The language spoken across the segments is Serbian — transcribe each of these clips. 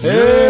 Yeah.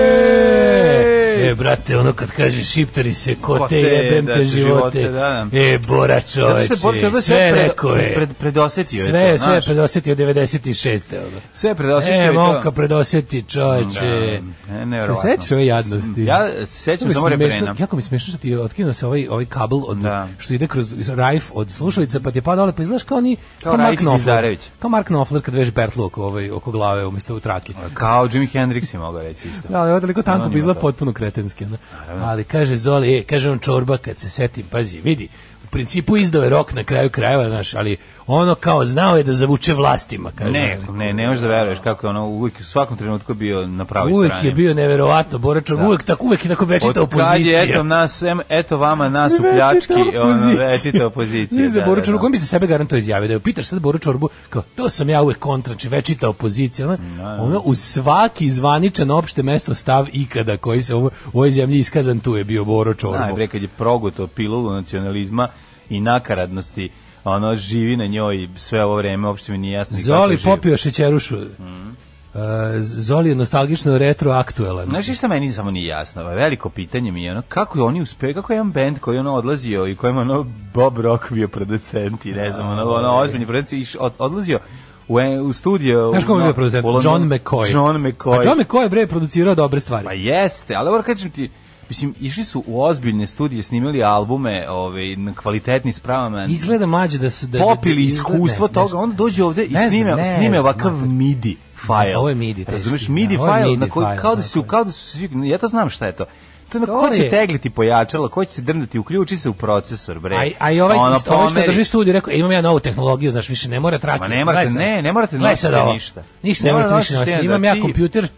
E, brate, ono kad kaže šiptari se, ko, ko te jebem da, te živote, živote da, da. e, bora čoveče, sve, sve je. Pred, predosetio sve, je to, Sve je predosetio 96. Ono. Sve predosetio e, je to. E, momka predoseti čoveče. Da, e, se sećaš ove jadnosti? Ja se sećam samo rebrena. Jako mi smešno što ti je otkinuo se ovaj, ovaj kabel od, da. što ide kroz rajf od slušalica, pa ti je padao, pa izgledaš kao oni, kao, kao Mark Knopfler. Kao Mark Knopfler kad veže pertlu oko, ovaj, oko glave umjesto u traki. Kao Jimi Hendrix je mogao reći isto. Da, ali ovo je toliko tanko, bi izgleda potpuno kreten kretenski. Ono. Ali kaže Zoli, e, kaže on čorba kad se setim, pazi, vidi, u principu izdao je rok na kraju krajeva, znaš, ali ono kao znao je da zavuče vlastima. Kaže. Ne, ne, ne možeš da veruješ kako je ono uvek u svakom trenutku bio na pravoj uvijek strani. uvek je bio neverovatno, Boračar, da. uvijek tako, uvek je tako večita opozicija. eto, nas, eto vama nas u pljački, ono, večita opozicija. Ne znam, da, Boračar, da, u da. kojem bi se sebe garantovao izjavio, da je Peter sad Boračar, kao, to sam ja uvijek kontrači, znači, večita opozicija. Ono, ono u svaki zvaničan opšte mesto stav ikada koji se u ovoj zemlji iskazan, tu je bio Boro Čorbo. Najbre, kad je proguto pilulu nacionalizma i nakaradnosti ono živi na njoj sve ovo vreme, uopšte mi nije jasno. Zoli popio šećerušu. Mm. Uh, Zoli je nostalgično retroaktuelan. Znaš šta meni samo nije jasno, veliko pitanje mi je ono, kako je oni uspe, kako je jedan band koji je ono odlazio i kojem ono Bob Rock bio producent i ne znam, ono, da, ono da, da. ozbiljni producent i od, odlazio u, e, u studio... Znaš kako je bio producent? John McCoy. John McCoy. A pa John McCoy je bre producirao dobre stvari. Pa jeste, ali ovo kažem ti, mislim, išli su u ozbiljne studije, snimili albume, ovaj na kvalitetni spravama. Izgleda mlađe da su da, da- popili da- iskustvo toga, on dođe ovde i ne snime, ne, snime ovakav ne, midi file. Ovo je midi. Razumeš, da, midi da, file na koji kao da su kao da su svi, ja to znam šta je to. To, na ko će je. tegliti pojačalo, ko će se drndati, uključi se u procesor, bre. Aj, aj ovaj, ono, isto, ovaj što drži studiju, rekao, e, imam ja novu tehnologiju, znaš, više ne mora tračiti. Ma ne morate, ne, ne morate nositi ništa. Ništa ne, ne morate više nositi, imam ja kompjuter,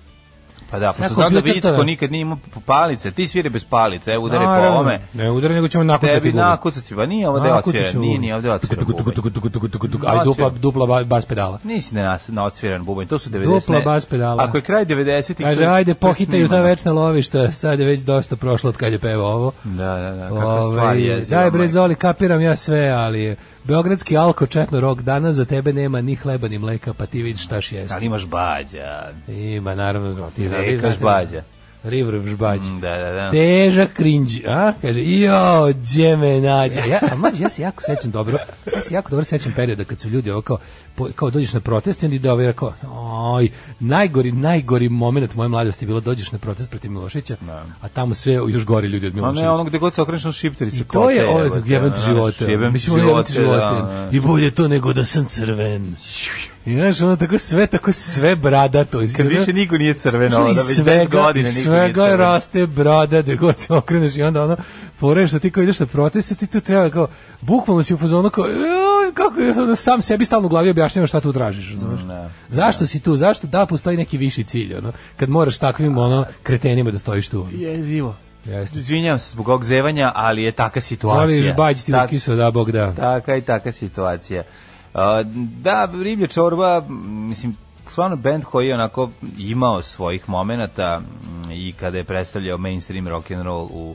Pa da, pošto znam da ko nikad nije imao palice, ti sviri bez palice, evo udare po ovome. Ne udare, nego ćemo nakucati. Tebi nakucati, pa nije ovo ovde odsvira, nije, nije ovde odsvira Aj, dupla, dupla bas pedala. Nisi na, na odsviran bubanj, to su 90. Dupla bas pedala. Ako je kraj 90. Kaže, ajde, pohitaju ta večna lovišta, sad je već dosta prošlo od kad je pevao ovo. Da, da, da, kakva stvar ovaj, je. Daj, Zoli, kapiram ja sve, ali Beogradski alko četno rok danas za tebe nema ni hleba ni mleka, pa ti vidiš šta šest. Ali imaš bađa. Ima, naravno, ti da, Reka Žbađa. River Žbađ. Mm, da, da, da. Težak krinđ, a? Kaže, jo, gdje me nađe? Ja, a mlađi, ja se jako sećam dobro, ja se jako dobro sećam perioda kad su ljudi ovo kao, po, kao dođeš na protest i onda ide ovo ovaj, kao, oj, najgori, najgori moment moje mladosti je bilo dođeš na protest protiv Miloševića, da. a tamo sve još gori ljudi od Miloševića. Ma ne, ono gde god se okrešno šipteri se to je, ovo je, jebem ti živote. Jebem ti živote, da, I bolje to nego da sam crven. Šš, I znaš, ono tako sve, tako sve bradato. Kad više niko nije crveno, ono, već svega, godine niko svega nije crveno. raste brada, da god se okreneš i onda ono, fore što ti kao ideš na proteste, ti tu treba kao, bukvalno si u fazonu kao, kako je, ono, sam sebi stalno u glavi objašnjava šta tu tražiš, razumiješ? Mm, Zašto si tu, zašto da postoji neki viši cilj, ono, kad moraš takvim, ono, kretenima da stojiš tu. Ono. Jezivo. Jeste. Izvinjam se zbog ovog zevanja, ali je taka situacija. Zvališ bađ ti uskisao, da, bog da. Taka i taka situacija da, riblja čorba, mislim, stvarno band koji je onako imao svojih momenata mm, i kada je predstavljao mainstream rock and roll u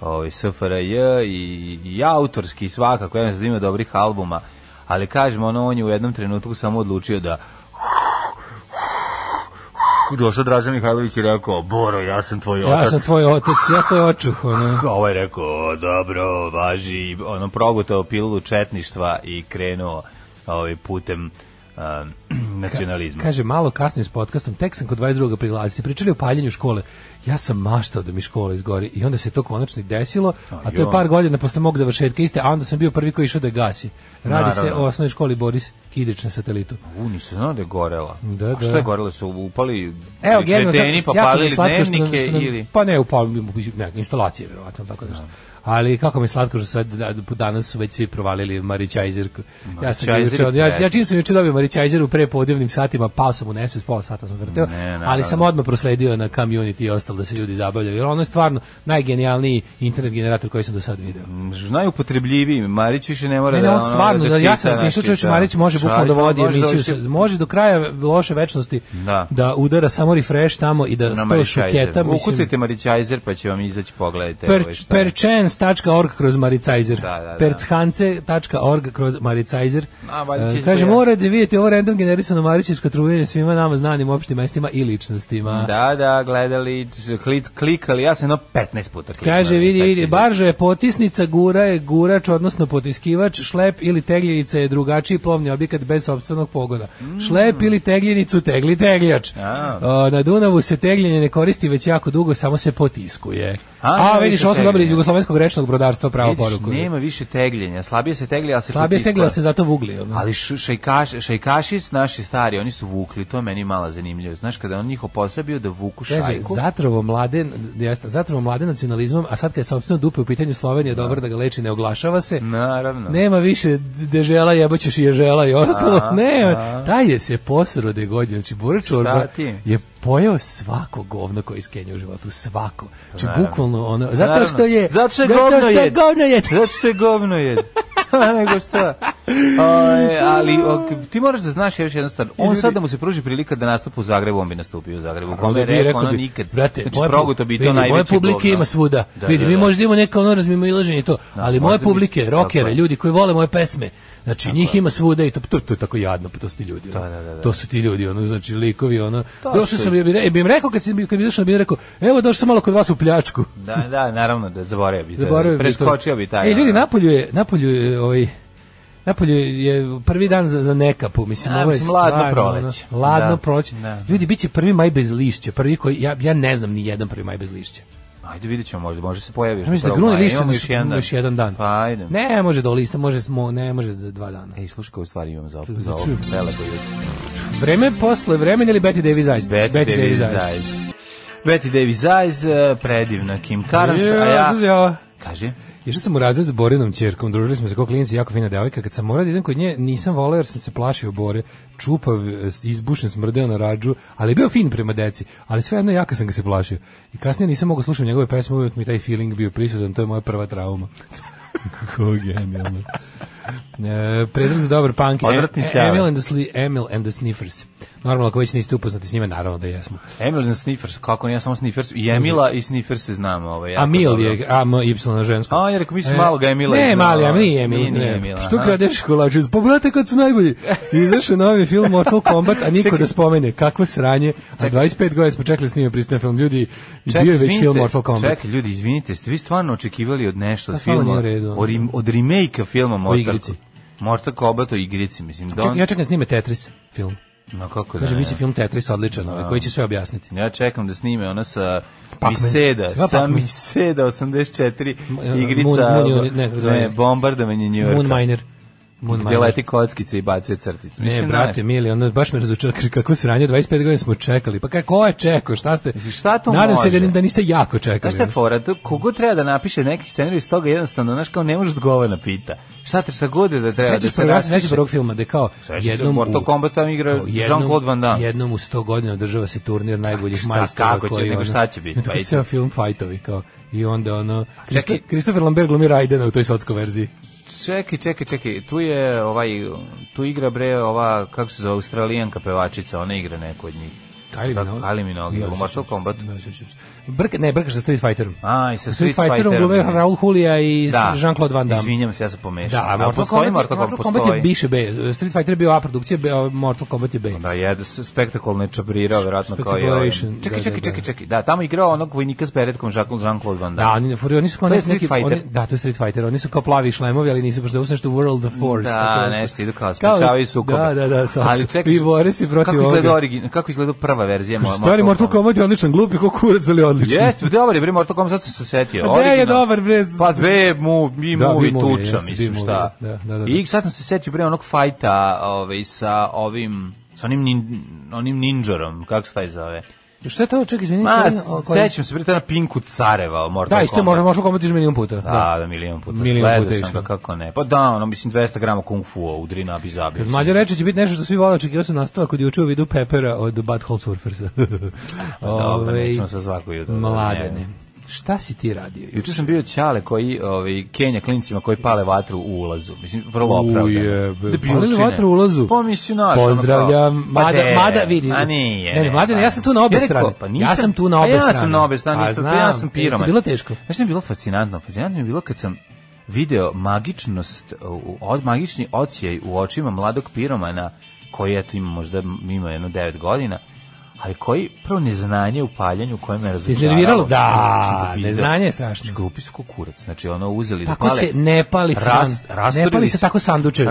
ovaj SFRJ i, i autorski svakako jedan znači ima dobrih albuma ali kažemo ono on je u jednom trenutku samo odlučio da došao Dražan Mihajlović i rekao, Boro, ja sam tvoj otac. Ja sam tvoj otac, ja sam tvoj očuh. Ono. Ovo ovaj je rekao, dobro, važi, ono, progutao pilulu četništva i krenuo ovaj, putem Uh, nacionalizma. Ka, kaže, malo kasnije s podkastom Texan sam kod 22. aprila, se pričali o paljenju škole. Ja sam maštao da mi škola izgori i onda se to konačno desilo, a, a to je par godina posle mog završetka iste, a onda sam bio prvi koji išao da je gasi. Radi Naravno. se o osnovnoj školi Boris Kidić na satelitu. U, nisam znao da je gorela. Da, da. A što je gorela? Su upali Evo, kreteni, pa palili dnevnike ili... Pa ne, upali, ne, instalacije, verovatno, tako da što ali kako mi slatko što sad da, da, danas su već svi provalili Marićajzer. Ja sam juče, ja, ja čim sam juče dobio Marićajzer u prepodnevnim satima, pao sam u nesvest, pola sata sam vrteo, ali sam odmah prosledio na community i ostalo da se ljudi zabavljaju, jer ono je stvarno najgenijalniji internet generator koji sam do sad video. Mm, najupotrebljiviji, Marić više ne mora ne, da... on stvarno, da, da ja sam razmišljao znači Marić može bukvalno da vodi emisiju, može do kraja loše večnosti da, da udara samo refresh tamo i da sto šuketa. Ukucajte Marićajzer pa će vam izaći pogledajte. Per, ovaj perchance.org kroz Maricajzer. Da, da, da. Perchance.org kroz Maricajzer. E, kaže, morate vidjeti ovo random generisano Marićevsko trujenje svima nama znanim opštim mestima i ličnostima. Da, da, gledali, klik, klikali, ja sam no 15 puta klikao. Kaže, vidi, vidi, barža je potisnica, gura je gurač, odnosno potiskivač, šlep ili tegljenica je drugačiji plovni objekat bez sobstvenog pogoda. Mm. Šlep ili tegljenicu, tegli tegljač. A. na Dunavu se tegljenje ne koristi već jako dugo, samo se potiskuje. A, a vidiš, ovo dobro iz Jugoslovenskog rečnog brodarstva pravo poruku. Nema više tegljenja, slabije se teglja, ali se slabije teglja, se zato vugli. Ono. Ali šejkaš, šejkaši naši stari, oni su vukli, to je meni malo zanimljivo. Znaš kada on njihov posao da vuku Teže, šajku. zatrovo mlade, jeste, zatrovo mlade nacionalizmom, a sad kad je sopstveno dupe u pitanju Slovenije, da. dobro da ga leči ne oglašava se. Naravno. Nema više dežela, jebaćeš ježela i ostalo. A, ne, a. taj je se posro da god znači Burač je pojeo svako govno koje iskenje u životu, svako. Znači bukvalno ono, zato što je zato što je govno je. govno je. Zato što je govno je. nego šta. Oj, ali ok, ti moraš da znaš još jednu stvar. On sad da mu se pruži prilika da nastupi u Zagrebu, on bi nastupio u Zagrebu. Kome je rekao, ono nikad. Brate, znači, moje, progu, to bi vidi, to najveće moje publike govno. ima da. svuda. Da, vidi, da, da. mi možda imamo neka ono razmimo i to. Da, ali moje publike, rokere, ljudi koji vole moje pesme, Znači tako njih je. ima svuda i to, to, to je tako jadno, pa to su ti ljudi. Da, da, da, da. To su ti ljudi, ono znači likovi, ono. Došao sam ja bih re, bi im rekao kad sam kad bi došao bih rekao, evo došao sam malo kod vas u pljačku. Da, da, naravno da zaboravio bih. Zaboravio preskočio bih taj. Ej, ljudi napolju je, napolju je ovaj Napolje je prvi dan za, za nekapu, mislim, ja, da, ovo je mislim, ladno proleće. Ono, ladno da. proleće. Da, da. Ljudi, bit će prvi maj bez lišća, prvi koji, ja, ja ne znam ni jedan prvi maj bez lišća. Ajde vidjet ćemo, možda može se pojaviš. Mislim da grune lišće još jedan, još jedan dan. Pa ajde. Ne, može do da lista, može smo, ne, može do dva dana. Ej, slušaj, kao stvari imam za ovo, za da ovo. Vreme posle vremena ili Betty Davis Eyes? Betty, Betty Davis Eyes. Betty Davis Eyes, predivna Kim Carnes, a ja... Kaže? Išao sam u razred s Borinom ćerkom, družili smo se kao klinici, jako fina devojka. Kad sam morao da idem kod nje, nisam volao jer sam se plašio Bore. Čupav, e, izbušen, smrdeo na rađu, ali je bio fin prema deci. Ali sve jedno jaka sam ga se plašio. I kasnije nisam mogao slušati njegove pesme, uvijek mi taj feeling bio prisutan, to je moja prva trauma. Kako genijalno. E, predlog za dobar punk e, e Emil, and the Emil and the Sniffers. Normalno, ako već niste upoznati s njima, naravno da jesmo. Emil and the Sniffers, kako ne, ja samo Sniffers. I Emila i Sniffers se znamo. Ovaj, a Mil je, a M, Y na žensko. A, jer ako mislim malo ga e, Emila. Ne, mali, a nije Emil. Nije, nije Emila, Što kradeš kolače? Pa, brate, kad su najbolji. Izašao novi film Mortal Kombat, a niko da spomene. Kakvo sranje. A 25 godina smo čekali s njima pristajan film. Ljudi, čekaj, bio je već film Mortal Kombat. Čekaj, ljudi, izvinite, ste vi stvarno očekivali od nešto od pa, filma, od, od remake filma Kombat igrici. Mortal Kombat o igrici, mislim. Don... Da Ček, ja čekam da snime Tetris film. Ma kako da Kaže, da, mislim film Tetris odličan, ovaj, da. koji će sve objasniti. Ja čekam da snime ona sa Miseda, Sva sa Miseda 84 igrica, Moon, Moon, ne, ne, bombardovanje New Yorka. Moon Miner gde leti kockice i bacuje crtice. Mislim, brate, ne. mili, ono baš me razočara, kaže kako se sranje, 25 godina smo čekali. Pa kako je čekao? Šta ste? Mislim, šta to Nadam može? se da, da niste jako čekali. Šta fora? To da kogo treba da napiše neki scenarij iz toga jednostavno, znaš kao ne možeš odgovor na pita. Šta te šta god da treba da se radi. Sećaš prvog filma da kao Sveći jednom Mortal Kombat tam igra Jean-Claude Van Damme. Jednom u 100 godina održava se turnir najboljih majstora koji. Kako će nego šta će biti? Pa i film fajtovi kao i onda ono Christopher Lambert glumi Raidena u toj sotskoj verziji čekaj, čekaj, čekaj, tu je ovaj, tu igra bre ova, kako se zove, australijanka pevačica, ona igra neko od njih. Kylie Minogue. Da, Kylie Minogue, ja, u Mortal Kombat. Ne, Brka, ne, brkaš sa Street Fighterom. A, i sa Street, Street Fighterom. Street Fighterom Raul Julia i da. Jean-Claude Van Damme. Izvinjam se, ja sam pomešao. Da, Mortal, Mortal Kombat, Mortal Kombat, Mortal Kombat je biše B. Street Fighter je bio A produkcija, B, Mortal Kombat je B. Da, je spektakulno je čabrirao, verovatno kao je. Čekaj, da, čekaj, da, čekaj, čekaj. Da, tamo igrao onog vojnika s peretkom Jean-Claude Van Damme. Da, oni ne furio, nisu kao neki, oni, da, to je Street Fighter. Oni su kao plavi šlemovi, ali nisu baš da usne World of Force. Da, nešto idu kao, sprečavaju sukobe. Da, da, da, ali čekaj, i bore se protiv Kako izgleda prva prva verzija Mortal Kombat. Stari Mortal Kombat je odličan, glupi ko kurac, ali odličan. Jeste, dobar je bre Mortal Kombat, sad sam se setio. Pa je dobar bre. Pa dve mu i da, movie tuča, jest, mislim šta. Da, da, da, da, I sad sam se setio bre onog fajta, ovaj sa ovim sa onim nin, onim ninjorom, kako se taj zove? Šta je to, ček, izvinite? Ma, koji... sećam se, pritana Pinku Careva, možda. Da, isto mora, možda komatiš milion puta. Da, da, da milion puta. Milion puta sam ga, kako ne. Pa da, ono, mislim, 200 g kung fu, udrina, bizabija. Mađa reče će biti nešto što svi vole, očekio sam nastavak kod juče u vidu Pepera od Bad Butthole Surfersa. Ove, da, pa nećemo sa zvaku jutro. Mladene. Šta si ti radio? Juče sam bio ćale koji ovaj Kenja klincima koji pale vatru u ulazu. Mislim vrlo opravdano. Da Palili vatru u ulazu. Pa mislim naš. Pozdravljam. Ono pa mada, mada vidi. A nije. Ne, mada ja sam tu na obe ja strane. Pa nisam, ja sam tu na obe ja pa strane. Ja sam na obe strane, pa, znam, ja sam piroman. Je bilo teško. Znaš, da je bilo fascinantno. Fascinantno je bilo kad sam video magičnost, od, magični ocijaj u očima mladog piromana koji eto ima možda ima jedno 9 godina ali koji prvo neznanje u paljenju koje me razočaralo. Iznerviralo, da, neznanje je strašno. Glupi su kukurac, znači ono uzeli tako da pale. Tako se ne pali ras, ras ne pali se tako sandučevi.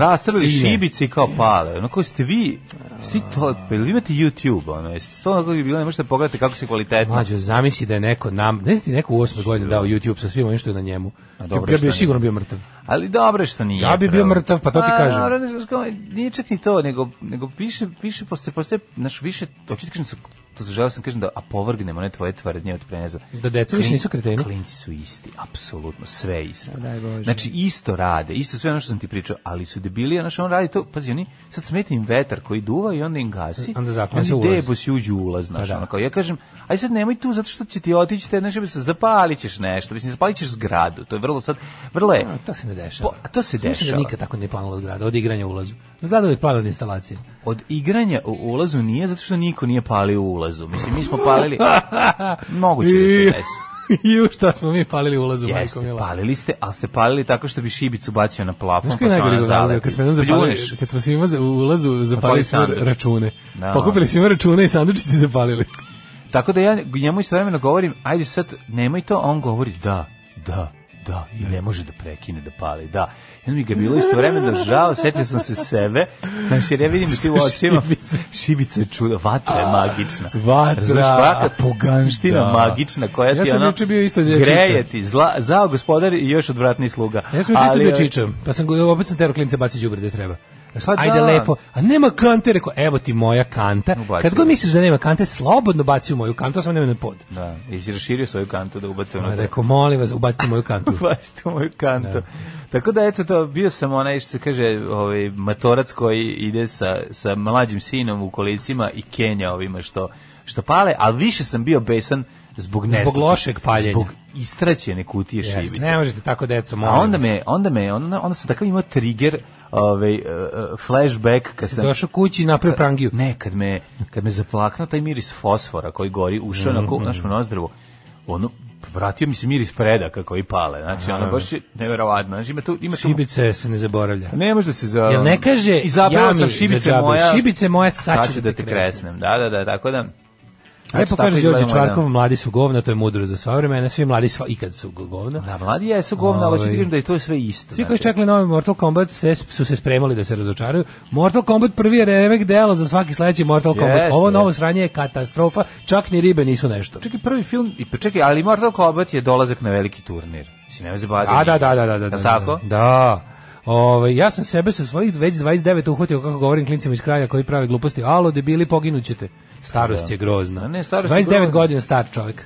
šibice i kao pale. Ono koji ste vi, svi to, pa ili imate YouTube, ono, jeste to ono bi bilo, ne možete da pogledati kako se kvalitetno. Mađo, zamisli da je neko nam, ne znam ti neko u osmoj godini dao YouTube sa svim onim što je na njemu. A, dobro, ja bi sigurno bio mrtav. Ali dobro što nije. Ja bi bio mrtav, pa to ti pa, kažem. A, dobro, nije čak ni to, nego, nego više, više posle, posle, naš više, to ću ti kažem, to želeo da sam kažem da a povrgnemo ne tvoje tvrdnje od preneza. Da deca više nisu kreteni. Klinci su isti, apsolutno sve isto. Da, znači isto rade, isto sve ono što sam ti pričao, ali su debili, znači on radi to, pazi oni sad smeti im vetar koji duva i onda im gasi. Onda zaklanja se ulaz. Debo si uđu ulaz, znaš, pa da, da. Onako, ja kažem, aj sad nemoj tu zato što će ti otići te nešto se zapalićeš nešto, mislim zapalićeš zgradu. To je vrlo sad vrlo je. A, to se ne dešava. Po, a to se da dešava. Mislim Da nikad tako ne planulo zgrada, od igranja ulazu. Zgrada je od instalacije. Od igranja u ulazu nije zato što niko nije palio ulaz ulazu. Mislim, mi smo palili... Moguće da se desi. Ju šta smo mi palili ulazu Jeste, majkom palili ste, ali ste palili tako što bi šibicu bacio na plafon pa se ona zaleti. Kad smo zapalili, kad smo svima za, u ulazu zapalili smo račune. No. Da, Pokupili da. svima račune i sandučići zapalili. Tako da ja njemu istovremeno govorim, ajde sad nemoj to, a on govori da, da, da, i ne može da prekine da pali, da. Jedno mi ga bilo isto istovremeno žao, setio sam se sebe, znaš, jer ja vidim ti u očima, šibica je čudo, vatra je magična. Vatra. Znaš, vatra, poganština da. magična, koja ti ja sam ono, bio isto greje ti, zla, zao gospodar i još odvratni sluga. Ja sam učestvo bio čičam, pa sam, opet sam tero klince baci džubre gde treba. E sad, Ajde da. lepo. A nema kante, rekao, evo ti moja kanta. Ubacim. Kad god misliš da nema kante, slobodno baci u moju kantu, samo da nema na pod. Da, i raširio svoju kantu da ubaci unutra. Pa rekao, molim vas, ubacite moju kantu. ubacite moju kantu. Da. Tako da, eto to, bio sam onaj što se kaže, ovaj, matorac koji ide sa, sa mlađim sinom u kolicima i Kenja ovima što, što pale, ali više sam bio besan zbog ne zbog lošeg paljenja zbog istraćene kutije yes, šibice ne možete tako deco molim a onda me onda me onda, onda sam takav imao trigger ovaj eh, eh, flashback kad sam došao kući na prangiju. Ne, kad me kad me zaplaknuo taj miris fosfora koji gori ušao mm -hmm. na mhm. našu nozdrvu. Ono vratio mi se miris predaka koji pale. Znači, ono baš je neverovatno. Znači, ima tu, ima tu... Šibice se ne zaboravlja. Ne može da se zaboravlja. Jel ne kaže, ja mi sam šibice moja, šibice moja, sad ću da, da te kresnem. Da, da, da, tako da... Lepo kaže Đorđe da. Čvarkov, mladi su govna, to je mudro za sva vremena, svi mladi sva ikad su govna. Da, mladi jesu govna, ali ti ovaj. da je to sve isto. Svi koji znači. čekali novi Mortal Kombat se, su se spremali da se razočaraju. Mortal Kombat prvi je remek delo za svaki sledeći Mortal Kombat. Yes, Ovo novo yes. sranje je katastrofa, čak ni ribe nisu nešto. Čekaj, prvi film, i pa čekaj, ali Mortal Kombat je dolazak na veliki turnir. Mislim, ne da, da, da, da, da, da, da, da, tako? da, Ove, ovaj, ja sam sebe sa svojih već 29 uhvatio kako govorim klincima iz kraja koji prave gluposti. Alo, debili, poginućete. Starost da. je grozna. Da, ne, starost 29 grozna. godina star čovjek.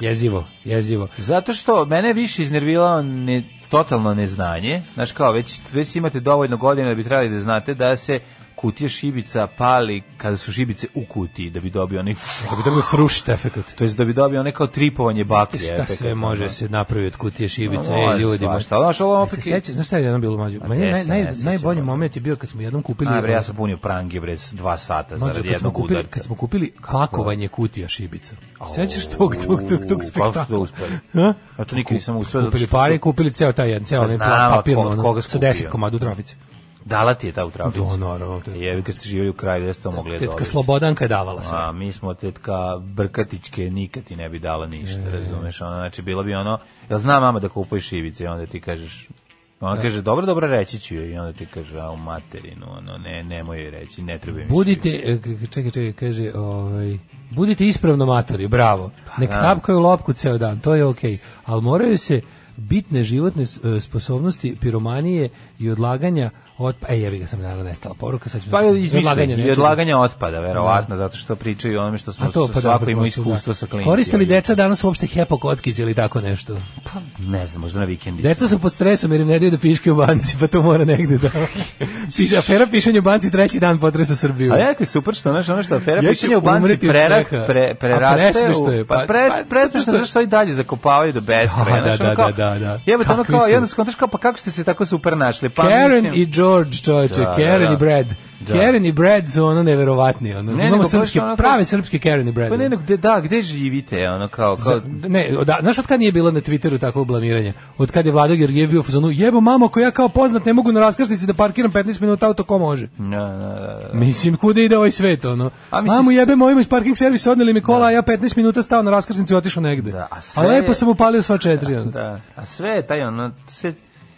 Jezivo, jezivo. Zato što mene više iznerviralo ne totalno neznanje. Znaš kao, već, već imate dovoljno godina da bi trebali da znate da se kutije šibica pali kada su šibice u kutiji da bi dobio onaj da bi dobio frušt efekat. To jest da bi dobio onaj kao tripovanje baklje. Šta sve da. može se napraviti od kutije šibice, no, ej ljudi, baš šta. Znaš, ovo opet. Sećaš, znaš šta je jedan bilo mlađe? Meni naj, naj, najbolji momenat je bio kad smo jednom kupili. A bre, ja sam punio prange bre 2 sata za jednog smo kupili, udarca. Kad smo kupili pakovanje kutija šibica. Sećaš tog tog tog tog pa spektakla? Ha? A to nikad nisam uspeo. Kupili pare, kupili ceo taj jedan, ceo pa onaj papir, sa 10 komada u trafici. Dala ti je ta u Trapicu. Do, da, naravno. Jevi kad ste živjeli u kraju, gde da ste to mogli da Tetka dobiti. Slobodanka je davala sve. A, mi smo tetka Brkatičke, nikad ti ne bi dala ništa, e. razumeš? Ona, znači, bila bi ono, ja zna mama da kupuješ šivice i onda ti kažeš, ona da. kaže, dobro, dobro, reći ću joj. I onda ti kaže, a u materinu, ono, ne, nemoj je reći, ne treba mi Budite, e, čekaj, čekaj, kaže, ovaj, budite ispravno matori, bravo. Pa Nek tapkaju lopku ceo dan, to je okej. Okay. Ali moraju se bitne životne e, sposobnosti piromanije i odlaganja Od, e, jebi ga sam naravno nestala poruka, sad ću... Pa izmišljanje, i odlaganje otpada, da. verovatno, zato što pričaju o onome što smo, to, pa, da, svako ima pa da. iskustvo sa klinicima. Koriste li deca danas uopšte hepo kockice ili tako nešto? Pa, ne znam, možda na vikendicu. Deca su pod stresom jer im ne daju da piške u banci, pa to mora negde da... Piše, afera pišanje u banci treći dan potresa Srbiju. A jako je super što, znaš, ono što afera ja pišanje u banci prerast, pre, preraste u... Je, pa, pa- pre, pa, presmešno je, što i dalje zakopavaju do beskraja. Da, da, da, da, da. Jebate, ono kao, jednostavno, kao, pa kako ste se tako super našli? Pa, Karen i Joe George, čoveče, da, da Karen da, i Brad. Da. Karen i Brad su ono neverovatni, ono. Ne, Imamo srpske, ono, prave srpske Karen i Brad. Pa ne, ne, da, gde živite, ono, kao... kao... Za, ne, da, znaš od kad nije bilo na Twitteru tako blamiranje? Od kad je Vlada Georgijev bio u fazonu, jebo mamo, ako ja kao poznat ne mogu na raskrsnici da parkiram 15 minuta auto, ko može? Da, da, da. da, da. Mislim, kude ide ovaj svet, ono? A, mislim, Mamu, jebe, mojima iz parking servisa odneli mi kola, da. a ja 15 minuta stao na raskrsnici i otišao negde. Da, a, sve... a lepo sam upalio sva četiri, da, ono. Da, a sve je taj, ono, sve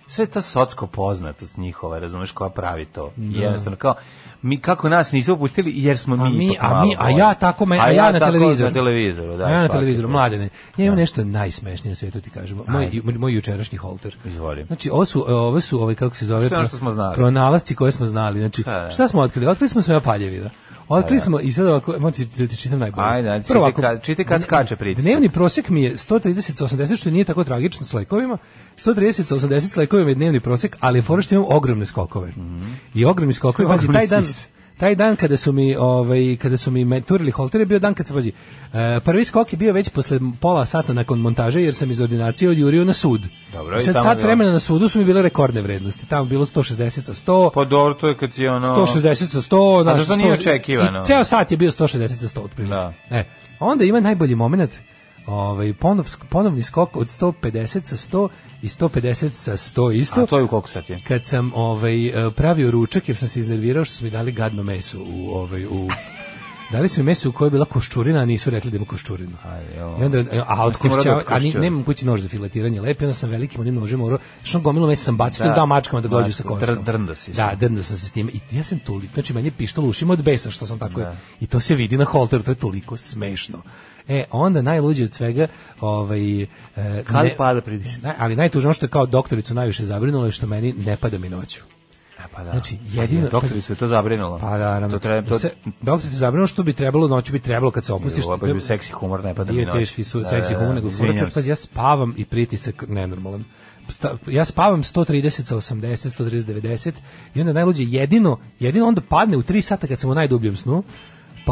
sve ta socsko poznatost njihova, razumeš, koja pravi to. Da. Jednostavno, kao, mi kako nas nisu opustili jer smo mi, mi a mi a ja tako me, a, a ja, ja na televizoru na televizoru da a ja na televizoru mladene ja imam da. nešto najsmešnije na svetu ti kažem moj moj jučerašnji holter izvoli znači ovo su ovo su ovaj kako se zove Sve pro, pronalasci koje smo znali znači šta smo otkrili otkrili smo sve paljevina Otkli smo i sad ovako, moći da ti čitam najbolje. Ajde, ajde, Prvo, čite, kad, čite kad skače pritisak. Dnevni prosek mi je 130 80, što nije tako tragično s lekovima. 130 80 s lekovima je dnevni prosek, ali je fora što imam ogromne skokove. Mm -hmm. I ogromni skokovi, pazi, taj dan... Sis taj dan kada su mi ovaj kada su mi holter je bio dan kad se pazi. E, prvi skok je bio već posle pola sata nakon montaže jer sam iz ordinacije odjurio na sud. Dobro, I sad sat vremena na sudu su mi bile rekordne vrednosti. Tamo bilo 160 sa 100. Pa dobro, to je kad si ono 160 sa 100, znači što nije očekivano. I ceo sat je bio 160 sa 100 otprilike. Da. E, onda ima najbolji momenat ovaj, ponov, ponovni skok od 150 sa 100 i 150 sa 100 isto. A to je u koliko sati? Kad sam ovaj, e, pravio ručak jer sam se iznervirao što su mi dali gadno meso u, ovaj, u Dali su mi meso u kojoj je bila koščurina, a nisu rekli da ima koščurina. I onda, e, a od košća, da a ni, nemam kući nož za filetiranje lepi, onda sam velikim onim nožem morao, što gomilo mesa sam bacio, da, dao mačkama da gođu sa kostom. drndo si. Da, drndo sam se s time. I ja sam toliko, znači meni je pištol ušima od besa što sam tako, da. i to se vidi na holteru, to je toliko smešno. E, onda najluđe od svega, ovaj, e, Kad ne, pada pritisak? Naj, ali najtužno što je kao doktoricu najviše zabrinulo je što meni ne pada mi noću. E, Pa da. Znači, pa jedino je, doktoricu je to zabrinulo. Pa da, nam, to treba to se doktoricu zabrinulo što bi trebalo noću bi trebalo kad se opustiš. Ovo bi seksi humor ne pada mi noć. Teški su da, seksi da, humor da, nego furačaš pa ja spavam i pritisak nenormalan. Ja spavam 130 sa 80, 130 90 i onda najluđe jedino, jedino onda padne u 3 sata kad sam u najdubljem snu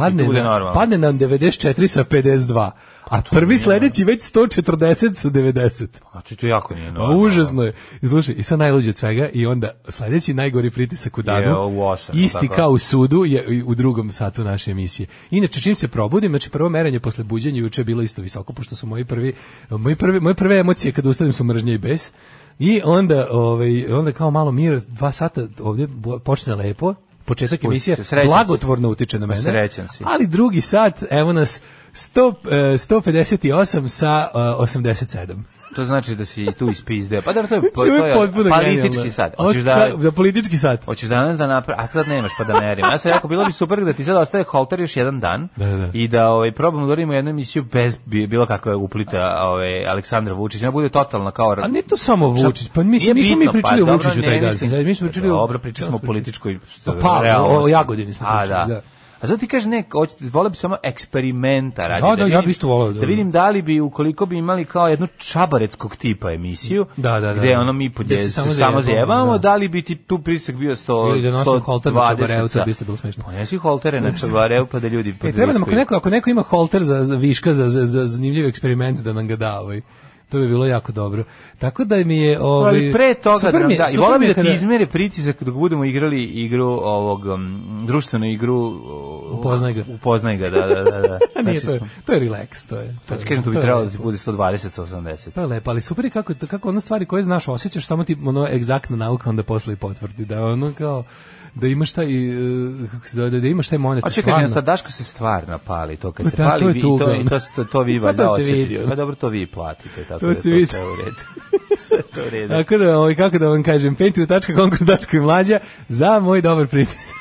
padne, na, padne nam 94 sa 52. A pa prvi sledeći već 140 sa 90. A to, to jako nije pa normalno. Užasno je. I slušaj, i sad najluđe od svega i onda sledeći najgori pritisak u danu. Je u 8, isti tako. kao u sudu je u drugom satu naše emisije. Inače čim se probudim, znači prvo merenje posle buđenja juče je bilo isto visoko pošto su moji prvi moji prvi moje prve emocije kada ustanem su mržnja i bes. I onda, ovaj, onda kao malo mir, dva sata ovdje počne lepo, početak emisije blagotvorno utiče na mene. Srećan si. Ali drugi sat, evo nas 100, 158 e, sa 87. E, To znači da si tu ispizdeo. Pa da to je, po, to je politički sad. Hoćeš da, da, da politički sad. Hoćeš danas da napravi, a sad nemaš pa da merimo. Ja sam jako bilo bi super da ti sad ostaje holter još jedan dan da, da. da. i da ovaj, probamo da radimo jednu emisiju bez bilo kakve uplita ovaj, Aleksandra Vučić, Ne bude totalno kao... A ne to samo Vučić, pa mislim, mislim mi pa pričali pa, o Vučiću taj dan. Mi smo pričali o... smo o političkoj... Pa, o Jagodini smo pričali, A, da. da. A zato ti kaže ne, vole bi samo eksperimenta da, radi. Da, da, da vidim, ja bi isto volao. Da, da vidim da li bi, ukoliko bi imali kao jednu čabareckog tipa emisiju, da, da, da, gde da. ono mi podje, se samo, samo zjevamo, da. da. li bi ti tu prisak bio 100, Ili da nosim holter na čabarevca, da. bi ste bilo smešno. Ponesi pa holtere na znači, čabarev, pa da ljudi podriskuju. E, treba nam, ako neko, ako neko ima holter za, za viška, za, za, za zanimljiv eksperiment, da nam ga da ovaj. To bi bilo jako dobro. Tako da mi je ovaj Ali pre toga da, nam, da i vola bi da ti izmere pritisak dok budemo igrali igru ovog um, društvenu igru uh, upoznaj ga. Upoznaj ga, da, da, da. da. Nije, znači, to, je, to je relax, to je. Pa kažem, da to bi trebalo da ti bude 120 80. Pa lepo, ali super je kako, kako ono stvari koje znaš osjećaš, samo ti ono egzaktna nauka onda posle i potvrdi, da ono kao da imaš taj e, kako se zove da, da imaš taj monetar. A kažem sad Daško se stvarno pali to kad pa se da, pali to vi to, to to to vi pa valjda pa osjetite. Pa dobro to vi platite tako to da to vidi. sve u redu. sve to u redu. Tako da ovaj kako da vam kažem patreon.com daško i mlađa za moj dobar pritisak.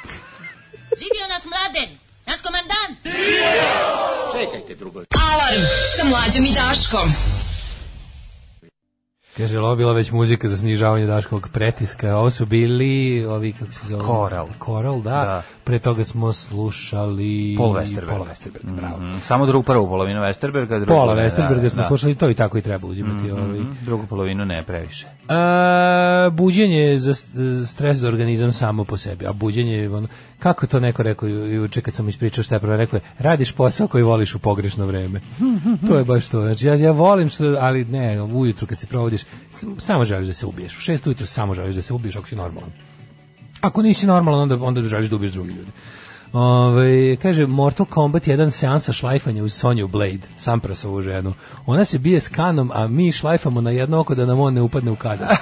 Živio nas mladen. Naš komandant. Živio! Čekajte drugo. Alarm sa mlađom i Daškom. Kaže, ovo bila već muzika za snižavanje daškog pretiska. Ovo su bili, ovi, kako se zove? Koral. Koral, da. da. Pre toga smo slušali... Pol Westerberg. Pola Westerberg, mm -hmm. bravo. Mhm. Samo drugu prvu polovinu Westerberga. Drugu Pola da, Westerberga da, smo da. slušali, to i tako i treba uzimati. Mm -hmm. ovi. Ovaj. Mhm, drugu polovinu ne, previše. A, buđenje za stres za organizam samo po sebi, a buđenje ono kako to neko rekao ju, juče kad sam ispričao šta je prvo rekao je, radiš posao koji voliš u pogrešno vreme. to je baš to. Znači ja, ja volim što ali ne, ujutru kad se provodiš samo želiš da se ubiješ. U 6 ujutru samo želiš da se ubiješ ako si normalan. Ako nisi normalan onda onda želiš da ubiješ drugi ljudi. Ove, kaže, Mortal Kombat jedan seansa šlajfanja uz Sonju Blade, Samprasovu ženu. Ona se bije s kanom, a mi šlajfamo na jedno oko da nam on ne upadne u kada.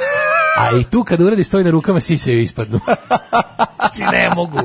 A i tu kad uradi stoji na rukama siseju ispadnu. znači ne mogu.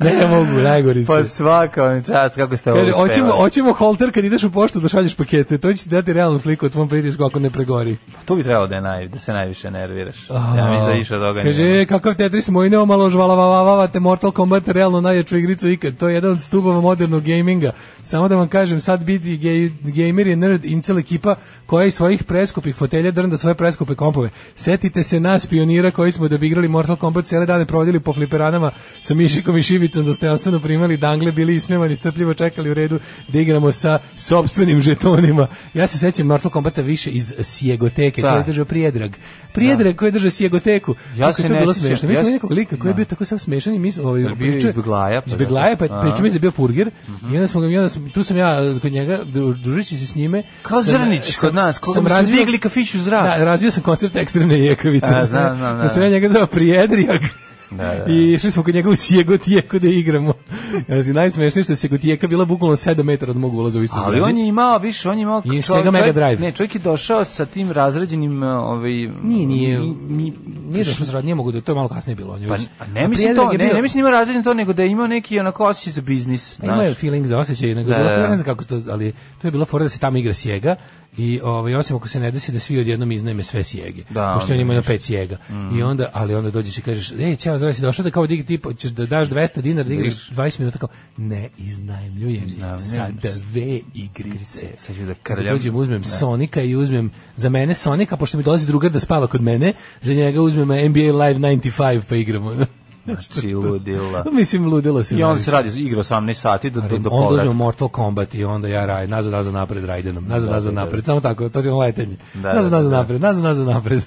Ne mogu, najgori ste. Pa svaka vam čast kako ste ovo Kaže, hoćemo, hoćemo holter kad ideš u poštu da šalješ pakete. To će ti dati realnu sliku o tvom pritisku ako ne pregori. Pa to bi trebalo da, je naj, da se najviše nerviraš. Oh. Ja mislim da više od toga Kaže, nema. E, kakav Tetris moj neomalo žvalavavavate Mortal Kombat realno najjaču igricu ikad. To je jedan od stubova modernog gaminga. Samo da vam kažem, sad biti gej, gamer je nerd incel ekipa koja iz svojih preskupih fotelja drnda svoje preskupe kompove. Setite se nas pionira koji smo da bi igrali Mortal Kombat cele dane provodili po fliperanama sa Mišikom i Šibicom, dostojanstveno da primali dangle, bili ismevani, strpljivo čekali u redu da igramo sa sobstvenim žetonima. Ja se sećam Mortal Kombata više iz Sjegoteke, da. koji je držao Prijedrag. Prijedrag da. koji je držao Sjegoteku. Ja se ne sećam. Ja sam nekog lika koji je da. bio tako sam smešan i mi ovaj, da, izbeglaja. Pa izbeglaja, pa pričamo da je bio purgir. Mhm. I onda smo ga, sam, tu sam ja kod njega, družići se s njime. Kao sam, Zrnić kod nas, kod sam razvigli kafić u zrak. Da, razvio sam koncept ekstremne jekavice. A, znam, znam, znam. sam ja njega zvao Prijedrijak. Da, da, da. I išli smo kod njega u Sjegotijeku da igramo. Znači, najsmešnije što je Sjegotijeka bila bukvalno 7 metara od mog ulaza u istu Ali on je imao, više, on je imao... I Sega Mega Drive. Ne, čovjek je došao sa tim razređenim... E, ovaj, nije, nije, mi, mi, nije došao nije mogu da, to je malo kasnije bilo. On je, pa, ne mislim to, ne, ne mislim da ima razređen to, nego da je imao neki onako osjećaj za biznis. imao je feeling za osjećaj, nego da, da, da. ne znam kako to, ali to je bila fora da se tamo igra Sjega i ovaj osim ako se ne desi da svi odjednom iznajme sve sjege. Da, pošto on ima na pet sjega. Mm. I onda ali onda dođeš i kažeš: "Ej, ćao, nema znači došao da kao dig tip ćeš da daš 200 dinara da igraš 20 minuta kao ne iznajmljujem sa dve igrice. Sad ću da, da krljam. Dođem, uzmem da. Sonika i uzmem za mene Sonika pošto mi dolazi drugar da spava kod mene, za njega uzmem NBA Live 95 pa igramo. Znači, ludila. Mislim, ludilo se. I on se radi, igra 18 sati do, do, do On dođe Mortal Kombat i onda ja raj, nazad, nazad, napred, Raidenom, nazad, da, nazad, da, napred, samo tako, to je ono letenje. nazad, nazad, napred, nazad, nazad, napred.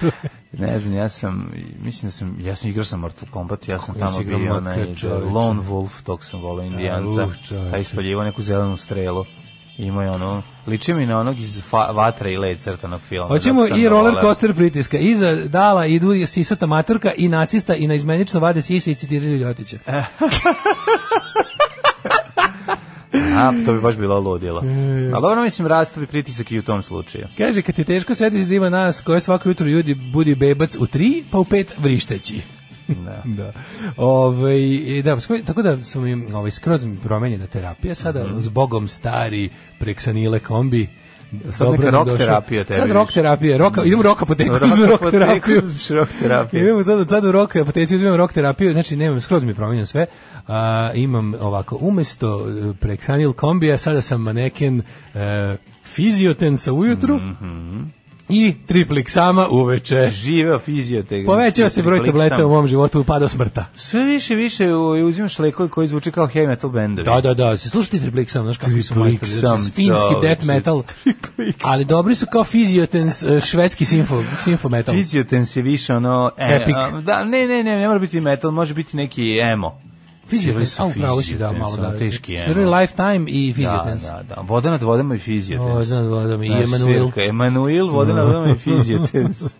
Ne znam, ja sam, mislim da sam, ja sam igrao sa Mortal Kombat, ja sam Kako tamo bio na onaj Lone Wolf, tog sam volao indijanca, uh, taj ispaljivao neku zelenu strelu. Ima je ono, liči mi na onog iz Vatra i led crtanog filma. Hoćemo i roller coaster pritiska. Iza dala idu sisata maturka i nacista i na izmenično vade sise i citiraju Ljotića. A, pa to bi baš bilo ludilo. Mm. Ali dobro, mislim, rastavi pritisak i u tom slučaju. Kaže, kad je teško sedi da ima nas koje svako jutro ljudi budi bebac u tri, pa u pet vrišteći. Da. da. Ove, ovaj, da, tako da su mi ovaj, skroz mi promenjena terapija sada, mm -hmm. zbogom stari preksanile kombi, Sad Dobro neka rock terapija tebi. Sad rok terapija, roka, mhm. idemo rock apoteku, rok, uzmem rock terapiju. Rock terapiju. Idemo sad, sad u rock apoteku, uzmem rok terapiju, znači nemam, skroz mi je promijenio sve. A, imam ovako, umesto e, Prexanil kombija, sada sam maneken e, fizioten sa ujutru. Mm -hmm i tripliksama uveče. Živeo fiziotek. Povećava se broj tableta u mom životu, upada smrta. Sve više više uzimaš lekovi koji zvuči kao heavy metal bendovi. Da, da, da, se slušati tripliksam, znaš kako su majstori, znači finski death metal. Ali dobri su kao fiziotens e, švedski simfo, simfo metal. Fiziotens je više ono e, epic. da, ne, ne, ne, ne mora biti metal, može biti neki emo. Fiziotenz, a upravo si da malo da, da. Teški je. Lifetime i Fiziotenz. Da, da, da. Voda nad vodama i Fiziotenz. Voda nad vodama i Emanuel. Emanuel, voda nad vodama i Fiziotenz.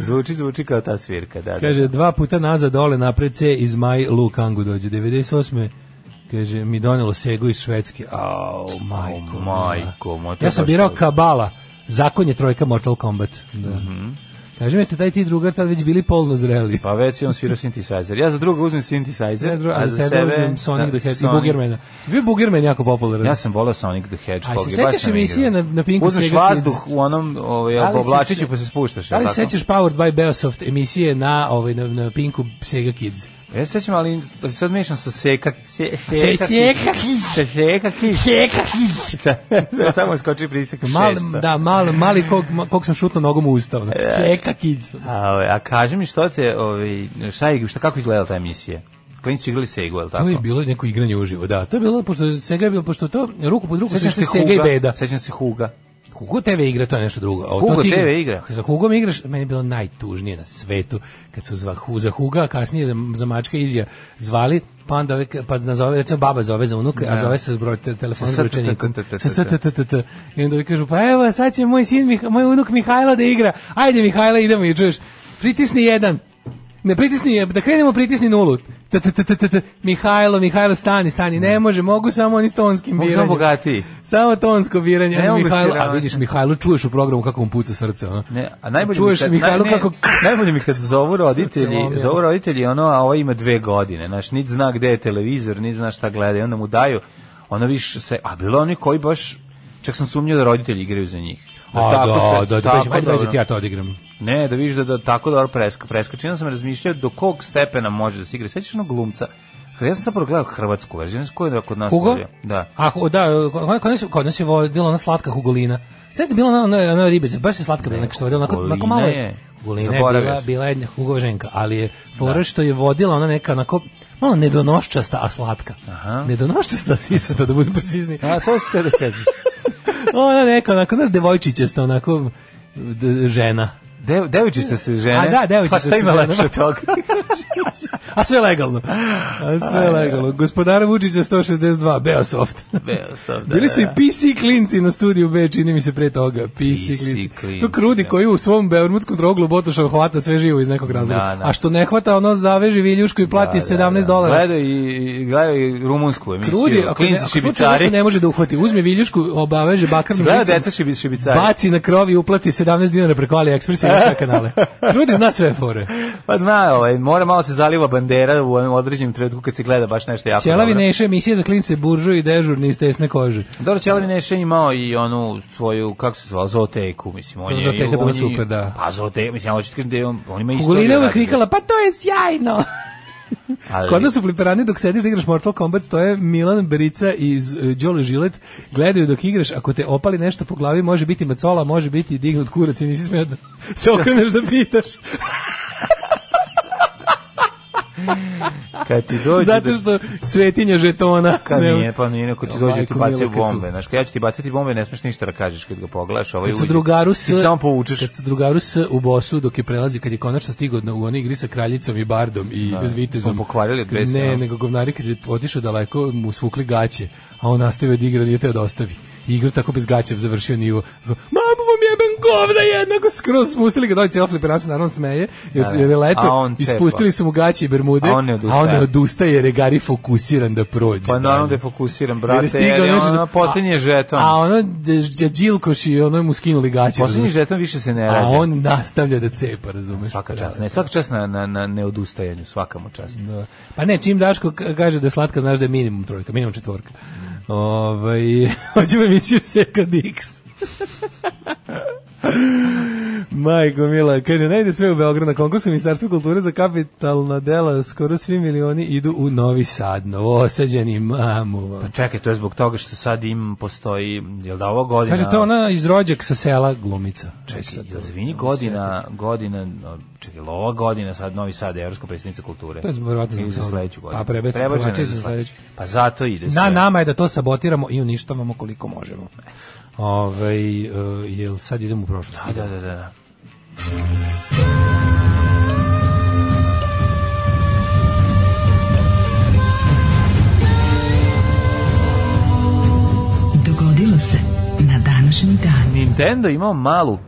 zvuči, zvuči kao ta svirka, da, da, da. Kaže, dva puta nazad dole napred se, iz Maj Lukangu dođe. 98 kaže mi donelo segu iz Švedske. Au, majko. Au, majko, ja sam birao Kabala. Zakon je trojka Mortal Kombat. Da. Mm -hmm. Kaži mi ste taj ti drugar tad već bili polno zreli. Pa već je on svirao synthesizer. Ja za druga uzmem synthesizer, ja druga, a, za, za sebe, uzmem Sonic da, the Hedgehog i Boogermana. Bio Boogerman jako popularan. Ja sam volao Sonic the Hedgehog. A se sećaš emisije na, na Pinku Uzmeš vazduh u onom ovaj, oblačiću pa se spuštaš. Da li sećaš Powered by Beosoft emisije na, ovaj, na, na Pinku Sega Kids? Ja sećam, ali sad mešam sa seka... Se, seka, seka kić. Seka kić. Seka kić. Da, da, samo skoči prisek mal, šesta. Da. da, mal, mali kog, kog sam šutno nogom u ustav. Da. Seka kić. A, a kaže mi što te, ovi, šta je, šta, kako izgledala ta emisija? Klinci igrali Segu, je li tako? To je bilo neko igranje uživo, da. To je bilo, pošto Sega je bilo, pošto to ruku pod ruku se Sega i Beda. Sećam se Huga. Kugo TV igra, to je nešto drugo. O, Hugo to TV igra? Sa Hugom igraš, meni je bilo najtužnije na svetu, kad su zva, za Huga, a kasnije za, za mačka Izija zvali, pa onda ove, pa nazove, recimo baba zove za unuka, a da. zove se broj telefona sa učenikom. I onda kažu, pa evo, sad će moj sin, moj unuk Mihajlo da igra, ajde Mihajlo, idemo i čuješ, pritisni jedan, Ne pritisni, da krenemo pritisni nulu. T, t, t, Mihajlo, Mihajlo, stani, stani. Ne može, mogu samo oni s tonskim biranjem. Mogu samo bogatiji. Samo tonsko biranje. Ne Mihajlo, a vidiš, Mihajlo, čuješ u programu kako mu puca srce. Ono. Ne, a najbolje čuješ mi kad, kako... Najbolje mi kad zovu roditelji, zovu roditelji, ono, a ovo ima dve godine. Znaš, nit zna gde je televizor, nit zna šta gleda. I onda mu daju, ono viš sve... a bilo oni koji baš, čak sam sumnio da roditelji igraju za njih. A, da, da, da, da, da, da, da, da, da, da, da, da, da, da, Ne, da vidiš da, da tako dobro preska, preskači. Ja sam razmišljao do kog stepena može da se igra. Sećaš onog glumca? Ja sam zapravo gledao hrvatsku verziju, ne znam koja je da kod nas. Hugo? Da. A, da, kod nas, kod nas je vodila ona slatka Hugolina. Sve je bila ona, ona, ribica, baš je slatka bila, neka što vodila, onako, onako malo je. Hugolina je bila, bila jedna Hugova ženka, ali je da. fora da. što je vodila ona neka onako, malo nedonoščasta, a slatka. Aha. Nedonoščasta sisata, da budem precizni. A, to ste da kažeš. ona neka, onako, znaš, devojčićasta, onako, žena. De, devojčice se žene. A da, devojčice. Pa šta ima lepše da. toga? A sve legalno. A sve Aj, legalno. Ja. Gospodara Vučića 162, Beosoft. Beosoft, da. Bili su i da. PC klinci na studiju B, čini mi se pre toga. PC, PC klinci. klinci. To krudi da. koji u svom bermudskom troglu botoša hvata sve živo iz nekog razloga. Da, da. A što ne hvata, ono zaveži viljušku i plati da, 17 dolara. Gleda i, gleda i rumunsku emisiju. Krudi, ako, klinci ne, ako šibicari. ne može da uhvati, uzme viljušku, obaveže bakarnom žicom. Gleda deca šibicari. Baci na krovi i uplati 17 dinara preko AliExpressa na sve kanale. Ljudi zna sve fore. Pa zna, ovaj, mora malo se zaliva bandera u određenom trenutku kad se gleda baš nešto jako Čelavi dobro. Neše emisije za klince buržu i dežurni iz tesne kože. Dobro, Čelavi Neše imao i onu svoju, kako se zvala, zooteku, mislim. On je, Zooteka bila super, da. Pa zooteku, mislim, ja hoću da, da on, on ima istoriju. Gulina uvek vikala, pa to je sjajno! Ali... Kod nas u Fliperani dok sediš da igraš Mortal Kombat stoje Milan Berica iz uh, Đole Žilet, gledaju dok igraš, ako te opali nešto po glavi, može biti macola, može biti dignut kurac i nisi smio da se okreneš da pitaš kad ti dođe Zato da- što svetinja žetona. Kad ne, nije, pa nije, neko ti dođe ti bacio bombe. Znaš, kad ja ću ti bacati bombe, ne smeš ništa da kažeš kad ga pogledaš. Ovaj kad su drugaru s, ti samo povučeš. Kad su drugaru s u bosu dok je prelazi, kad je konačno stigao u one igri sa kraljicom i bardom i da, zvitezom. pokvarili dres. Ne, nego govnari kad je otišao daleko mu svukli gaće, a on nastavio da igra, nije teo da ostavi igra tako bez gaća završio nivo. Mamu vam jebem govna jednako skroz spustili ga dođe Ofli Perasa naravno smeje jer, da, da. jer je leto ispustili su mu gaće i bermude a on ne odustaje, a on ne odustaje jer je Gari fokusiran da prođe. Pa naravno da je fokusiran brate jer je, stigao jer je ono posljednje žeton. A, a ono Đilkoš i ono mu skinuli gaće. Posljednji žeton više se ne radi. A on nastavlja da cepa, razumeš? Svaka čast, ne, da, svaka čast na, na, na neodustajanju, svaka čast. Da. Pa ne, čim Daško kaže da slatka, znaš da je minimum trojka, minimum četvorka. Ovaj, hoćemo emisiju Second X. Majko Mila, kaže, ne ide sve u Beograd na konkursu Ministarstva kulture za kapitalna dela, skoro svi milioni idu u Novi Sad, novosađeni mamu. Pa čekaj, to je zbog toga što sad im postoji, jel da ova godina... Kaže, to ona iz rođak sa sela Glumica. Čekaj, jel izvini, da godina, godina, čekaj, ova godina sad Novi Sad je Evropska predstavnica kulture. To je verovatno za sledeću godinu. Pa prebe, prebačeno za sledeću. Pa zato ide. Na nama je da to sabotiramo i uništavamo koliko možemo. Ovaj eh, jel sad idemo u prošlost? Da, da, da, da, da. Dogodilo se na današnji dan. Nintendo imao malu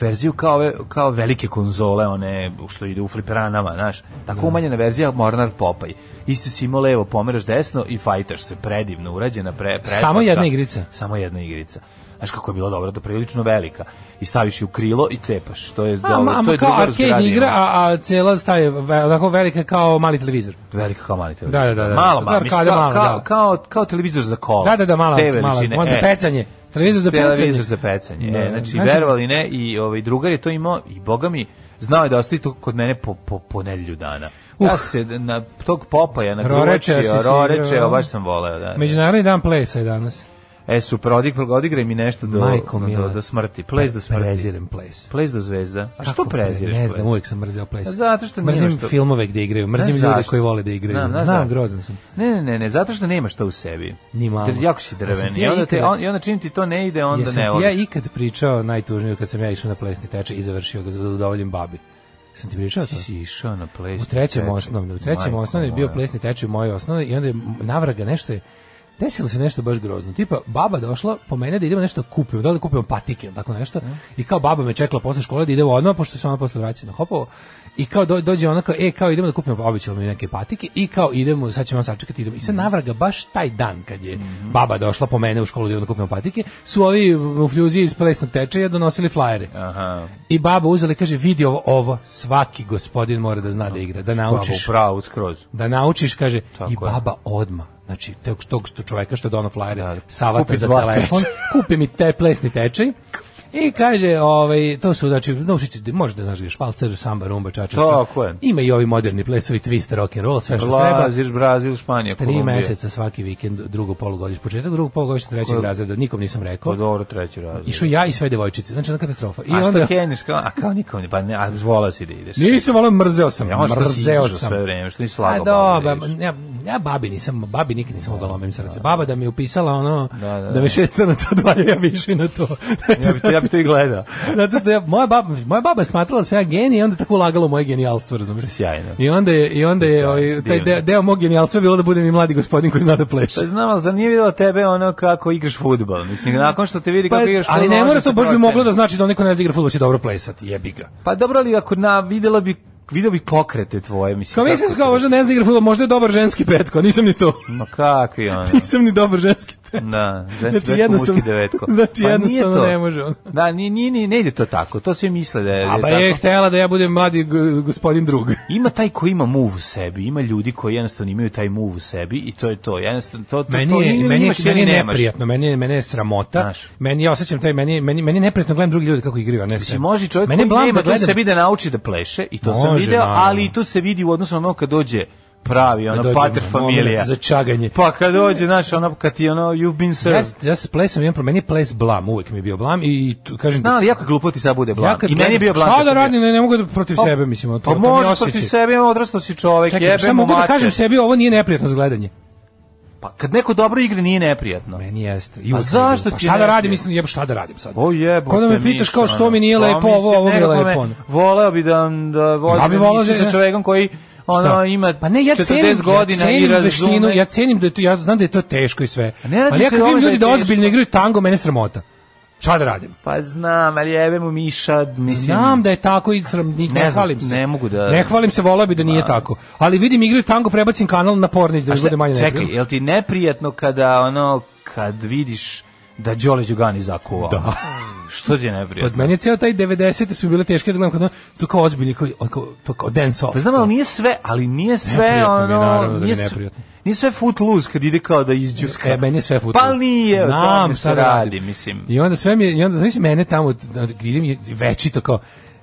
verziju kao, ove, kao velike konzole, one što ide u fliperanama, znaš. Tako da. umanjena verzija Mornar Popaj. Isto si imao levo, pomeraš desno i fajtaš se, predivno urađena. Pre, pre, samo jedna igrica? Samo jedna igrica. Znaš kako je bilo dobro, da prilično velika. I staviš ju krilo i cepaš. To je a, dobro, ma, to je kao arcade igra, a, a cela staje tako velika kao mali televizor. Velika kao mali televizor. Da, da, da. Malo, da, malo, kao, da da. kao, kao, televizor za kola. Da, da, da, mala, TV mala, mala, za pecanje. Televizor za pecanje. Televizor za pecanje. E, da, da. znači, znači, verovali ne, i ovaj, drugar je to imao i boga mi znao je da ostaje tu kod mene po, po, po nedelju dana. Uh. Ja se na tog popaja na Roreče, gruči, roreče, baš sam voleo. Da, da. Međunarodni dan plesa je danas. E, suprodik, odigraj mi nešto do, Majko, do, do, do smrti. Place do smrti. Prezirem ples. Ples do zvezda. A Kako što prezireš Ne znam, uvijek sam mrzeo ples. A pa zato što mrzim što... filmove gde igraju, mrzim ne, ljude koji vole da igraju. Na, na, znam, grozan sam. Ne, ne, ne, ne, zato što nema što u sebi. Ni malo. Jer jako si dreveni. I onda, te, on, I onda čim ti to ne ide, onda Jesam ne voliš. Ja ikad pričao najtužnije kad sam ja išao na plesni tečaj i završio ga za da udovoljem babi. Sam ti pričao to? Si išao na plesni U trećem osnovnom. U trećem osnovnom je bio plesni tečaj u mojoj osnovnoj i onda je navraga nešto je desilo se nešto baš grozno. Tipa, baba došla po mene da idemo nešto da kupimo, da li da kupimo patike ili tako nešto. I kao baba me čekala posle škole da idemo odmah, pošto se ona posle vraća na hopovo i kao do, dođe ona kao, e, kao idemo da kupimo, obećala mi neke patike, i kao idemo, sad ćemo sačekati, idemo. I sad mm. navraga, baš taj dan kad je mm-hmm. baba došla po mene u školu da idemo da kupimo patike, su ovi u fljuzi iz plesnog tečaja donosili flajere. Aha. I baba uzela i kaže, vidi ovo, ovo, svaki gospodin mora da zna da igra, da naučiš. Baba upravo, skroz. Da naučiš, kaže, Tako i baba odma znači tog, tog što čoveka što je donao flajere, da, savata za telefon, kupi mi te plesni tečaj, I kaže, ovaj, to su, znači, naučit ćeš, možeš da znaš švalcer, samba, rumba, čača. Tako je. Ima i ovi moderni plesovi, twist, rock and roll, sve što Lazir, treba. Lazir, Brazil, Španija, Tri Kolumbija. meseca svaki vikend, drugo polugodište, početak drugo polugodište, trećeg Kod... razreda, nikom nisam rekao. Pa dobro, treći razred. Išao ja i sve devojčice, znači na katastrofa. I a onda... što kenješ, kao, a kao nikom, pa ne, a zvola si da ideš. Nisam, ali mrzeo sam, ja, da mrzeo sam. Sve vreme, što nisi slago. A da dobro, ja, ja babi nisam, babi nikad nisam mogao da lomim srce. Baba da mi upisala ono, da, da, da. da me šest crnaca odvalja, ja bi na to. ja ja bi to i gledao. Zato što ja, moja baba, moja baba je smatrala da se ja genij i onda tako ulagalo moje genijalstvo, razumiješ? Sjajno. I onda je, i onda je ovaj, Sjajno, taj deo, deo mog genijalstva bilo da budem i mladi gospodin koji zna da pleše. Pa znam, ali zar nije videla tebe ono kako igraš fudbal. Mislim, nakon što te vidi pa, kako igraš fudbal. Ali ne mora to baš bi moglo da znači da niko ne zna da igra fudbal će dobro plesati, jebi ga. Pa dobro, ali ako na, videla bi video bih pokrete tvoje, mislim. Kao mislim kao možda ne zna igra fudbal, možda je dobar ženski petko, nisam ni to. Ma kakvi on. nisam ni dobar ženski petko. Da, ženski znači, petko, muški devetko. Znači pa jednostavno ne može on. Da, ni ni ni ne ide to tako. To se misle da je A ba da je, pa je htela da ja budem mladi gospodin drug. Ima taj ko ima move u sebi, ima ljudi koji jednostavno imaju taj move u sebi i to je to. Jednostavno to to meni to, je, to, meni je, meni je neprijatno, meni je meni je sramota. Znaš. Meni ja osećam taj meni meni meni neprijatno gledam drugi ljudi kako igriva. a ne. Mislim može čovjek meni blama da sebi da nauči da pleše i to se video, ali to se vidi u odnosu na ono kad dođe pravi, ono, pater familija. Za čaganje. Pa kad dođe, znaš, ono, kad ti, ono, you've been served. Ja, ja se plesam, imam promeni ples blam, uvek mi je bio blam i, i kažem... Znam, ali jako glupo ti sad bude blam. Ja I meni je bio blam. Šta da radim, ne, ne mogu da protiv pa, sebe, mislim, to, pa, to mi je Pa možeš protiv sebe, odrastao si čovek, Čekaj, jebe mu mater. Čekaj, šta mogu da kažem sebi, ovo nije neprijatno zgledanje. Pa kad neko dobro igra nije neprijatno. Meni jeste. I A zašto pa ti? Šta da radim? Mislim, jebo šta da radim sad? O jebo. Kada me pitaš kao što mi nije pa lepo, ovo, ovo je lepo. Voleo bih da da volim da sa da čovjekom koji ono ima pa ne ja cenim godina ja cenim i razume. veštinu ja cenim da je to ja znam da je to teško i sve ali ja kad da vidim da ljudi da ozbiljno igraju tango mene sramota Šta da radim? Pa znam, ali jebe mu Miša, mislim. Znam da je tako i sram, ne, ne hvalim se. Ne mogu da... Ne hvalim se, volao bi da nije pa- tako. Ali vidim igraju tango, prebacim kanal na pornić da bude manje Čekaj, je li ti neprijatno kada ono, kad vidiš da Đole Đugani zakuvao. Da. Što ti je neprijatno? Od meni je ceo taj 90. su bile teške, da gledam kao, to kao ozbiljni, kao, kao, to kao dance off. Pa znam, ali nije sve, ali nije sve, ono... Mi, naravno, nije, da mi nije sve footloose kad ide kao da iz džuska. E, meni je sve footloose. Pa nije, Znam, o tome se radi, mislim. I onda sve mi, i onda, mislim, mene tamo, gdje da, da veći večito kao,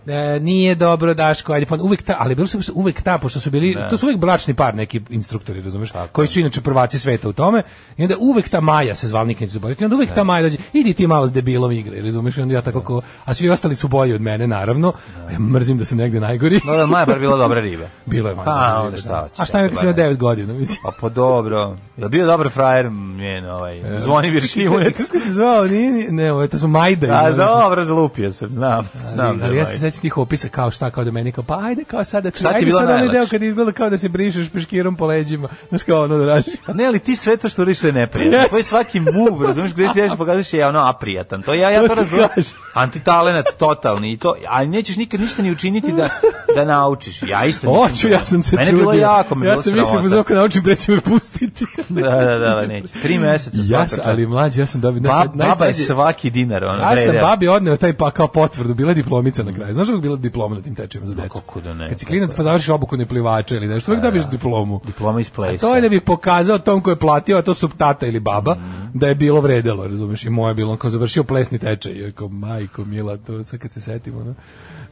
e, nije dobro Daško, ajde pa uvek ta, ali bilo su uvek ta pošto su bili da. to su uvek bračni par neki instruktori, razumeš, Tako. koji su inače prvaci sveta u tome. I onda uvek ta Maja se zvala nikad zaboraviti. Onda uvek da. ta Maja dođe, idi ti malo s debilom igre, razumeš? I onda ja tako ko, a svi ostali su bolji od mene naravno. Da. Ja mrzim da sam negde najgori. No, da, Maja bar bila dobra riba. bilo je Maja. Pa, onda da. šta A šta mi se 9 godina, mislim. Pa po pa dobro. Da bio dobar frajer, njen ovaj e. Zvonimir Šimunac. Kako se zvao? Nije, ne, ovo to su Majda. A pa, dobro, zalupio sam, znam, znam. Ali, da ali ja se sećam tih opisa kao šta kao Domenika, da pa ajde kao sada da ti, ajde ti sad onaj deo kad izgleda kao da se brišeš peškirom po leđima, znaš kao ono da radiš. Pa ne, ali ti sve to što radiš je neprijatno, yes. tvoj svaki move, razumiješ gde ti ješ pokazuješ je ono aprijatan, to ja, ja to razumem, antitalenat totalni i to, a nećeš nikad ništa ni učiniti da, da naučiš, ja isto nisam. hoću ja sam se Mene bilo jako, me ja sam mislim pozvao kad naučim, pre će me pustiti. da, da, da, neće, tri meseca ja sam, ali mlađi, ja sam dobio, Bab, baba je svaki dinar, ona ja sam babi odneo taj pa kao potvrdu, bila diplomica na kraju, znaš znaš uvijek bila diploma na tim tečajima za decu. No, kako da ne. Kad si klinac da pa završiš obuku ne plivača ili nešto, uvijek pa dobiješ da. diplomu. Diploma iz plesa. A to je da bi pokazao tom ko je platio, a to su tata ili baba, mhm. da je bilo vredelo, razumeš? I moje bilo, on kao završio plesni tečaj, kao majko mila, to sad kad se setimo, no?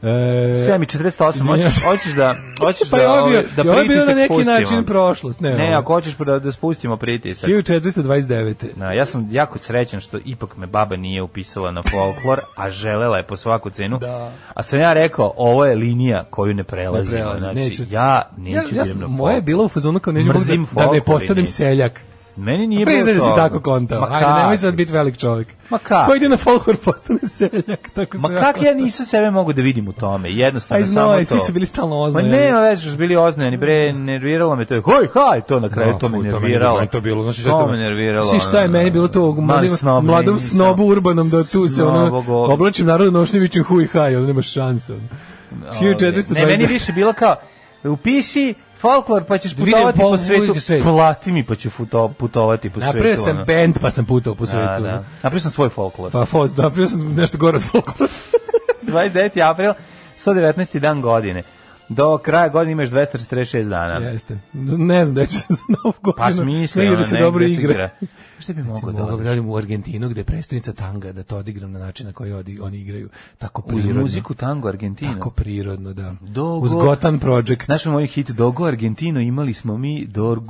E, Sve mi 48, hoćeš, hoćeš da, hoćeš pa da, ovaj, da pritisak je na neki spustimo. način prošlost. Ne, ne ako hoćeš da, da spustimo pritisak. 1429. Na, ja sam jako srećan što ipak me baba nije upisala na folklor, a želela je po svaku cenu. Da. A sam ja rekao, ovo je linija koju ne prelazim. Ne prelazim znači, neću. ja neću ja, ja, da ja, na Moje je bilo u fazonu kao neću da, da ne postanem seljak. Meni nije pa bilo da to. si tako kontao. Ma Ajde, nemoj sad biti velik čovjek. Ma kako? Ko ide na folklor postane seljak, tako Ma kako ja nisam sebe mogu da vidim u tome, jednostavno samo to. Aj, svi su bili stalno oznojeni. Ma ne, ali su bili oznojeni, bre, nerviralo me to. Hoj, haj, to na kraju, no, da, to me nerviralo. To, to bilo, znači, to me nerviralo. Si šta je meni bilo to, mladim, mladom snobu urbanom da tu se ono, oblačim narodno nošnjevićem hoj, haj, ono nema šanse. Ovaj, ne, meni više bilo kao, upiši folklor, pa ćeš da putovati po svetu. svetu. Plati mi, pa ću puto, putovati po napravio svetu. Napravio sam band, pa sam putovao po da, svetu. Da. Napravio sam svoj folklor. Pa, napravio sam nešto gore od folklora. 29. april, 119. dan godine do kraja godine imaš 246 dana. Jeste. Ne znam da će se za novu pa godinu. Pa smišljeno, da se dobro igra. igra. Šta bi znači, mogo da, da odem u Argentinu gde je predstavnica tanga da to odigram na način na koji odi, oni igraju tako prirodno. Uz muziku tango Argentinu. Tako prirodno, da. Dogo, Uz Gotan Project. Znaš moj hit Dogo Argentino imali smo mi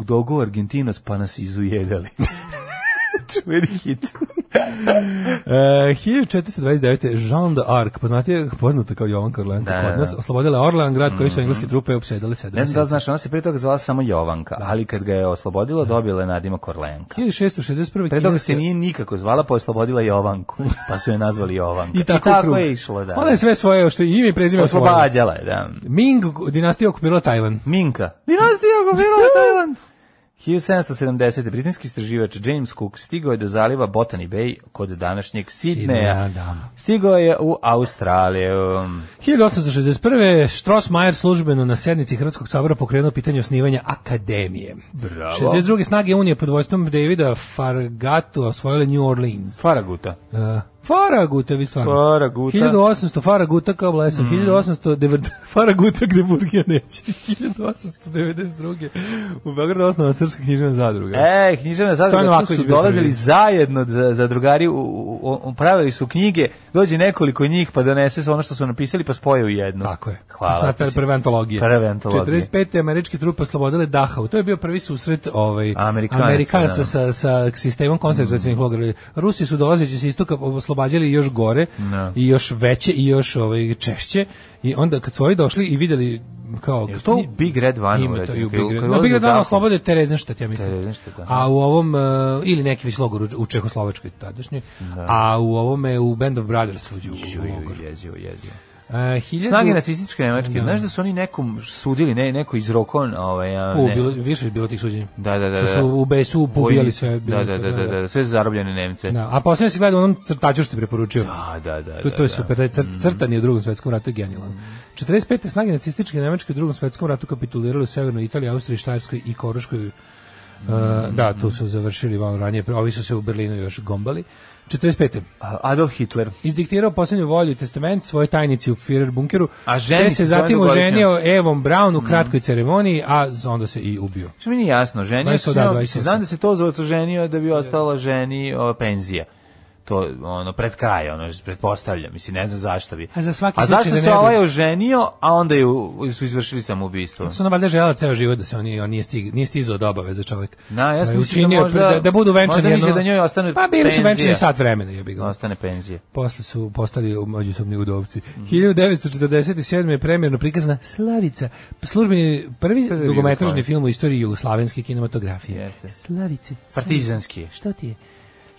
Dogo Argentino pa nas izujedali. Čuveni hit uh, 1429. E, Jean d'Arc, poznatije, poznata kao Jovan Karlenko da, kod da, nas, da. oslobodila Orlean grad koji su mhm. engleske trupe opsedale 70. Ne znam da li znaš, ona se prije toga zvala samo Jovanka, da. ali kad ga je oslobodila, da. dobila je nadima Korlenka. 1661. Pre toga se nije nikako zvala, pa oslobodila Jovanku, pa su je nazvali Jovanka. I tako, I tako je išlo, da. Ona je sve svoje, što ime i prezime oslobađala je, da. Ming dinastija okupirala Tajvan. Minka. Dinastija okupirala Tajvan. 1770. britanski istraživač James Cook stigao je do zaliva Botany Bay kod današnjeg Sidneja. Da. Stigao je u Australiju. 1861. Strossmayer službeno na sednici Hrvatskog sabora pokrenuo pitanje osnivanja akademije. Bravo. 62. snage Unije pod vojstvom Davida Fargatu osvojile New Orleans. Faraguta. Uh, Faraguta, vi stvarno. Faraguta. 1800 Faraguta kao blesa, mm. 1890 Faraguta gde Burgija neće. 1892. U Beogradu osnova Srpska književna zadruga. E, književna zadruga su da dolazili zajedno za, za drugari, u, u, u, pravili su knjige, dođe nekoliko njih pa donese se ono što su napisali pa spoje u jednu. Tako je. Hvala. Znači, nastale prve antologije. Prve antologije. 45. američke trupe oslobodile Dachau. To je bio prvi susret ovaj, Amerikanaca, Amerikanaca sa, sa sistemom koncentracijnih mm. logora. Rusi su dolazeći se istoka oslobađali još gore no. Da. i još veće i još ovaj češće i onda kad su ovi došli i videli kao je to Big Red Van ima to i u Big Red, no, Big Red Van oslobode Terezenštat ja mislim Terezenštat, da. a u ovom uh, ili neki već logor u Čehoslovačkoj tadašnjoj da. a u ovome u Band of Brothers uđu u logor jezio jezio Uh, hiljadu... Snage nacističke nemačke, no. Da. znaš da su oni nekom sudili, ne, neko iz Rokon, ovaj, ne. U, bilo, više je bilo tih suđenja. Da, da, da. Što su da. u BSU pobijali sve. Da, bilo, da, da, da, da, da, da, sve zarobljene Nemce. Da, a posljedno se gleda onom crtaču što je preporučio. Da, da, da. To, to je super, taj crt, mm. crtani u drugom svetskom ratu genijalan. Mm. 45. snage nacističke nemačke u drugom svetskom ratu kapitulirali u Severnoj Italiji, Austriji, Štajerskoj i Koruškoj Uh, e, mm. da, tu su završili vam ranije, ovi su se u Berlinu još gombali. 45. Adolf Hitler izdiktirao poslednju volju i testament svojoj tajnici u Führer bunkeru, a ženi se zatim oženio Evom Brown u mhm. kratkoj mm. ceremoniji, a onda se i ubio. Što mi nije jasno, ženio se, da, znam da se to zove ženio da bi da. ostala ženi o, penzija to ono pred kraj ono pretpostavljam mislim ne znam zašto bi a za svaki a zašto da se ovaj oženio a onda ju su izvršili samoubistvo su na valjda želeo ceo život da se oni on nije stig nije stizao do obaveze čovjek na da, ja sam da da učinio da, možda, da, da budu venčani jedno da njoj ostane pa bili penzija. su venčani sat vremena je ga ostane penzije posle su postali međusobni udovci mm. 1947 je premijerno prikazana Slavica službeni prvi dugometražni film u istoriji jugoslavenske kinematografije Jeste. Slavice, Slavice partizanski šta ti je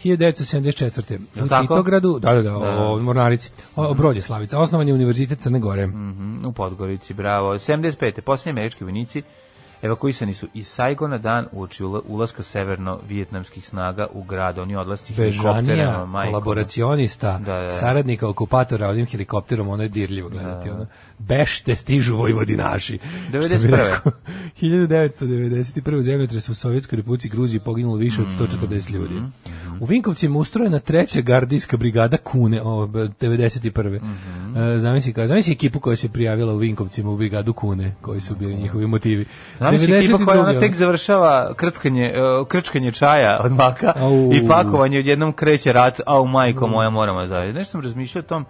1974. U Titogradu, da, da, da, o Mornarici, o, o Brodje Slavica, osnovan je Univerzitet Crne Gore. Mm -hmm, u Podgorici, bravo. 75. Posljednji američki vojnici Evakuisani su iz Saigona dan uoči ulaska severno-vjetnamskih snaga u grad. Oni odlasti helikopterima. Bežanija, kolaboracionista, da, da, da. saradnika okupatora ovim helikopterom, ono je dirljivo gledati. Da. Ono. Bešte stižu vojvodinaši. 91. 1991. zemljotres u Sovjetskoj republici Gruziji poginulo više od 140 mm, ljudi. Mm -hmm. U Vinkovcima ustrojena treća gardijska brigada Kune, ovo, 91. Mm -hmm. zamisli, kao, zamisli ekipu koja se prijavila u Vinkovcima u brigadu Kune, koji su bili njihovi motivi. Zamisli tipa koja ona tek završava krckanje, e, krčkanje čaja od maka au. i pakovanje odjednom kreće rat, a au majko moja moramo da zajedno. Nešto sam razmišljao o tom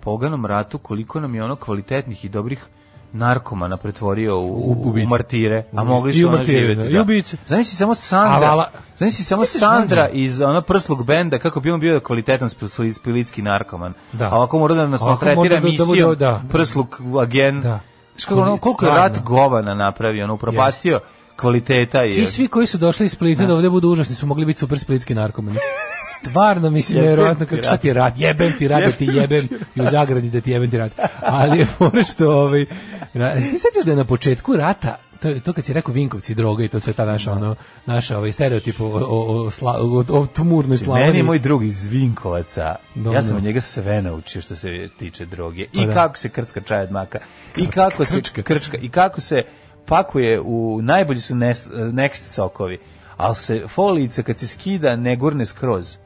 poganom ratu koliko nam je ono kvalitetnih i dobrih narkomana pretvorio u, u, ubice. u martire, a mogli su ono živjeti. Da. da. I ubice. Zamisli samo Sandra, Avala. zamisli samo Sandra iz ona prslog benda, kako bi on bio kvalitetan spilitski narkoman. Da. A ovako mora da nas maltretira da, da, da, da, da. prslug agen. Da Kako, ono, koliko je rat govana napravio, ono, upropastio yes. kvaliteta je. Ti svi koji su došli iz Splita da, da ovde budu užasni su mogli biti super splitski narkomani. Stvarno mislim nevjerojatno kako se ti rad, jebem ti rad, da ti jebem i u zagradi da ti jebem ti rad. Ali je ono što ovaj, ti sećaš da je na početku rata to, to kad si rekao Vinkovci droga i to sve ta naša ono naša ovaj stereotip o o o, sla, o, o tumurnoj slavi. Znači, meni je moj drug iz Vinkovaca. Dobre. Ja sam od njega sve naučio što se tiče droge i pa da. kako se krčka čaj od maka i kako se krčka. krčka i kako se pakuje u najbolji su next sokovi. Ali se folica kad se skida ne gurne skroz,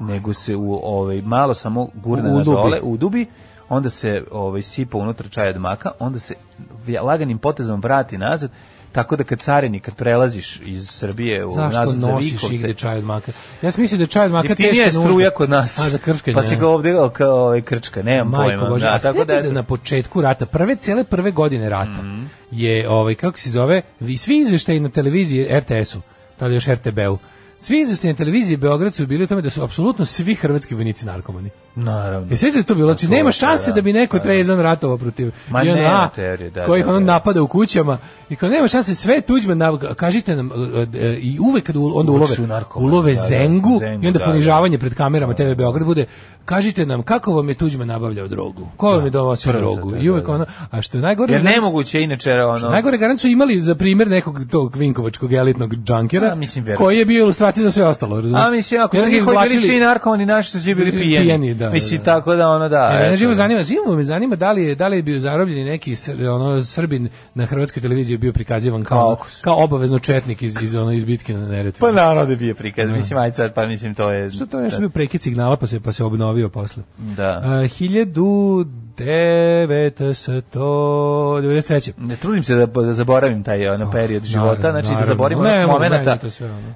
nego se u ovaj malo samo gurne u, u na dole u dubi onda se ovaj sipa unutra čaj od maka, onda se laganim potezom vrati nazad, tako da kad carini, kad prelaziš iz Srbije u Zašto nazad za nosiš Vikovce, igde čaj od maka? Ja sam mislio da je čaj od maka teška nužda. je struja kod nas. A, za krčkanje. Pa si ga ovde kao ovaj, krčka, nemam Majko pojma. Bože, da, a tako da, da na početku rata, prve cele prve godine rata, mm -hmm. je, ovaj, kako se zove, svi izveštaji na televiziji RTS-u, tada još RTB-u, svi izveštaji na televiziji Beograd su bili u tome da su apsolutno svi hrvatski vojnici narkomani. Naravno. I sve to bilo, znači nema šanse da, bi neko trezan ratovao protiv Ma JNA, teorije, da, kojih da, ono da. napada u kućama. I kao nema šanse, sve tuđme, kažite nam, e, e, e, i uvek kada onda ulove, ulove da, Zengu, i onda ponižavanje pred kamerama TV Beograd bude, kažite nam kako vam je tuđme nabavljao drogu, ko vam je donosio drogu, i uvek ono, a što je najgore... Jer znači- nemoguće inače ono... Najgore garant imali za primjer nekog tog vinkovačkog elitnog džankera, koji je bio ilustracija za sve ostalo, razumiješ? A mislim, ako bili svi narkomani, naši su svi bili pijeni da, Mislim, da, da, tako da ono da. E, ne, ne živo zanima, živo me zanima da li je, da li je bio zarobljen neki ono, Srbin na hrvatskoj televiziji bio prikazivan kao, Okus. kao obavezno četnik iz, iz, ono, iz bitke na Neretvi. Pa naravno da je bio prikaz, da. mislim, ajde sad, pa mislim, to je... Što to nešto bio prekid signala pa se, pa se obnovio posle. Da. Uh, 1993. Ne trudim se da, da zaboravim taj ono, ah, period oh, života, znači, da naravno, znači naravno. da zaboravim ne, momenta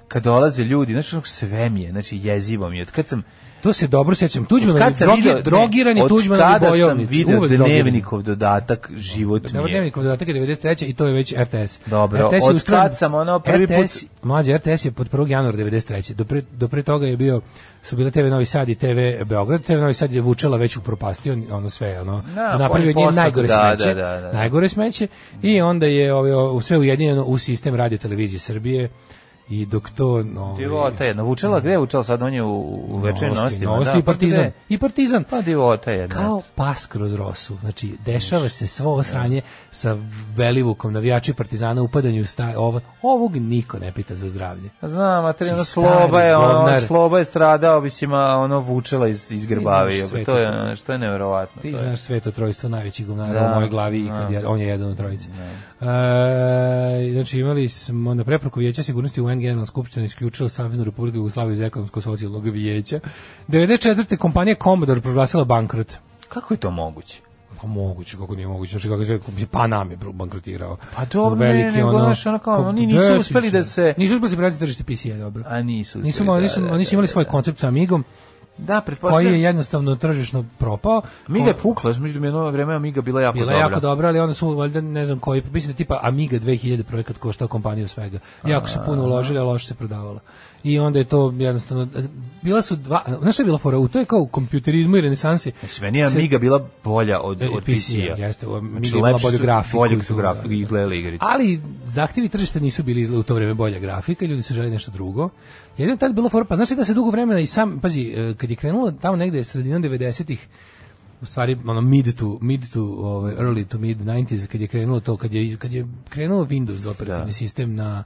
kad dolaze ljudi, znači sve mi je, znači jezivo mi je. Kad sam To se dobro sećam. Tuđman je drogi, video, drogirani Tuđman je bojovnik. Od kada dnevnikov dodatak život mi je. Dnevnikov dodatak je 93. i to je već RTS. Dobro, RTS od ustran... kada sam ono prvi RTS, put... Mlađe, RTS je pod 1. januara 93. Do pre, do pre toga je bio su bile TV Novi Sad i TV Beograd. TV Novi Sad je vučela već u upropastio ono sve, ono, Na, napravio nje najgore da, da smeće. Da, da, da. Najgore smeće i onda je ovo, sve ujedinjeno u sistem radio televizije Srbije i dok to no divota ovaj, je navučela no, gde je učila sad on je u, u večernoj novosti novosti da, i pa partizan gde? i partizan pa divota jedna. kao pas kroz rosu znači dešava se svo osranje sa velivukom navijači partizana upadanju sta ovo ovog niko ne pita za zdravlje znam a znači, ono sloba je ono sloba je stradao mislim ono vučela iz iz grbavi to je ono, što je neverovatno ti to znaš sveto trojstvo najveći gumnar u da, mojoj glavi da. i kad je, on je jedan od trojice ne. E, znači imali smo na preporuku Vijeća sigurnosti UN Generalna skupština isključila Saveznu Republiku Jugoslaviju iz ekonomsko-socijalnog vijeća. 94. kompanija Commodore proglasila bankrut. Kako je to moguće? Pa moguće, kako nije moguće, znači kako je Panam je bankrotirao. Pa dobro, veliki ne, ono, ono kao, oni nisu uspeli da se... Nisu uspeli da se pratiti tržište PC-a, dobro. A nisu. Nisu, da, nisu, da, da, nisu imali da, svoj da. koncept sa Amigom. Da, pretpostavljam. Koji je jednostavno tržišno propao. Amiga je pukla, smo mi jedno vreme Amiga bila jako bila dobra. Bila jako dobra, ali onda su valjda ne znam koji, mislim da tipa Amiga 2000 projekat koštao kompaniju svega. Jako su puno uložili, a loše se prodavala. I onda je to jednostavno bila su dva, znaš šta je bila fora, u to je kao u kompjuterizmu i renesansi. E, sve nije Amiga bila bolja od e, od PC-a. Jeste, znači, Amiga je bila bolju grafiku, bolju grafiku i da, da. gledali igrice. Ali zahtevi tržišta nisu bili u to vreme bolja grafika, ljudi su želeli nešto drugo. Jedino tad bilo fora, pa znaš da se dugo vremena i sam, pazi, e, kad je krenulo tamo negde sredina 90-ih, u stvari ono mid to mid to ovaj early to mid 90s kad je krenulo to kad je kad je krenuo Windows operativni da. sistem na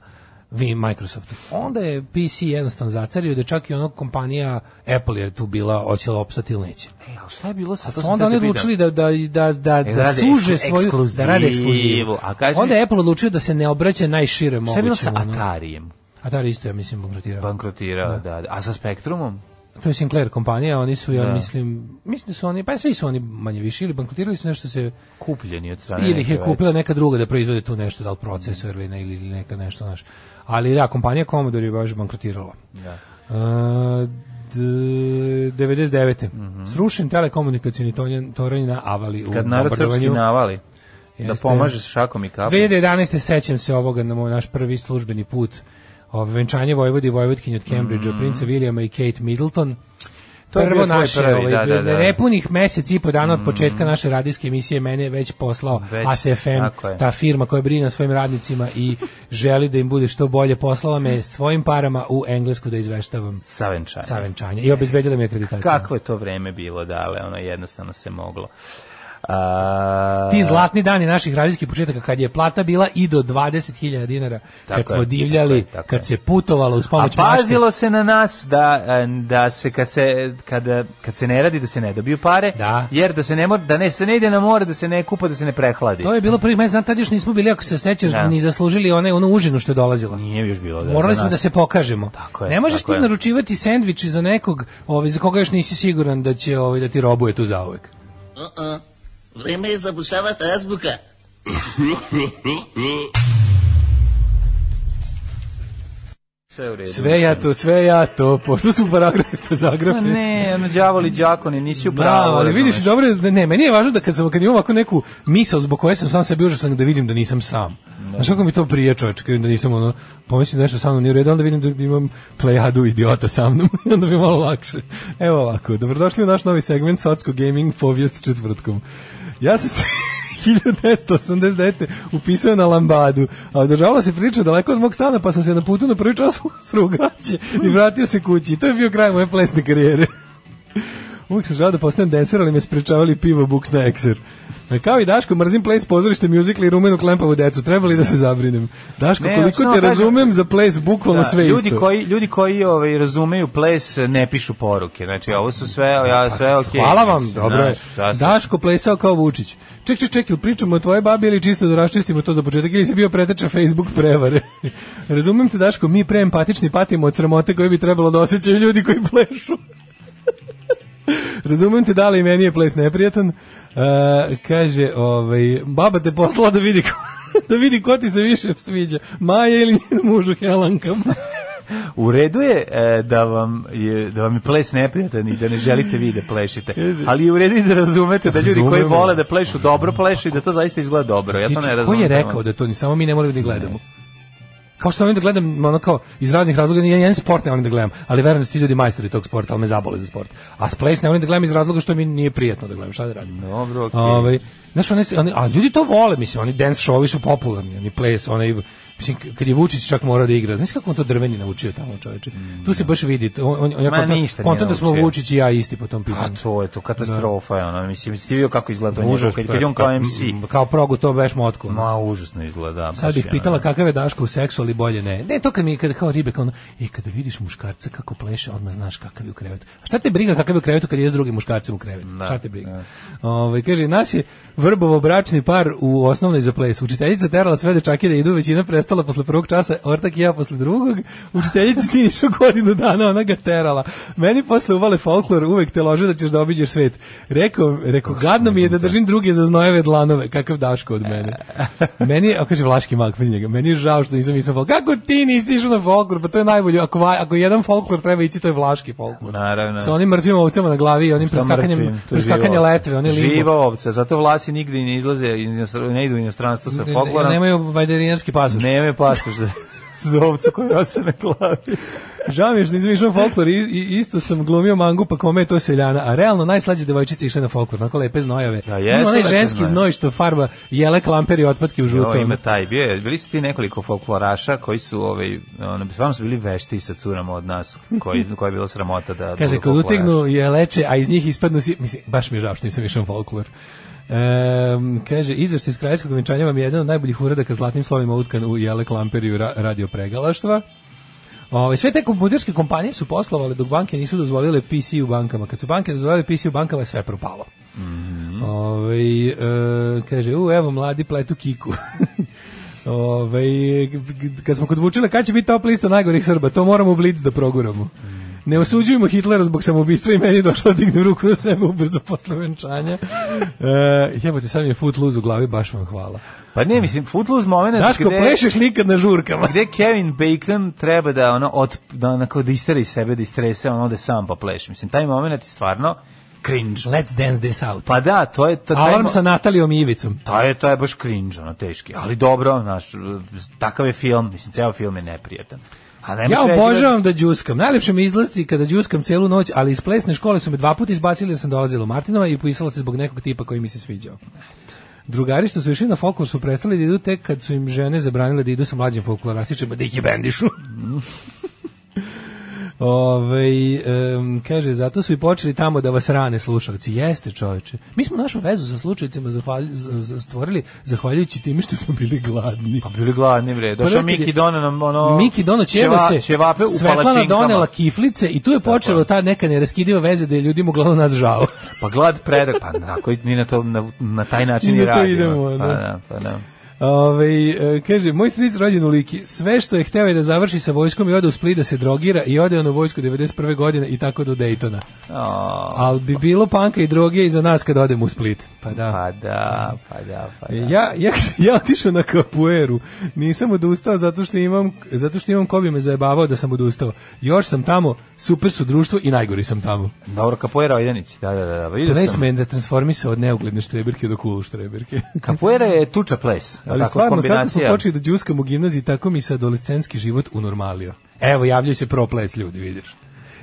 vi Microsoft. Onda je PC jednostavno zacario da čak i ono kompanija Apple je tu bila hoće li opstati ili neće. E, a šta je bilo sa to? Onda oni odlučili da da da da, e, da suže ekskluziv, svoju da rade ekskluzivu. A kaži, onda je Apple odlučio da se ne obraća najšire moguće. Šta je bilo sa Atarijem? Atari da, isto, ja mislim, bankrotirao. Bankrotirao, da. da. da. A sa Spektrumom? To je Sinclair kompanija, oni su, ja da. mislim, mislim da su oni, pa svi su oni manje više, ili bankrotirali su nešto se... Kupljeni od strane. Ili ih je kupila neka druga da proizvode tu nešto, da li procesor ili, ne, ili neka nešto, znaš. Ali da, kompanija Commodore je baš bankrotirala. Da. Uh, 99. Mm -hmm. Srušen telekomunikacijni toranj na Avali. Kad narod srpski navali. Da pomaže s šakom i kapom. 2011. sećam se ovoga na moj naš prvi službeni put Ove, venčanje Vojvodi i Vojvodkinje od mm. Cambridgea, mm -hmm. princa Williama i Kate Middleton. To je prvo naše, prvi, ovaj, da, da, da. nepunih mesec i po dana od mm. početka naše radijske emisije mene je već poslao već, ASFM, ta firma koja brine o svojim radnicima i želi da im bude što bolje, poslala me svojim parama u Englesku da izveštavam savenčanje. savenčanje. I obezbedila mi je akreditaciju. Kako je to vreme bilo, da, dale, ono jednostavno se moglo. A... Ti zlatni dani naših radijskih početaka kad je plata bila i do 20.000 dinara, tako kad smo divljali, tako je, tako kad se putovalo uz pomoć A pazilo mašte. se na nas da, e, da se kad se kada kad se ne radi da se ne dobiju pare, da. jer da se ne mora da ne se ne ide na more, da se ne kupa, da se ne prehladi. To je bilo prvi mesec, tad još nismo bili ako se sećaš, da. ni zaslužili one onu užinu što je dolazila. Nije još bilo da. Morali smo da se pokažemo. Tako je, ne možeš ti je. naručivati sendvič za nekog, ovaj za koga još nisi siguran da će ovaj da ti robuje tu zauvek. Uh -uh. Vreme je за бушавата азбука. Sve, sve ja to, sve ja to, pošto su paragrafi pa zagrafe. ne, ono đavoli đakoni, nisi u da, pravu. Da, ali vidiš, dobro, ne, meni je važno da kad sam kad imam ovako neku misao zbog koje sam sam sebi užasan da vidim da nisam sam. Ne. Da. Znaš kako mi to prije čovječ, da nisam ono, pomislim da nešto sa mnom nije u onda vidim da imam plejadu idiota sa mnom, onda bi malo lakše. Evo ovako, dobrodošli u naš novi segment Socko Gaming povijest četvrtkom. Ja sam se 1989. upisao na Lambadu, a održavala se priča daleko od mog stana, pa sam se na putu na prvi čas srugaće i vratio se kući. to je bio kraj moje plesne karijere. Uvijek sam želao da postanem deser, ali me sprečavali pivo Buks na ekser. E, kao i Daško, mrzim place pozorište, muzikli i rumenu klempavu decu. Trebali da se zabrinem. Daško, ne, koliko te razumem za place, bukvalno da, sve ljudi isto. Koji, ljudi koji ovaj, razumeju place ne pišu poruke. Znači, ovo su sve, ja, pa, sve pa, Hvala vam, dobro je. Da Daško plesao kao Vučić. Ček, ček, ček, pričamo o tvoje babi ili čisto da raščistimo to za početak ili si bio preteča Facebook prevare. Razumem te, Daško, mi preempatični patimo od sramote koje bi trebalo da osjećaju ljudi koji plešu. Razumem te da li meni je ples neprijatan. Uh, kaže, ovaj, baba te poslala da vidi ko, da vidi ko ti se više sviđa. Maja ili njen mužu Helankam? U redu je e, da vam je da vam je ples neprijatan i da ne želite vi da plešite. Ali je u redu da razumete da ljudi koji vole da plešu dobro plešu i da to zaista izgleda dobro. Ja to ne razumem. Ko je rekao da to ni samo mi ne moramo da gledamo? Ne što volim da gledam ono kao iz raznih razloga, ja jedan sport ne volim da gledam, ali verujem da su ti ljudi majstori tog sporta, ali me zabole za sport. A Splays ne volim da gledam iz razloga što mi nije prijatno da gledam, šta da radim. Dobro, okej. Okay. Ovaj, znaš, oni, a ljudi to vole, mislim, oni dance showovi su popularni, oni plays oni Mislim, kad je Vučić čak morao da igra, znaš kako on to drveni naučio tamo čoveče? Tu se baš vidi, on, on, on, on da smo Vučić i ja isti po tom pa, pitanju. A to je to, katastrofa da. je ona, mislim, si vidio kako izgleda to njegov, kad, je on pa, kao pa, MC. Kao progu to baš motku. Ma, užasno izgleda. Sad bih pitala kakav je Daško u seksu, ali bolje ne. Ne, to kad mi je kao ribe, kao ono, e, kada vidiš muškarca kako pleše, odmah znaš kakav je u krevetu. A šta te briga kakav je u krevetu kad je s drugim muškarcem u krevetu? Da, šta te briga? Da. Ove, ovaj, kaže, nas je vrbovo bračni par u osnovnoj za ples. Učiteljica terala sve dečake da idu, većina pre prestala posle prvog časa, ortak i ja posle drugog, učiteljici si išu godinu dana, ona ga terala. Meni posle uvale folklor, uvek te lože da ćeš da obiđeš svet. Rekao, rekao, gadno mi je da držim druge za znojeve dlanove, kakav daško od mene. Meni, ako kaže Vlaški mag, njega, meni je žao što nisam isam folklor. Kako ti nisi išao na folklor, pa to je najbolje. Ako, ako jedan folklor treba ići, to je Vlaški folklor. Naravno. Sa onim mrtvim ovcama na glavi i onim preskakanjem, preskakanje letve. Oni živa ovce, zato vlasi nigde ne izlaze, ne idu u inostranstvo sa folklorom. Nemaju vajderinarski pasoš. Ne Neme pastuš da zovcu koji rose na glavi. Žao mi je što nisam folklor i, i, isto sam glumio mangu pa kome je to seljana, a realno najslađe devojčice išle na folklor, onako lepe znojave. Da, jesu, no, onaj ženski znoj što farba jele klamper i otpadke u žutom. Jo, ima taj, bio je, bili su ti nekoliko folkloraša koji su, ovaj, ono, stvarno su bili vešti sa curama od nas, koji, koja je bila sramota da... Kaže, kad utignu je leče, a iz njih ispadnu si, mislim, baš mi je žao što nisam išao folklor. Um, kaže, izveštaj iz krajskog venčanja vam je jedan od najboljih uradaka zlatnim slovima utkan u Jele Lamperiju ra radio pregalaštva. Ove, ovaj, sve te kompjuterske kompanije su poslovale dok banke nisu dozvolile PC u bankama. Kad su banke dozvolile PC u bankama, sve propalo. Mm -hmm. Ove, ovaj, e, kaže, u, evo, mladi pletu kiku. Ove, ovaj, kad smo kod vučile, kad će biti top lista najgorih Srba? To moramo u Blitz da proguramo. Mm -hmm. Ne osuđujemo Hitlera zbog samoubistva i meni došla došlo da dignem ruku na sebe ubrzo posle venčanja. E, jebote, sam je Footloose u glavi, baš vam hvala. Pa ne, mislim, Footloose moment... Daško, gde, plešeš nikad na žurkama. Gde Kevin Bacon treba da, ono, od, da, onako, da istere sebe, da istrese, ono, da sam pa pleši. Mislim, taj moment je stvarno cringe. Let's dance this out. Pa da, to je... To, Alarm sa Natalijom i Ivicom. To je, to je baš cringe, ono, teški. Ali dobro, naš, takav je film, mislim, ceo film je neprijatan ja obožavam da đuskam. Da Najlepše mi izlazi kada đuskam celu noć, ali iz plesne škole su me dva puta izbacili jer sam dolazila u Martinova i pisala se zbog nekog tipa koji mi se sviđao. Drugari što su išli na folklor su prestali da idu tek kad su im žene zabranile da idu sa mlađim folklorističima da ih je bendišu. Ove, ovaj, um, kaže, zato su i počeli tamo da vas rane slušalci. Jeste, čoveče. Mi smo našu vezu sa slušalcima zahvalj, za, stvorili zahvaljujući tim što smo bili gladni. Pa bili gladni, bre. Došao Miki Dona nam, ono... Miki Dona čeva se. Čevape u Svetlana donela kiflice i tu je počelo ta neka neraskidiva veza da je ljudima uglavnom nas žao. pa glad predak, pa tako, ni na, to, na, na taj način i, i radimo. Idemo, pa, da, da pa, da. Ove, ovaj, kaže, moj stric rođen u Liki, sve što je hteo je da završi sa vojskom i ode u Split da se drogira i ode on u vojsku 91. godine i tako do Daytona. Oh. Ali bi bilo panka i droge i za nas kad odemo u Split. Pa da. Pa da, pa da, pa da. Ja, ja, ja otišao na kapueru, nisam odustao zato što imam, zato što imam ko bi me zajebavao da sam odustao. Još sam tamo, super su društvo i najgori sam tamo. Dobro, kapuera Ojdenić, da, da, da. da vidio sam. Place me da transformisao od neugledne štreberke do cool štreberke. kapuera je tuča place. Ali stvarno, kako smo počeli da džuskamo u gimnaziji, tako mi se adolescenski život unormalio. Evo, javljaju se pro ples ljudi, vidiš.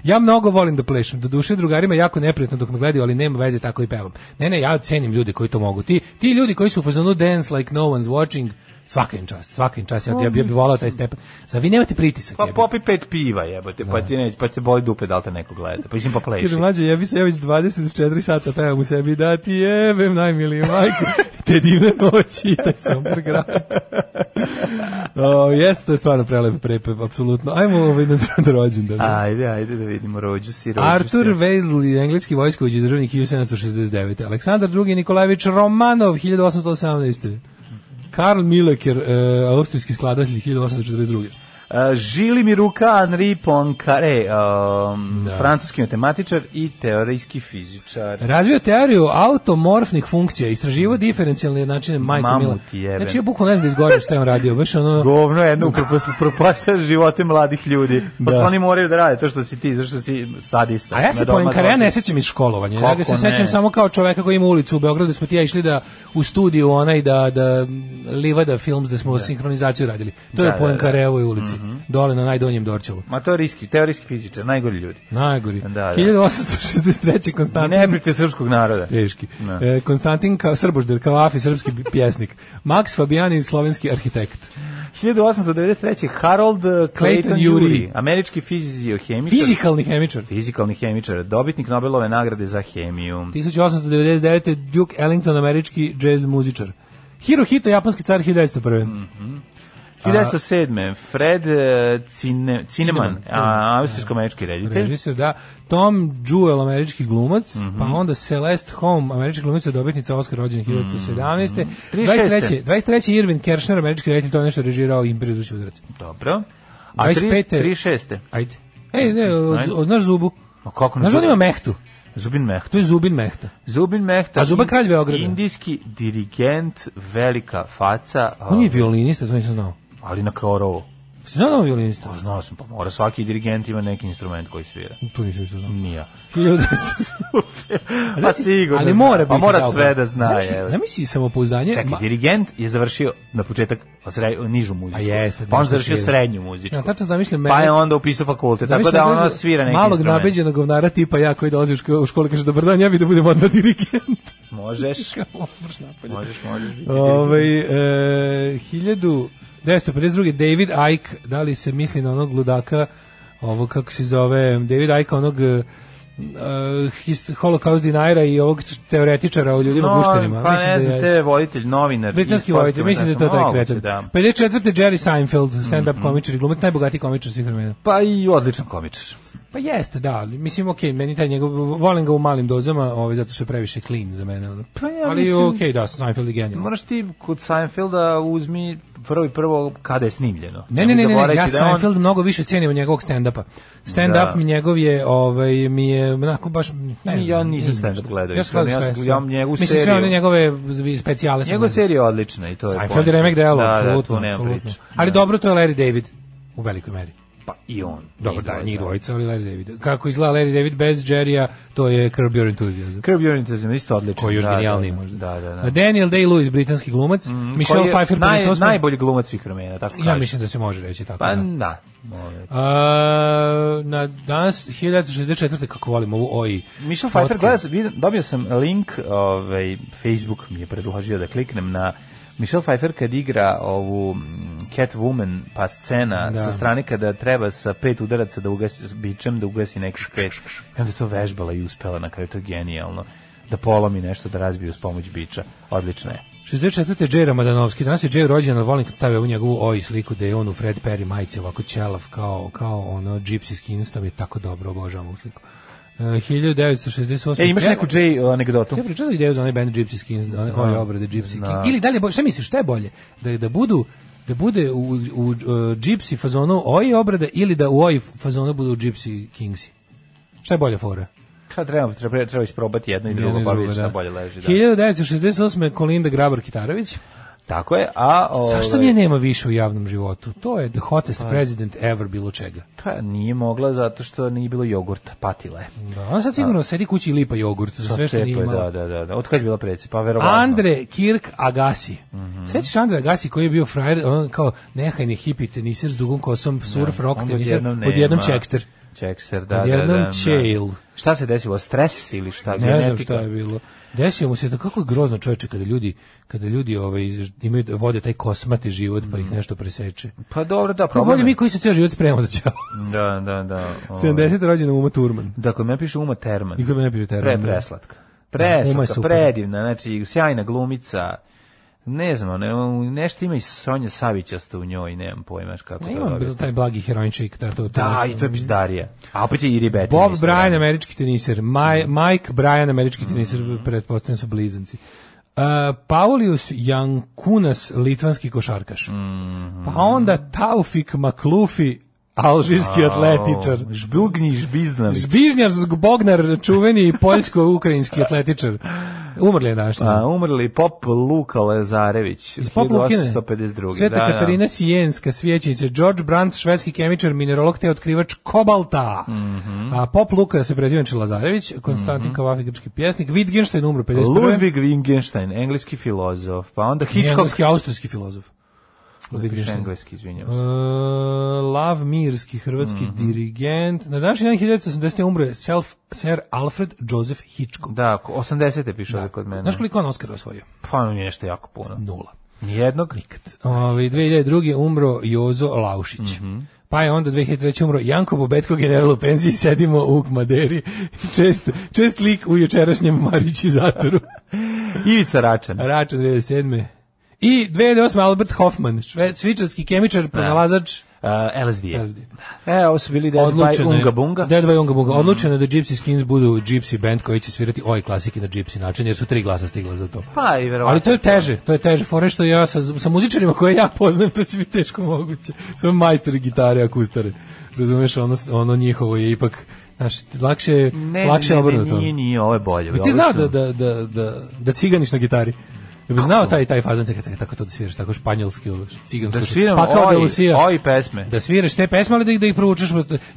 Ja mnogo volim da plešem, do duše drugarima jako neprijatno dok me gledaju, ali nema veze, tako i pevam. Ne, ne, ja cenim ljude koji to mogu. Ti, ti ljudi koji su u fazonu dance like no one's watching, Svaka im čast, svaka im čast. Ja, ja, ja bih volao taj stepen. Za vi nemate pritisak. Pa popi pet piva, jebote, pa da. ti ne, pa te boli dupe da li te neko gleda. Pa mislim pa pleši. Kaže mlađe, ja bi se ja već 24 sata pevam u sebi da ti jebem najmiliju majku. te divne noći i taj sombor grad. o, jeste, to je stvarno prelep prepep, apsolutno. Ajmo ovaj na rođendan. Ajde, ajde da vidimo rođu si, rođu Arthur si. Wesley, engleski vojskovođi državnik 1769. Aleksandar II. Nikolajević Romanov, 1818. Karl Milleker, e, austrijski skladatelj 1842. Eh, žili mi ruka Henri Poincaré, um, da. francuski matematičar i teorijski fizičar. Razvio teoriju automorfnih funkcija, istraživo diferencijalne jednačine majko Mamut Mila. Znači ja bukvalno ne znam da izgovorim šta je on radio, baš ono govno jedno smo propašta živote mladih ljudi. Pa da. oni moraju da rade to što si ti, zašto si sadista. A ja se Poincaré ne sećam iz školovanja, ja ga se sećam samo kao čoveka koji ima ulicu u Beogradu, da smo ti ja išli da u studiju onaj da da Livada Films da smo da. sinhronizaciju radili. To da, je Poincaré da, da. da. u ulici. Mm. -hmm. dole na najdonjem Dorčelu. Ma to je riski, teorijski fizičar, najgori ljudi. Najgori. Da, da. 1863. Konstantin... Ne prijte srpskog naroda. Teški. No. Da. E, Konstantin Ka Srbožder, Kavafi, srpski pjesnik. Max Fabiani, slovenski arhitekt. 1893. Harold e, Clayton, Urey, američki fiziohemičar. Fizikalni hemičar. Fizikalni hemičar, dobitnik Nobelove nagrade za hemiju. 1899. Duke Ellington, američki jazz muzičar. Hirohito, japanski car 1901. Mm -hmm. 1907. Fred e, Cine, Cineman, da. austrijsko-američki reditelj. Režisir, da. Tom Jewell, američki glumac, mm -hmm. pa onda Celeste Home, američki glumac, dobitnica Oscar rođena 1917. Mm -hmm. 23. 23. Irvin Kershner, američki reditelj, to je nešto režirao Imperiju zvuči udarac. Dobro. A 25. 36. Ajde. Ej, ne, od, od naš zubu. A kako ne? Naš on ima mehtu. Zubin Mehta. To je Zubin Mehta. Zubin Mehta. A Zuba kralj Beograda. Indijski dirigent, velika faca. On je ovaj. violinista, to nisam znao ali na korovu. Si znao da violinista? Pa znao sam, pa mora svaki dirigent ima neki instrument koji svira. To nisam što da znao. Nija. Ljudi pa sigurno. Ali mora pa biti. Pa mora sve da zna. Zamisli, zamisli samopouzdanje. Čekaj, ma... dirigent je završio na početak pa sre, nižu muzičku. A pa jeste. Pa on završio svira. srednju muzičku. Ja, tačno zamislim. mene. Pa je onda upisao fakultet. Tako da ono svira neki malog instrument. Malog nabeđenog govnara tipa ja koji dolazi u školu kaže dobar dan, ja bih da budem odmah dirigent. Možeš. Kao, možeš, možeš. Ove, ovaj, e, 952. David Icke, da li se misli na onog ludaka, ovo kako se zove, David Icke, onog uh, his, holokaust denaira i ovog teoretičara o ljudima no, guštenima. Pa ne da znam, da te voditelj, novinar. Britanski voditelj, mislim da je to taj kretan. Da. 54. Jerry Seinfeld, stand-up mm -hmm. komičar i glumac, najbogatiji komičar svih vremena. Pa i odličan komičar. Pa jeste, da, mislim okej, okay, meni taj njegov volim ga u malim dozama, ovaj zato što je previše clean za mene. Pa ja Ali mislim, okay, da, Seinfeld je genijalan. Moraš ti kod Seinfelda uzmi prvo i prvo kada je snimljeno. Ne, ne, ne, ne, ne ja da Seinfeld on... mnogo više cenim od njegovog stand-upa. Stand-up da. mi njegov je, ovaj, mi je, onako, baš, ne, ne Ja nisam stand-up gledao. Ja sam gledao ja, ja njegovu Mislim, sve one njegove specijale sam Njegova serija je odlična i to je Seinfeld je remek delo, da, da, apsolutno, apsolutno. Ali dobro, to je Larry David, u velikoj meri pa i on. Dobro, da, njih dvojica, ali Larry David. Kako izgleda Larry David bez Jerrya, to je Curb Your Enthusiasm. Curb Your Enthusiasm, isto odlično. Koji je još da, genijalniji da, da, možda. Da, da, da. Daniel Day-Lewis, britanski glumac. Mm, Michelle je Pfeiffer, naj, 58. Najbolji glumac svih vremena, tako kaže. Ja mislim da se može reći tako. Pa da. da. A, na danas 1964. kako volim ovu OI. Michelle Pfeiffer, gledaj, dobio sam link, ovaj, Facebook mi je predložio da kliknem na Michelle Pfeiffer kad igra ovu mm, Catwoman, pa scena da. sa strane kada treba sa pet udaraca da ugasi s bičem, da ugasi neki špet. I onda to vežbala i uspela na kraju, to je genijalno. Da polomi nešto, da razbiju s pomoć biča. Odlično je. 64. Jay Ramadanovski, danas je Jay rođen, ali volim kad stavio u njegovu oj sliku da je on u Fred Perry majice ovako ćelav kao, kao ono gypsy skin kinstom tako dobro, obožavam ovu sliku. 1968. E, imaš neku J uh, anegdotu? Ja pričao sam da ideju za onaj band Gypsy Kings, da, one, one da. obrade Gypsy Kings. Ili dalje, bolje, šta misliš, šta je bolje? Da, da budu da bude u, u, u uh, Gypsy fazonu oj obrade ili da u oj fazonu budu Gypsy Kingsi? Šta je bolje fora? Šta treba, treba, treba isprobati jedno i drugo, pa vidiš šta bolje leži. Da. 1968. Kolinda Grabar-Kitarović. Tako je, a... Ove... Zašto ovaj- nje nema više u javnom životu? To je the hottest pa, president ever bilo čega. Pa nije mogla zato što nije bilo jogurta, patila je. Da, ona sad sigurno a, sedi kući i lipa jogurt za sve što nije imala. Da, da, da. da. Od kad je bila predsjed? Pa verovatno. Andre Kirk Agassi. Mm -hmm. Sećaš Andre Agassi koji je bio frajer, on kao nehajni ne teniser s dugom kosom, surf, da, rock, teniser, odjednom čekster. Čekster, da, da, da. Odjednom da, da, da. Šta se desilo? Stres ili šta? Ne Genetika? znam šta je bilo. Desio mu se da kako je grozno čoveče kada ljudi kada ljudi ovaj imaju vode taj kosmati život pa ih mm. nešto preseče. Pa dobro, da, problem. Bolje mi koji se ceo život spremamo za ćao. Da, da, da. Ovaj. 70 rođena Uma Turman. Da, kod me piše Uma Terman. I kod me piše Terman. Pre da. preslatka. Preslatka, predivna, znači sjajna glumica Ne znam, ne, nešto ima i Sonja Savićasta u njoj, nemam pojma kako ne, to Ima taj blagi heroinčik. Da, to, da i to je bizdarija. A opet je i Ribetin. Bob Bryan, američki teniser. Maj, mhm. Mike Bryan, američki mhm. teniser, mm -hmm. su blizanci. Uh, Paulius Jankunas, litvanski košarkaš. Mm -hmm. Pa onda Taufik Maklufi, Alžirski atletičar. Žbugnji Žbiznalić. Žbižnjar, Bognar, čuveni poljsko-ukrajinski atletičar. Umrli je naš. Da. A, umrli pop Luka Lazarević. Iz pop Lukine. Sveta da, da. Katarina da. Sijenska, svjećice, George Brandt, švedski kemičar, minerolog te otkrivač kobalta. Mm -hmm. A pop Luka se prezivanče Lazarević, Konstantin mm -hmm. Kavafi, grčki pjesnik, Wittgenstein umro 51. Ludwig Wittgenstein, engleski filozof, pa onda Hitchcock. Engleski, austrijski filozof. Odbiješ engleski, izvinjavam e, se. Uh, Lav Mirski, hrvatski mm -hmm. dirigent. Na današnji dan 1980. umre self, Sir Alfred Joseph Hitchcock. Da, 80. pišao da. kod mene. Znaš koliko on Oscar osvojio? Pa nije nešto jako puno. Nula. Nijednog? Nikad. Ovi, 2002. umro Jozo Laušić. Mm -hmm. Pa je onda 2003. umro Janko Bobetko, general u penziji, sedimo u Kmaderi. Čest, čest lik u jučerašnjem Marići zatoru. Ivica Račan. Račan 97. I 2008. Albert Hoffman, šve, svičarski kemičar, da. pronalazač uh, e, LSD. LSD. E, ovo su bili Dead Odlučeno by Unga Bunga. Dead by Unga Bunga. Odlučeno je da Gypsy Skins budu Gypsy band koji će svirati ove ovaj klasike na Gypsy način, jer su tri glasa stigla za to. Pa i verovatno. Ali to je teže, to je teže. Fore što ja sa, sa muzičarima koje ja poznajem, to će biti teško moguće. Sve majstori gitare, akustare. Razumeš, ono, ono njihovo je ipak Znaš, lakše, ne, lakše ne, ne, obrnuto. Ne, nije, nije, ovo je bolje. I ti znao da, da, da, da, da ciganiš na gitari? Ja bih znao taj taj fazon tako, tako to da sviraš tako španjolski, ciganski. Da sviram pa kao da oj, da Lucija, oj pesme. Da sviraš te pesme, ali da ih da ih proučiš,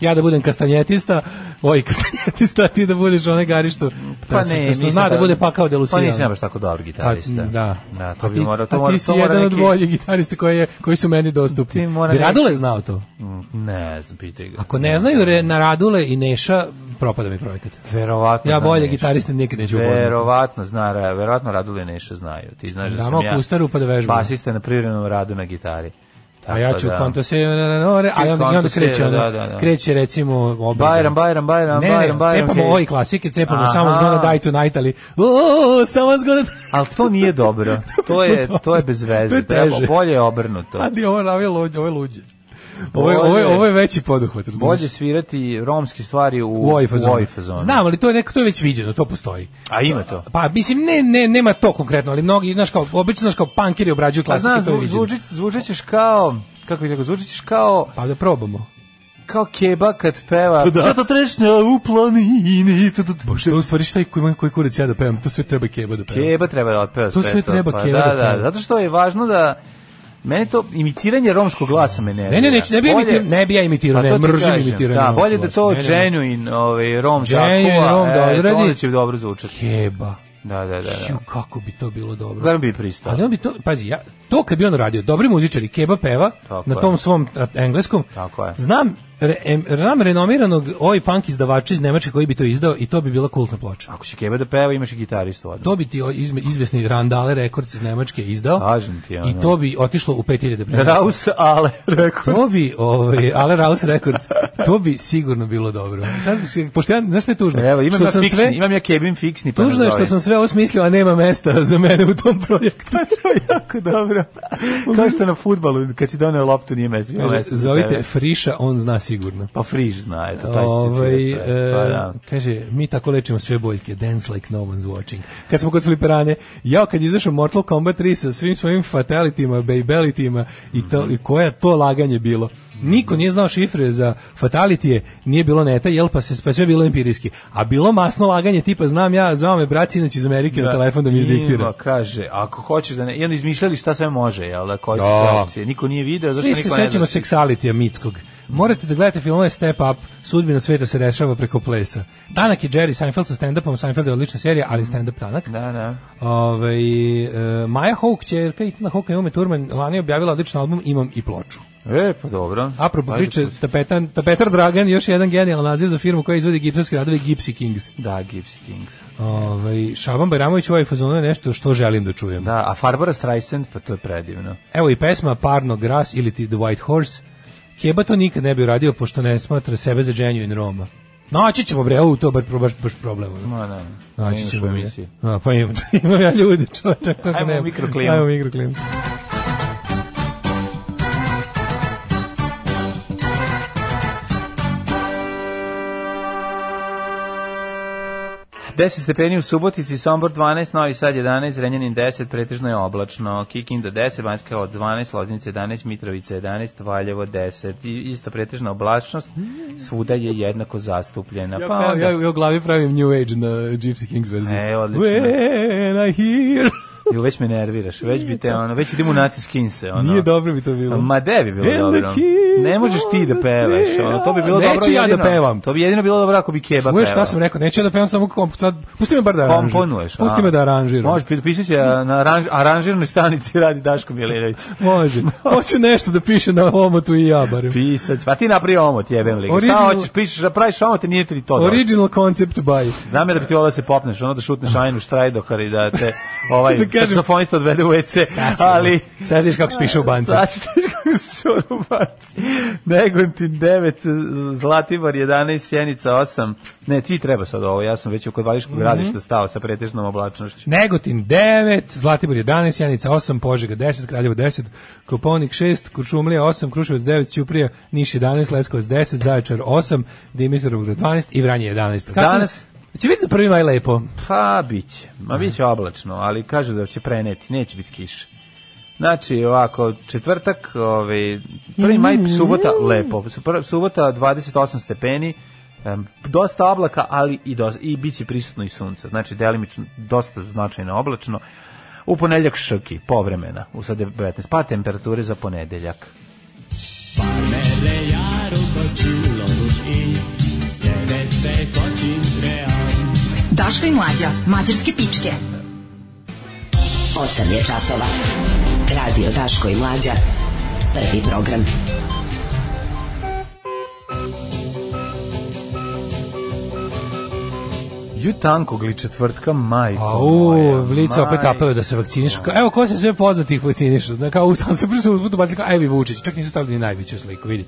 ja da budem kastanjetista, oj kastanjetista, ti da budeš onaj garištu. Pa da, ne, što, što zna da, bude pakao kao da Pa nisam baš tako dobar gitarista. A, pa, da. Da, to bi morao, to mora. Ti si to jedan neki... od boljih gitarista koji je koji su meni dostupni. Bi Radule neki... znao to? Mm, ne, znam pitaj ga. Ako ne znaju re, na Radule i Neša, propada mi projekat. Verovatno. Ja bolje gitariste nikad neću upoznati. Verovatno zna, verovatno Radulje Neša znaju. Ti znaš da sam ja. Kustaru pa da vežbam. Basista na privremenom radu na gitari. Tako a ja ću da. kontose, a onda, onda kreće, da, ono, da, da, da. kreće recimo... Obrada. Bajram, Bajram, Bajram, ne, Bajram, Bajram. cepamo okay. ove klasike, cepamo Aha. Someone's Gonna Die Tonight, ali oh, Someone's Gonna Die. ali to nije dobro, to je, to je bez veze, to je Treba, bolje je obrnuto. Adi, di ovo je ovo luđe. Ovo je, ovo je, ovo je veći poduhvat, razumiješ? Može svirati romske stvari u, u OIF zonu. Znam, ali to je, neko, to je već viđeno, to postoji. A ima to? Pa, mislim, ne, ne, nema to konkretno, ali mnogi, znaš kao, obično, znaš kao, punkiri obrađuju pa klasike, A, zna, to je viđeno. Zvučećeš kao, kako bih rekao, zvučećeš kao... Pa da probamo kao keba kad peva. Pa da. Zato trešnja u planini. Pa što u stvari šta i koji koji kurac ja da pevam, to sve treba keba da pevam. Keba treba da otpeva sve to. To sve treba pa, keba da, da, da, zato što je važno da Mene to imitiranje romskog glasa me nervira. Ne, ne, neću, ne bi, imitirao, ne bi ja imitirao, pa ne, mržim imitiranje. Da, bolje da to ne, genuine ovaj, rom genuine zakuva, rom da odradi. E, to onda će dobro zvučati. Jeba. Da, da, da. da. Ju, kako bi to bilo dobro. Gledam bi pristao. Ali on bi to, pazi, ja, to kad bi on radio, dobri muzičari, Keba peva Tako na tom je. svom engleskom. Tako je. Znam re, ram renomiranog oj punk izdavača iz Nemačke koji bi to izdao i to bi bila kultna ploča. Ako si Kebe da peva, imaš i gitaristu. Odmah. To bi ti izme, izvesni Randale Records iz Nemačke izdao. Kažem ti, ja, I to bi otišlo u 5000 pre. Raus Ale Records. To bi, ovaj, Ale Raus Records. To bi sigurno bilo dobro. Sad, pošto ja, znaš što je tužno? Evo, imam, što ja, sam fiksni, sve, imam ja Kebin fiksni. Pa tužno je što sam sve osmislio, a nema mesta za mene u tom projektu. Pa to je jako dobro. Kao što na futbalu, kad si donio loptu, nije mesta. Zovite Friša, on zna sigurno. Pa friž zna, eto, taj Ove, ovaj, e, pa, da. Kaže, mi tako lečimo sve boljke, dance like no one's watching. Kad smo kod fliperane, ja kad izašao Mortal Kombat 3 sa svim svojim fatalitima, babelitima i, to, i koja to laganje bilo. Niko nije znao šifre za fatality je, nije bilo neta, jel pa se pa sve bilo empirijski. A bilo masno laganje tipa znam ja, zvao me braci sinoć iz Amerike da, na telefon da mi izdiktira. kaže, ako hoćeš da ne, jel izmišljali šta sve može, jel da koji se da. niko nije video, zašto niko se ne. Svi se sećamo seksalitija mitskog. Morate da gledate filmove Step Up, sudbina sveta se rešava preko plesa. Danak i Jerry Seinfeld sa stand-upom, Seinfeld je odlična serija, ali mhm. stand-up Danak. Da, da. Ove, ovaj, e, Maja Hawke, čerka Itana Hawke i Ume Turman, lani je objavila odličan album Imam i ploču. E, pa dobro. Apropo Ajde, priče, tapetan, tapetar Dragan, još jedan genijalan naziv za firmu koja izvodi gipsarske radove, Gipsy Kings. Da, Gipsy Kings. Ove, ovaj, Šaban Bajramović ovaj fazon je nešto što želim da čujem. Da, a Farbara Streisand, pa to je predivno. Evo i pesma Parno Gras ili The White Horse. Keba to nikad ne bi uradio, pošto ne smatra sebe za genuine Roma. Naći ćemo bre, u to baš baš baš problem. Ma ne. Naći pa ćemo mi. Pa imam, imam ja ljudi, čoveče, kako ne. Ajmo mikroklimu. Ajmo mikroklimu. 10 stepeni u Subotici, Sombor 12, Novi Sad 11, Renjanin 10, pretežno je oblačno, Kikinda 10, Banjska od 12, Loznica 11, Mitrovica 11, Valjevo 10. I isto pretežna oblačnost, svuda je jednako zastupljena. pa onda... ja, ja, ja u glavi pravim New Age na Gypsy Kings verziju. E, odlično. When I hear... Jo već me nerviraš, već bi te ono, već idemo u skinse, ono. Nije dobro bi to bilo. Ma da bi bilo dobro. Ne možeš ti da pevaš, ono, to bi bilo neću dobro. Neću ja da jedino, da pevam. To bi jedino bilo dobro ako bi Keba pevala. Čuješ šta sam rekao, neću ja da pevam samo komp, sad pusti me bar da aranžiram. Komponuješ. Pusti me da aranžiram. Možeš piši se na aranž, aranžirnoj stanici radi Daško Milinović. Može. Hoću nešto da piše na omotu i ja jabaru. Pisać, pa ti napravi omot, jebem li. Original... Šta hoćeš, pišeš, da praviš omot, nije ti to. Original došlo. concept by. Znam da bi ti ovo da se popneš, ono da šutneš ajnu štrajdohar i da te ovaj da kažem, saksofonista odvede u WC, ali... Sad ćeš kako spiše u banci. Sad ćeš kako spiše u banci. Negontin 9, Zlatibor 11, Sjenica 8. Ne, ti treba sad ovo, ja sam već u kod Vališkog mm -hmm. gradišta stao sa pretežnom oblačnošću. Negotin 9, Zlatibor 11, Sjenica 8, Požega 10, Kraljevo 10, Koponik 6, Kuršumlija 8, Kruševac 9, Ćuprija, Niš 11, Leskovac 10, Zaječar 8, Dimitrovgrad 12 i Vranje 11. Kako, Danas Će biti za prvi maj lepo. Pa, biće. Ma biće oblačno, ali kažu da će preneti, neće biti kiše. Znači, ovako, četvrtak, ovaj, prvi maj, subota, lepo. Subota, 28 stepeni, dosta oblaka, ali i, dosta, i bit će prisutno i sunce. Znači, delimično, dosta značajno oblačno. U ponedeljak šrki, povremena, u sad 19, pa temperature za ponedeljak. Parmele jaru kočulo i Daška i Mlađa, mađarske pičke. 8 je časova. Radio Daško i Mlađa. Prvi program. Ju tankog li četvrtka majko Au, lice opet apeluje da se vakciniš. evo, ko se sve poznatih vakcinišu? Da, kao, sam se prvo uzbudu bacili, kao, evi Vučić, čak nisu stavili najveću sliku, vidi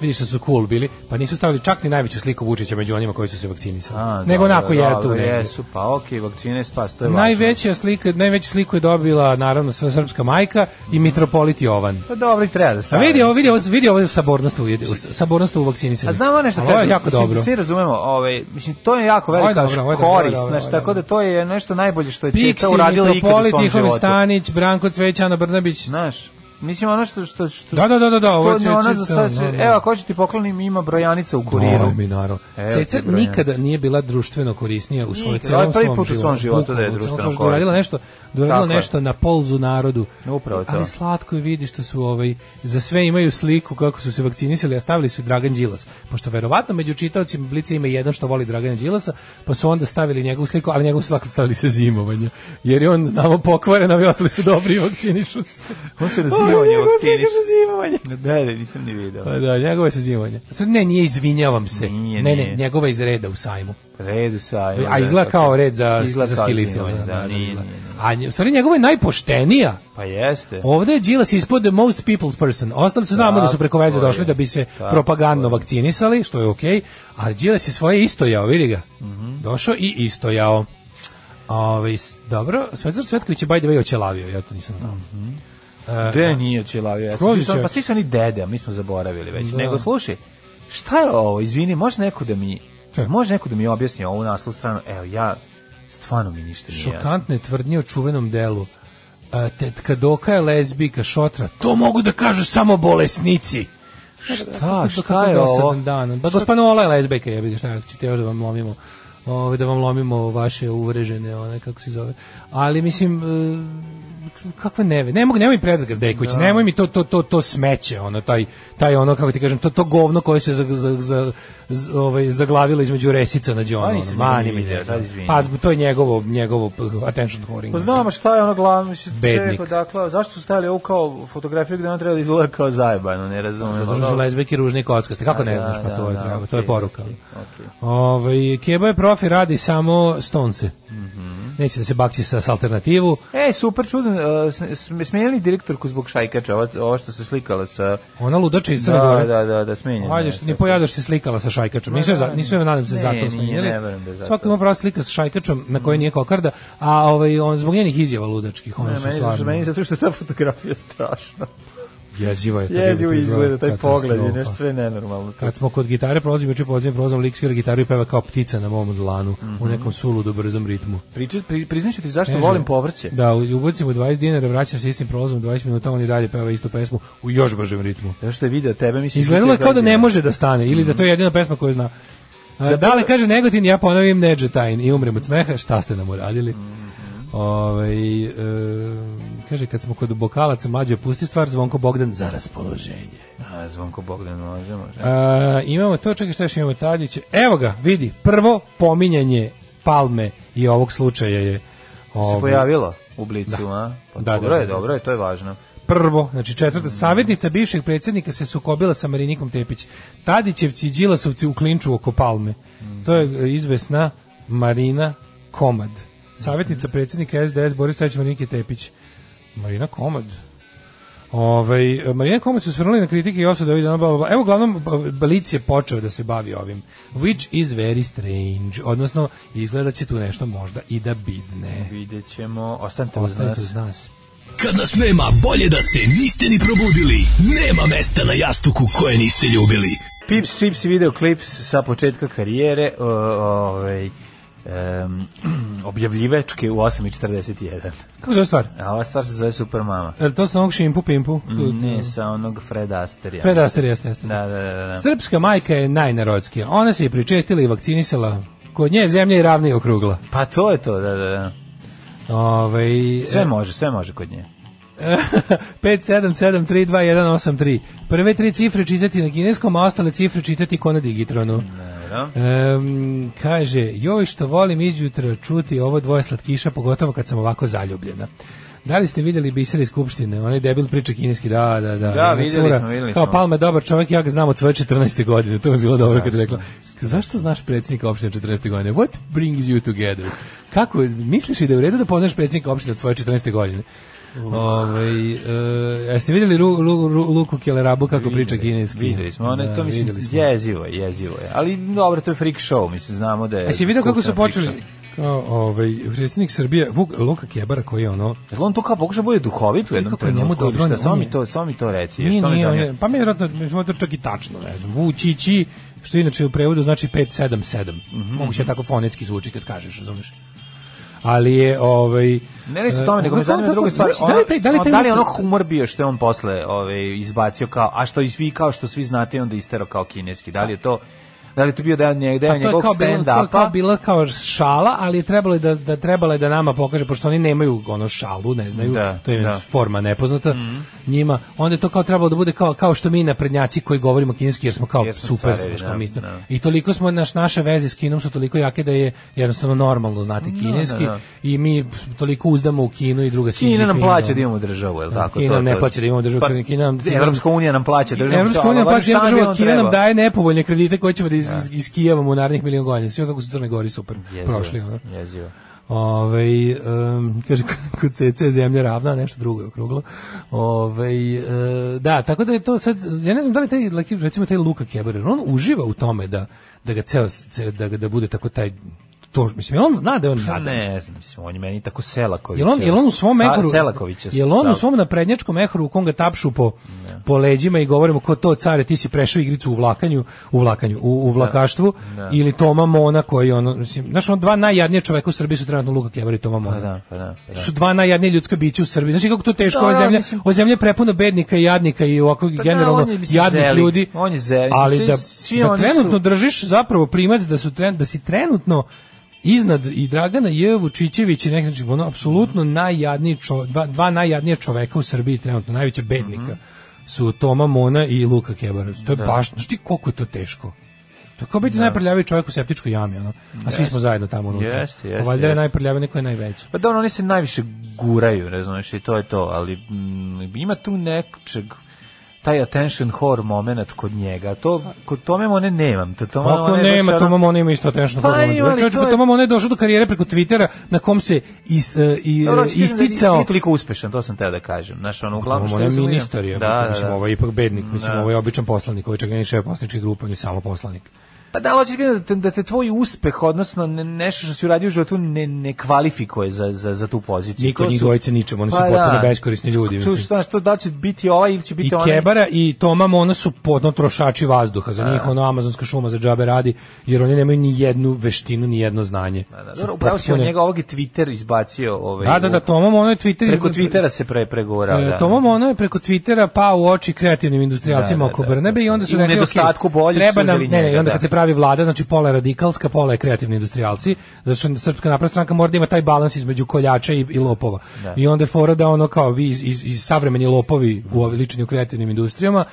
vidiš da su cool bili, pa nisu stavili čak ni najveću sliku Vučića među onima koji su se vakcinisali. A, Nego dobro, onako je tu Jesu, pa okej, okay, vakcine spas, to je Najveća važno. slika, najveću sliku je dobila naravno srpska majka i mitropolit Jovan. Pa dobro, i treba da stavi. Vidi, vidi, vidi ovo sabornost u sabornost u vakcinisali. A znamo nešto kako jako mislim, dobro. Svi razumemo, ovaj mislim to je jako velika korist, znači tako da to je nešto najbolje što je Cveta uradila ikad u svom životu. Stanić, Branko Cvećana Brnabić, znaš, Mislim ono što što što Da da da da da, ovo će ono za da, sad. No, da, no. Da. Evo, ako ti poklonim ima brojanica u kuriru. No, mi naravno. Ceca nikada nije bila društveno korisnija u svojoj celom svom životu. prvi put u svom životu da je društveno korisnija. Radila nešto, radila nešto na polzu narodu. Upravo to. Ali slatko je vidi što su ovaj za sve imaju sliku kako su se vakcinisali, a stavili su Dragan Đilas. Pošto verovatno među čitaocima Blica ima jedan što voli Dragana Đilasa, pa su onda stavili njegovu sliku, ali njegovu sliku stavili se zimovanje. Jer je on znamo pokvaren, a vi ostali su dobri i vakcinišu se. On se zimovanje vakciniš. Njegovo zimovanje. Da, da, nisam ni video. Pa da, njegovo je zimovanje. Sad ne, nije izvinjavam se. Nije, ne, ne, njegova iz reda u sajmu. Red u sajmu. A da, izgleda da, kao da. red za, za ski liftovanje. Da, da, nije, nije, A u stvari njegova je najpoštenija. Pa jeste. Ovde je Đilas ispod the most people's person. Ostali su znamo da su preko veze došli da bi se propagandno vakcinisali, što je okej, okay, a Đilas je svoje istojao, vidi ga. Mhm. Došao i istojao. Ove, ovaj, dobro, Svetar Svetković je by the way očelavio, ja to nisam znao. Mm E, Gde nije Ćelavija? Pa svi su oni dede, mi smo zaboravili već. Da. Nego, slušaj, šta je ovo? Izvini, može neko da mi... Može neko da mi objasni ovu naslu stranu? Evo, ja stvarno mi ništa nije Šokantne jasno. tvrdnje o čuvenom delu. A, e, tetka Doka je lezbika, šotra. To mogu da kažu samo bolesnici. Šta, šta, šta je ovo? Dana. Pa gospodin pa Ola je lezbika, jebi ga, šta ćete još da vam lomimo ovaj da vam lomimo vaše uvrežene one kako se zove. Ali mislim e, kakve neve. Ne mogu, nemoj predraga Zdejković, no. Da. nemoj mi to, to, to, to smeće, ono, taj, taj ono, kako ti kažem, to, to govno koje se za, za, za, za ovaj, zaglavilo između resica na Džonu. Pa ono, mani mi da, ne, Pa, to je njegovo, njegovo attention whoring. Pa znam, šta je ono glavno, mislim, čovjek dakle, zašto su stavili ovu kao fotografiju gde on treba da izgleda kao zajebano, ne razumijem. Zato što su lezbijki ružni kockaste, kako ne da, znaš, pa to je treba, to je poruka. Ove, ovaj, Keba je profi, radi samo stonce. Mhm neće da se bakći sa, alternativu. E, super, čudan, uh, e, smenili direktorku zbog šajkača, ovo, ovo što se slikala sa... Ona ludača iz Crne da, Gore. Da, da, da, smenjena. Ajde, što, ne što se slikala sa šajkačom. Nisu, da, nisu joj, nadam se, ne, zato smenjeli. Svako ima prava slika sa šajkačom na kojoj nije kokarda, a ovaj, on, zbog njenih izjava ludačkih, ono su stvarno. Meni zato što je ta fotografija strašna jezivo je to. Jezivo izgleda taj pogled i nešto sve nenormalno. Kad smo kod gitare prolazim juče pozim prozom lik svira gitaru i peva kao ptica na mom dlanu mm -hmm. u mhm. nekom suludu brzom ritmu. Pričaj pri, priznaću ti zašto Neže, volim povrće. Da, ubacim u 20 dinara, vraćam se istim prozom 20 minuta, on i dalje peva istu pesmu u još bržem ritmu. Zašto što je video tebe mislim izgledalo kao da ne može da stane ili mm -hmm. da mhm. to je jedina pesma koju zna. Za da li kaže Negotin, ja ponovim Nedžetajn i umrem od smeha, šta ste nam uradili? Mm -hmm. Ove, ovaj, e, Kaže, kad smo kod bokalaca mlađe, pusti stvar Zvonko Bogdan za raspoloženje. A, Zvonko Bogdan može, može. Uh, da. imamo to, čekaj šta još imamo Tadić. Evo ga, vidi, prvo pominjanje Palme i ovog slučaja je... Ovo... Se ovaj, pojavilo u Blicu, da. a? Pa, da, da dobro da, je, da. dobro je, to je važno prvo, znači četvrta mm. savjetnica bivšeg predsjednika se sukobila sa Marinikom Tepić. Tadićevci i Đilasovci u klinču oko Palme. Mhm. To je izvesna Marina Komad. Savjetnica mhm. predsjednika SDS Boris Tajić Marinike Tepić. Marina Komad. Ovaj Marina Komad se osvrnula na kritike i osude ovih dana. Bla, Evo glavnom Balic je počeo da se bavi ovim. Which is very strange. Odnosno izgleda će tu nešto možda i da bidne. Videćemo. Ostanite, Ostanite uz nas. nas. Kad nas nema, bolje da se niste ni probudili. Nema mesta na jastuku koje niste ljubili. Pips Chips video klips sa početka karijere. Ovaj um, objavljivačke u 8.41. Kako se zove stvar? A ova stvar se zove Supermama. E, to sa onog Šimpu Pimpu? Mm, ne, sa onog Fred Asterija. Fred Asterija, jeste, jeste. Da, da, da, da. da. Srpska majka je najnarodskija. Ona se je pričestila i vakcinisala. Kod nje zemlja je ravna i okrugla. Pa to je to, da, da, da. Ove, ovaj, sve e, može, sve može kod nje. 577321831. Prve tri cifre čitati na kineskom, a ostale cifre čitati ko na digitronu. Ne. Da da? Um, kaže, joj što volim izjutra čuti ovo dvoje slatkiša, pogotovo kad sam ovako zaljubljena. Da li ste videli biser iz Skupštine? Onaj debil priča kineski, da, da, da. Da, videli Cura, smo, vidjeli smo. Palma je dobar čovjek, ja ga znam od svoje 14. godine, to je bilo dobro kad je rekla. Zašto znaš predsjednika opštine 14. godine? What brings you together? Kako, misliš li da je u redu da poznaš predsjednika opštine od svoje 14. godine? Ovaj e, jeste videli Lu, Lu, Lu, Luku Kelerabu kako priča kineski? Videli smo, one to da, mislim jezivo je, jezivo je. Ali dobro, to je freak show, mislim znamo da je. Jesi video kako su počeli? Kao ovaj predsjednik Srbije Vuk Luka Kebara koji je ono. Jel on to kao pokuša da bude duhovit u jednom trenutku? Dobro, šta, samo mi to, samo mi to reci, nije, što nije, mi zanima. Pa mi vjerojatno smo to čak i tačno, ne znam. Vučići, što inače u prevodu znači 577. Mm -hmm. Moguće tako fonetski zvuči kad kažeš, razumeš? ali je ovaj ne ne se tome, e, nego me zanima druga stvar. Da li znači, taj, da li taj, da li ono da humor bio što je on posle ovaj izbacio kao a što i svi kao što svi znate i onda istero kao kineski. Da li je to da li to bio deo njeg, deo njegov stand upa. To je bila kao šala, ali je trebalo da da trebalo je da nama pokaže pošto oni nemaju ono šalu, ne znaju, da, to je da. forma nepoznata mm -hmm. njima. Onda je to kao trebalo da bude kao kao što mi na prednjaci koji govorimo kineski jer smo kao jer smo super carevi, smo, da, mi da, I toliko smo naš naše veze s Kinom su toliko jake da je jednostavno normalno znati da, kineski da. i mi toliko uzdamo u Kinu i druga Kina nam plaća da imamo državu, je tako? Kina ne plaća da imamo državu, pa, Kina nam Evropska unija nam plaća državu. Evropska unija plaća državu, Kina nam daje nepovoljne kredite koje ćemo da iz, da. iz Kijeva u narednih milijon godina. Sve kako su Crne Gori super jezivo, prošli. Ono. Jezivo. Ove, um, kaže, kod CC je zemlja ravna, nešto drugo je okruglo. Ove, e, da, tako da je to sad, ja ne znam da li taj, recimo taj Luka Keberer, on uživa u tome da, da ga ceo, da, da bude tako taj to mislim on zna da je on pa jadan. Ne znam, mislim on je meni tako Selaković. Jel on jel on u svom mehuru Selaković. Jel on u svom naprednjačkom mehuru u kom ga tapšu po ne. po leđima i govorimo ko to care ti si prešao igricu u vlakanju, u vlakanju, u, u da. vlakaštvu ne. Da. Ne. ili Toma Mona koji on mislim znaš on dva najjadnija čoveka u Srbiji su trenutno Luka Kevar i Toma pa Mona. Da, pa da, da, da. Su dva najjadnija ljudska bića u Srbiji. Znači kako to teško da, zemlja, mislim... ova zemlja prepuna bednika i jadnika i ovako generalno je, jadnih zeli. ljudi. On je zeli. Ali da, da trenutno držiš zapravo primat da su da si trenutno iznad i Dragana J. Vučićević i nekako, znači, ono, apsolutno mhm. najjadniji čo, dva, dva najjadnija čoveka u Srbiji trenutno, najveća bednika, mm -hmm. su Toma Mona i Luka Kebara. To je da. baš, znaš ti koliko je to teško? To kao biti da. najprljaviji čovjek u septičkoj jami, ono. A svi smo zajedno tamo unutra. Jeste, pa jeste. Valjda je najprljaviji neko je najveći. Pa da, ono, oni se najviše guraju, ne znaš, i to je to, ali m, mm, ima tu nekčeg taj attention horror moment kod njega. To kod tome one nemam. To tome Kako one nema, to ono... ima isto attention pa horror moment. Čovječ, to pa je... Tome one je došao do karijere preko Twittera na kom se is, e, i, Dobro, e, da isticao. Nije toliko uspešan, to sam teo da kažem. Znaš, ono, uglavnom što je ministar je, da, mislim, da, da. ovo ovaj je ipak bednik, mislim, da. ovo ovaj je običan poslanik, ovo ovaj je čak nije šef poslaničke grupa, on je samo poslanik. Pa da, hoćeš da, da te, da te tvoj uspeh, odnosno ne, nešto što si uradio u životu, ne, ne kvalifikuje za, za, za tu poziciju. Niko njih dvojice ničem, oni pa su da. potpuno da. beskorisni ljudi. Ču, šta, što da će biti ovaj ili će biti I onaj? I Kebara i Toma Mona su podno trošači vazduha, za da. njih ono amazonska šuma za džabe radi, jer oni nemaju ni jednu veštinu, ni jedno znanje. Da, da, dobro, upravo si od njega ovog je Twitter izbacio. Ovaj, da, da, da, Toma Mona je Twitter... Preko Twittera se pre, pregovorao, e, da. Toma Mona je preko Twittera pa u oči kreativnim industrijalcima oko Brnebe i onda su i rekli, okay, treba nam, ne, ne, onda kad se pravi vlada, znači pola je radikalska, pola je kreativni industrijalci, zato što Srpska napredna stranka mora da ima taj balans između koljača i, i lopova. Da. I onda je fora da ono kao vi iz, iz, savremeni lopovi u ličenju kreativnim industrijama,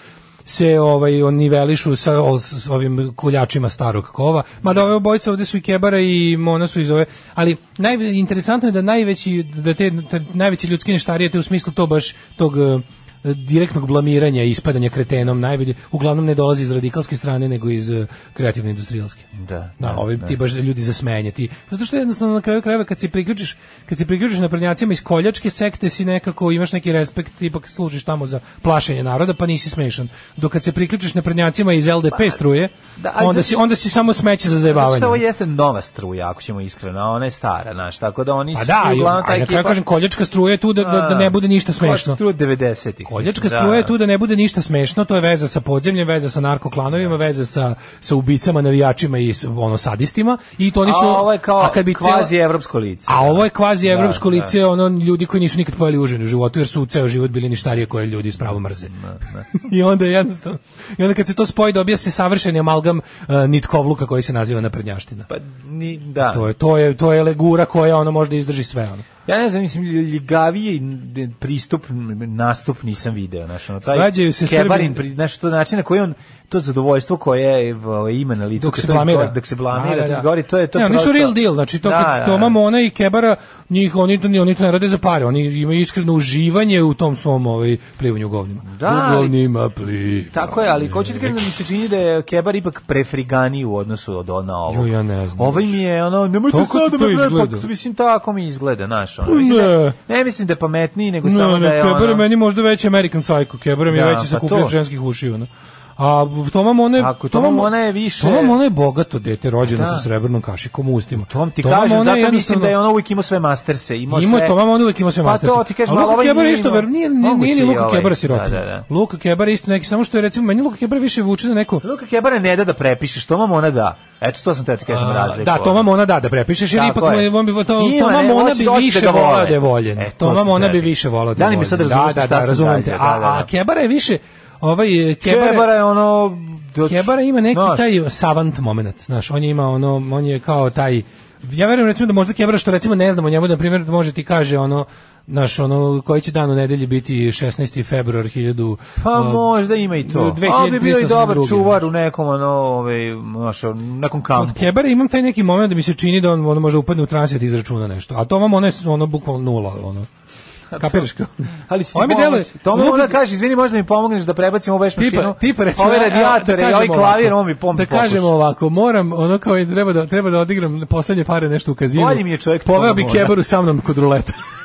se ovaj on nivelišu sa o, s ovim koljačima starog kova. Ma da ove obojice ovde su i Kebara i Mona su iz ove, ali najinteresantno je da najveći da te, te najveći ljudski neštarije u smislu to baš tog direktnog blamiranja i ispadanja kretenom najbolje uglavnom ne dolazi iz radikalske strane nego iz eh, kreativne industrijske. Da. Da, da ovi da. ti baš ljudi za smenje, ti. Zato što jednostavno na kraju krajeva kad se priključiš, kad se priključiš na prnjacima iz koljačke sekte si nekako imaš neki respekt, ipak služiš tamo za plašenje naroda, pa nisi smešan. Dok kad se priključiš na prnjacima iz LDP pa, struje, da, onda si onda si samo smeće za zajebavanje. Što ovo jeste nova struja, ako ćemo iskreno, ona je stara, znaš, tako da oni pa su da, uglavnom taj kažem koljačka struja je tu da, da, da ne bude ništa smešno. Struja 90-ih. Koljačka da. je tu da ne bude ništa smešno, to je veza sa podzemljem, veza sa narkoklanovima, da. veza sa, sa ubicama, navijačima i ono sadistima i to oni su a ovo je kao a bi kvazi celo, evropsko lice. A ovo je kvazi da, evropsko da. lice, ono ljudi koji nisu nikad pojeli užinu u životu jer su ceo život bili ništarije koje ljudi spravo mrze. Da, da. I onda jednostavno i onda kad se to spoji dobija se savršen amalgam uh, nitkovluka koji se naziva naprednjaština. Pa ni, da. To je to je to je legura koja ono može da izdrži sve ono. Ja ne znam, mislim, ljigavije pristup, nastup nisam video. Znaš, ono, taj Svađaju se Srbi. Kebarin, pri, znaš, to način na koji on to zadovoljstvo koje ovaj, ima na licu dok se blamira, dok se blamira, da, da, da. Izgori, to je to. Ne, oni prosto... su real deal, znači to da, da, da. to mamo ona i Kebara, njih oni to oni to ne rade za pare, oni imaju iskreno uživanje u tom svom ovaj plivanju govnima. Da, u govnima pliva. Tako je, ali ko će da, da mi se čini da je Kebar ipak prefrigani u odnosu od ona ovo. Jo, ja ne znam. Ovaj mi je ono nemojte sad da me pa, gledate, pa, mislim tako mi izgleda, naš ono. Pa mislim, ne. ne mislim da je pametniji nego ne, samo ne, da je Kebar ono... meni možda veći American Psycho, Kebar mi je veći sa kupljanjem ženskih ušiju, A Toma Mone, Tako, Toma, Toma Mone je više Toma Mone je bogato dete, rođeno da. sa srebrnom kašikom u ustima. Tom ti Toma kažem, zato mislim da je ona uvijek ima sve masterse, ima sve. Ima Toma Mone uvijek ima sve masterse. Pa to ti kažem, Luka ovaj Kebar isto, ver, nije, nije, nije, nije Luka ovaj. Kebar sirotin. Da, da, da. Luka Kebar isto neki, samo što je recimo, meni Luka Kebar više vuče na neko... Luka Kebar ne da da prepišeš, Toma Mone da. Eto to sam te ti kažem razliku. Da, Toma Mona da da prepišeš ili ipak on bi to Toma Mona da da e, bi više volao da je voljen. Toma Mona bi više volao da je voljen. Da li mi sad razumete da, šta je? Da, da, da, razumete. A Kebara je više ovaj eh, Kebara, Kebara je ono doč... Kebara ima neki znaš. taj savant moment, znaš, on je ima ono on je kao taj ja verujem recimo da možda Kebara što recimo ne znamo njemu na primjer da može ti kaže ono naš ono koji će dan u nedelji biti 16. februar 1000 pa uh, možda ima i to 2000, ali bi bio i dobar čuvar u nekom ono ovaj naš nekom kampu od Kebara imam taj neki moment da mi se čini da on ono možda upadne u transit izračuna nešto a to vam ono je ono bukvalno nula ono Kapiraš kao? Ali si ti ovaj deluje. To mogu da kažeš, izvini, možda mi pomogneš da prebacim ovu veš mašinu. Tipa, tipa recimo, ove radijatore e, da i ovaj klavir, on mi pom Da kažemo ovako, moram, ono kao treba da treba da odigram poslednje pare nešto u kazinu. Bolji mi je čovjek. Poveo bi kebaru sa mnom kod ruleta.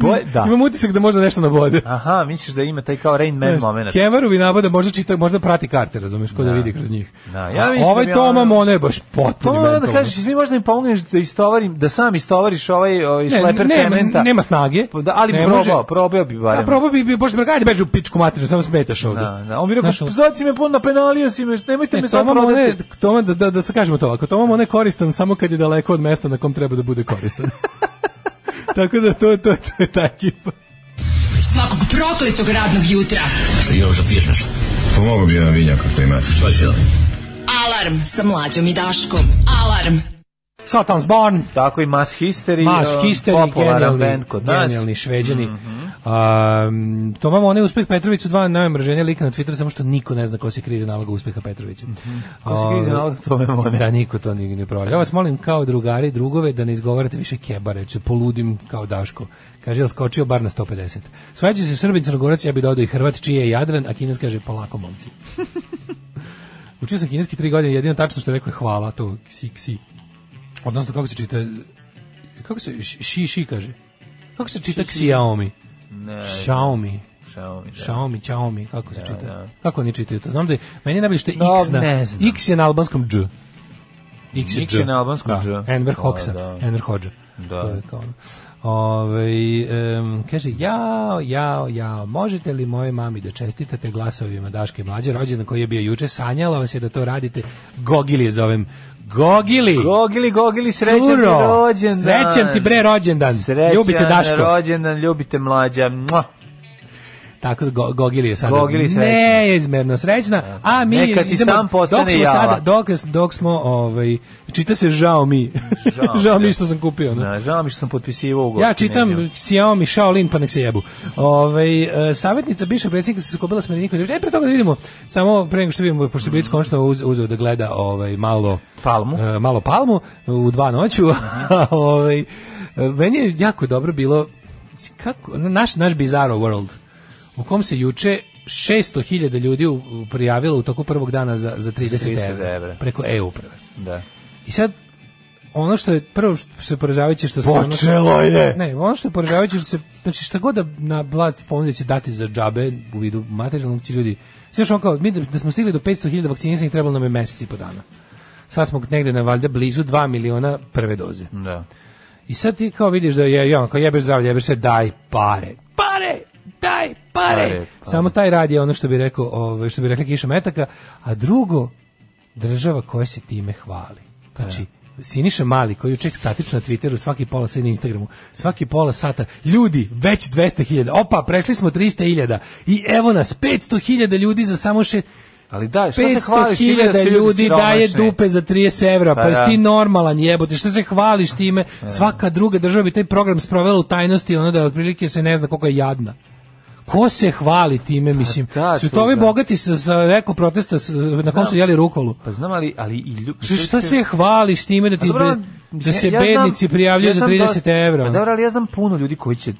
Boje, da. Imam utisak da možda nešto nabode. Aha, misliš da ima taj kao Rain Man Znaš, moment. Kemeru bi nabode, možda, čita, možda prati karte, razumeš, ko da, da vidi kroz njih. Da, ja A, ovaj ja... Da Toma Mono je baš potpuno. To da kažeš, izmi možda im pomogneš da istovarim, da sam istovariš ovaj, ovaj ne, šleper ne, cementa. Nema snage. Pa da, ali ne probao, može. probao bi barem. Da, probao bi, bi bože, brgajde, beđu pičku materiju, samo smetaš ovde. Da, da. On bi rekao, zoci me pun na penalio si me, nemojte ne, me sad prodati. Toma, da, da, da se kažemo to ovako, Toma Mono je koristan samo kad je daleko od mesta na kom treba da bude koristan. Tako da to, to, to je ta ekipa. Svakog prokletog radnog jutra. Još da piješ nešto? Pomogu pa bi jedan vinjak ako imate. Pa Alarm sa mlađom i Daškom. Alarm. Satan's Born. Tako i Mass History. Mass um, History, genijalni, kod genijalni šveđani. Mm -hmm. um, to imamo onaj uspeh Petroviću, dva najomrženja lika na Twitteru, samo što niko ne zna ko se krize naloga uspeha Petrovića. Mm -hmm. Ko se krize naloga, to imamo ne. Da, niko to nije ne provali. Ja vas molim kao drugari, drugove, da ne izgovarate više kebare, će poludim kao Daško. Kaže, jel skočio bar na 150. Svađa se Srbin, Crnogorac, ja bi dodao i Hrvat, čiji je Jadran, a Kinac kaže, polako momci. Učio sam kineski tri godine, jedino tačno što je rekao je hvala, to ksi, ksi. Odnosno, kako se čita... Kako se... Ši, ši kaže. Kako se čita Xiaomi? Ne. Xiaomi. Xiaomi, da. Xiaomi, Xiaomi, kako se da, čita? Da. Kako oni čitaju to? Znam da je, meni je najbolje što je no, X na... X je na albanskom dž. X je, X je na albanskom da, dž. Enver da, Hoxha. Da. Enver Hoxha. Da. To je kao ono. Ove, ovaj, um, kaže, jao, jao, jao, možete li moje mami da čestitate glasovima Daške Mlađe, rođena koji je bio juče, sanjala vas je da to radite, Gogil je zovem Gogili. Gogili, Gogili, srećan Curo. ti rođendan. Srećan ti bre rođendan. Srećan ljubite Daško. rođendan, ljubite mlađa. Mua. Tako da go, Gogili je sada Gogili srećna. neizmerno srećna, da. a mi Neka ti idemo, sam postane dok smo java. Sada, dok, dok smo, ovaj, čita se žao mi. Žao, žao mi da. što sam kupio. Ne? Na, da. žao mi što sam potpisivao u Ja čitam neđem. Xiaomi Shaolin pa nek se jebu. Ovaj e, savjetnica bivšeg predsjednika se skobila s Marinikom. E, pre toga da vidimo, samo pre nego što vidimo, pošto je Blic mm. končno uz, uzeo da gleda ovaj, malo palmu, e, malo palmu u dva noću. ovaj, e, meni je jako dobro bilo kako, naš, naš bizarro world u kom se juče 600.000 ljudi u, prijavilo u toku prvog dana za, za 30, evra, preko e-uprave. Da. I sad, ono što je prvo što je poražavajuće što se Počelo ono što, je. Ne, ono što je poražavajuće što se znači šta god da na blad ponude će dati za džabe u vidu materijalnog će ljudi. Sve što kao mi da, da smo stigli do 500.000 vakcinisanih trebalo nam je meseci i po dana. Sad smo negde na valjda blizu 2 miliona prve doze. Da. I sad ti kao vidiš da je ja, kao jebeš zdravlje, jebeš sve, daj pare. Pare! daj pare. pare, pare. Samo taj radi ono što bi rekao, ovaj što bi rekla Kiša Metaka, a drugo država koja se time hvali. Znači, e. Siniša Mali koji uček statično na Twitteru svaki pola sata na Instagramu, svaki pola sata ljudi već 200.000. Opa, prešli smo 300.000 i evo nas 500.000 ljudi za samo šest ali da, što se hvališ? 500.000 ljudi daje dupe za 30 evra, pa, pa jesi da. ti normalan jebote, što se hvališ time? E. Svaka druga država bi taj program sprovela u tajnosti, ono da otprilike se ne zna koliko je jadna ko se hvali time, pa mislim. Da, su to ovi da. bogati sa, sa eko protesta s, na kom su jeli rukolu. Pa znam, ali, ali i ljudi... Šta, šta se hvališ time da pa ti... Dobro, da se ja, bednici ja prijavljuju ja za 30 evra. Pa dobro, ali ja znam puno ljudi koji će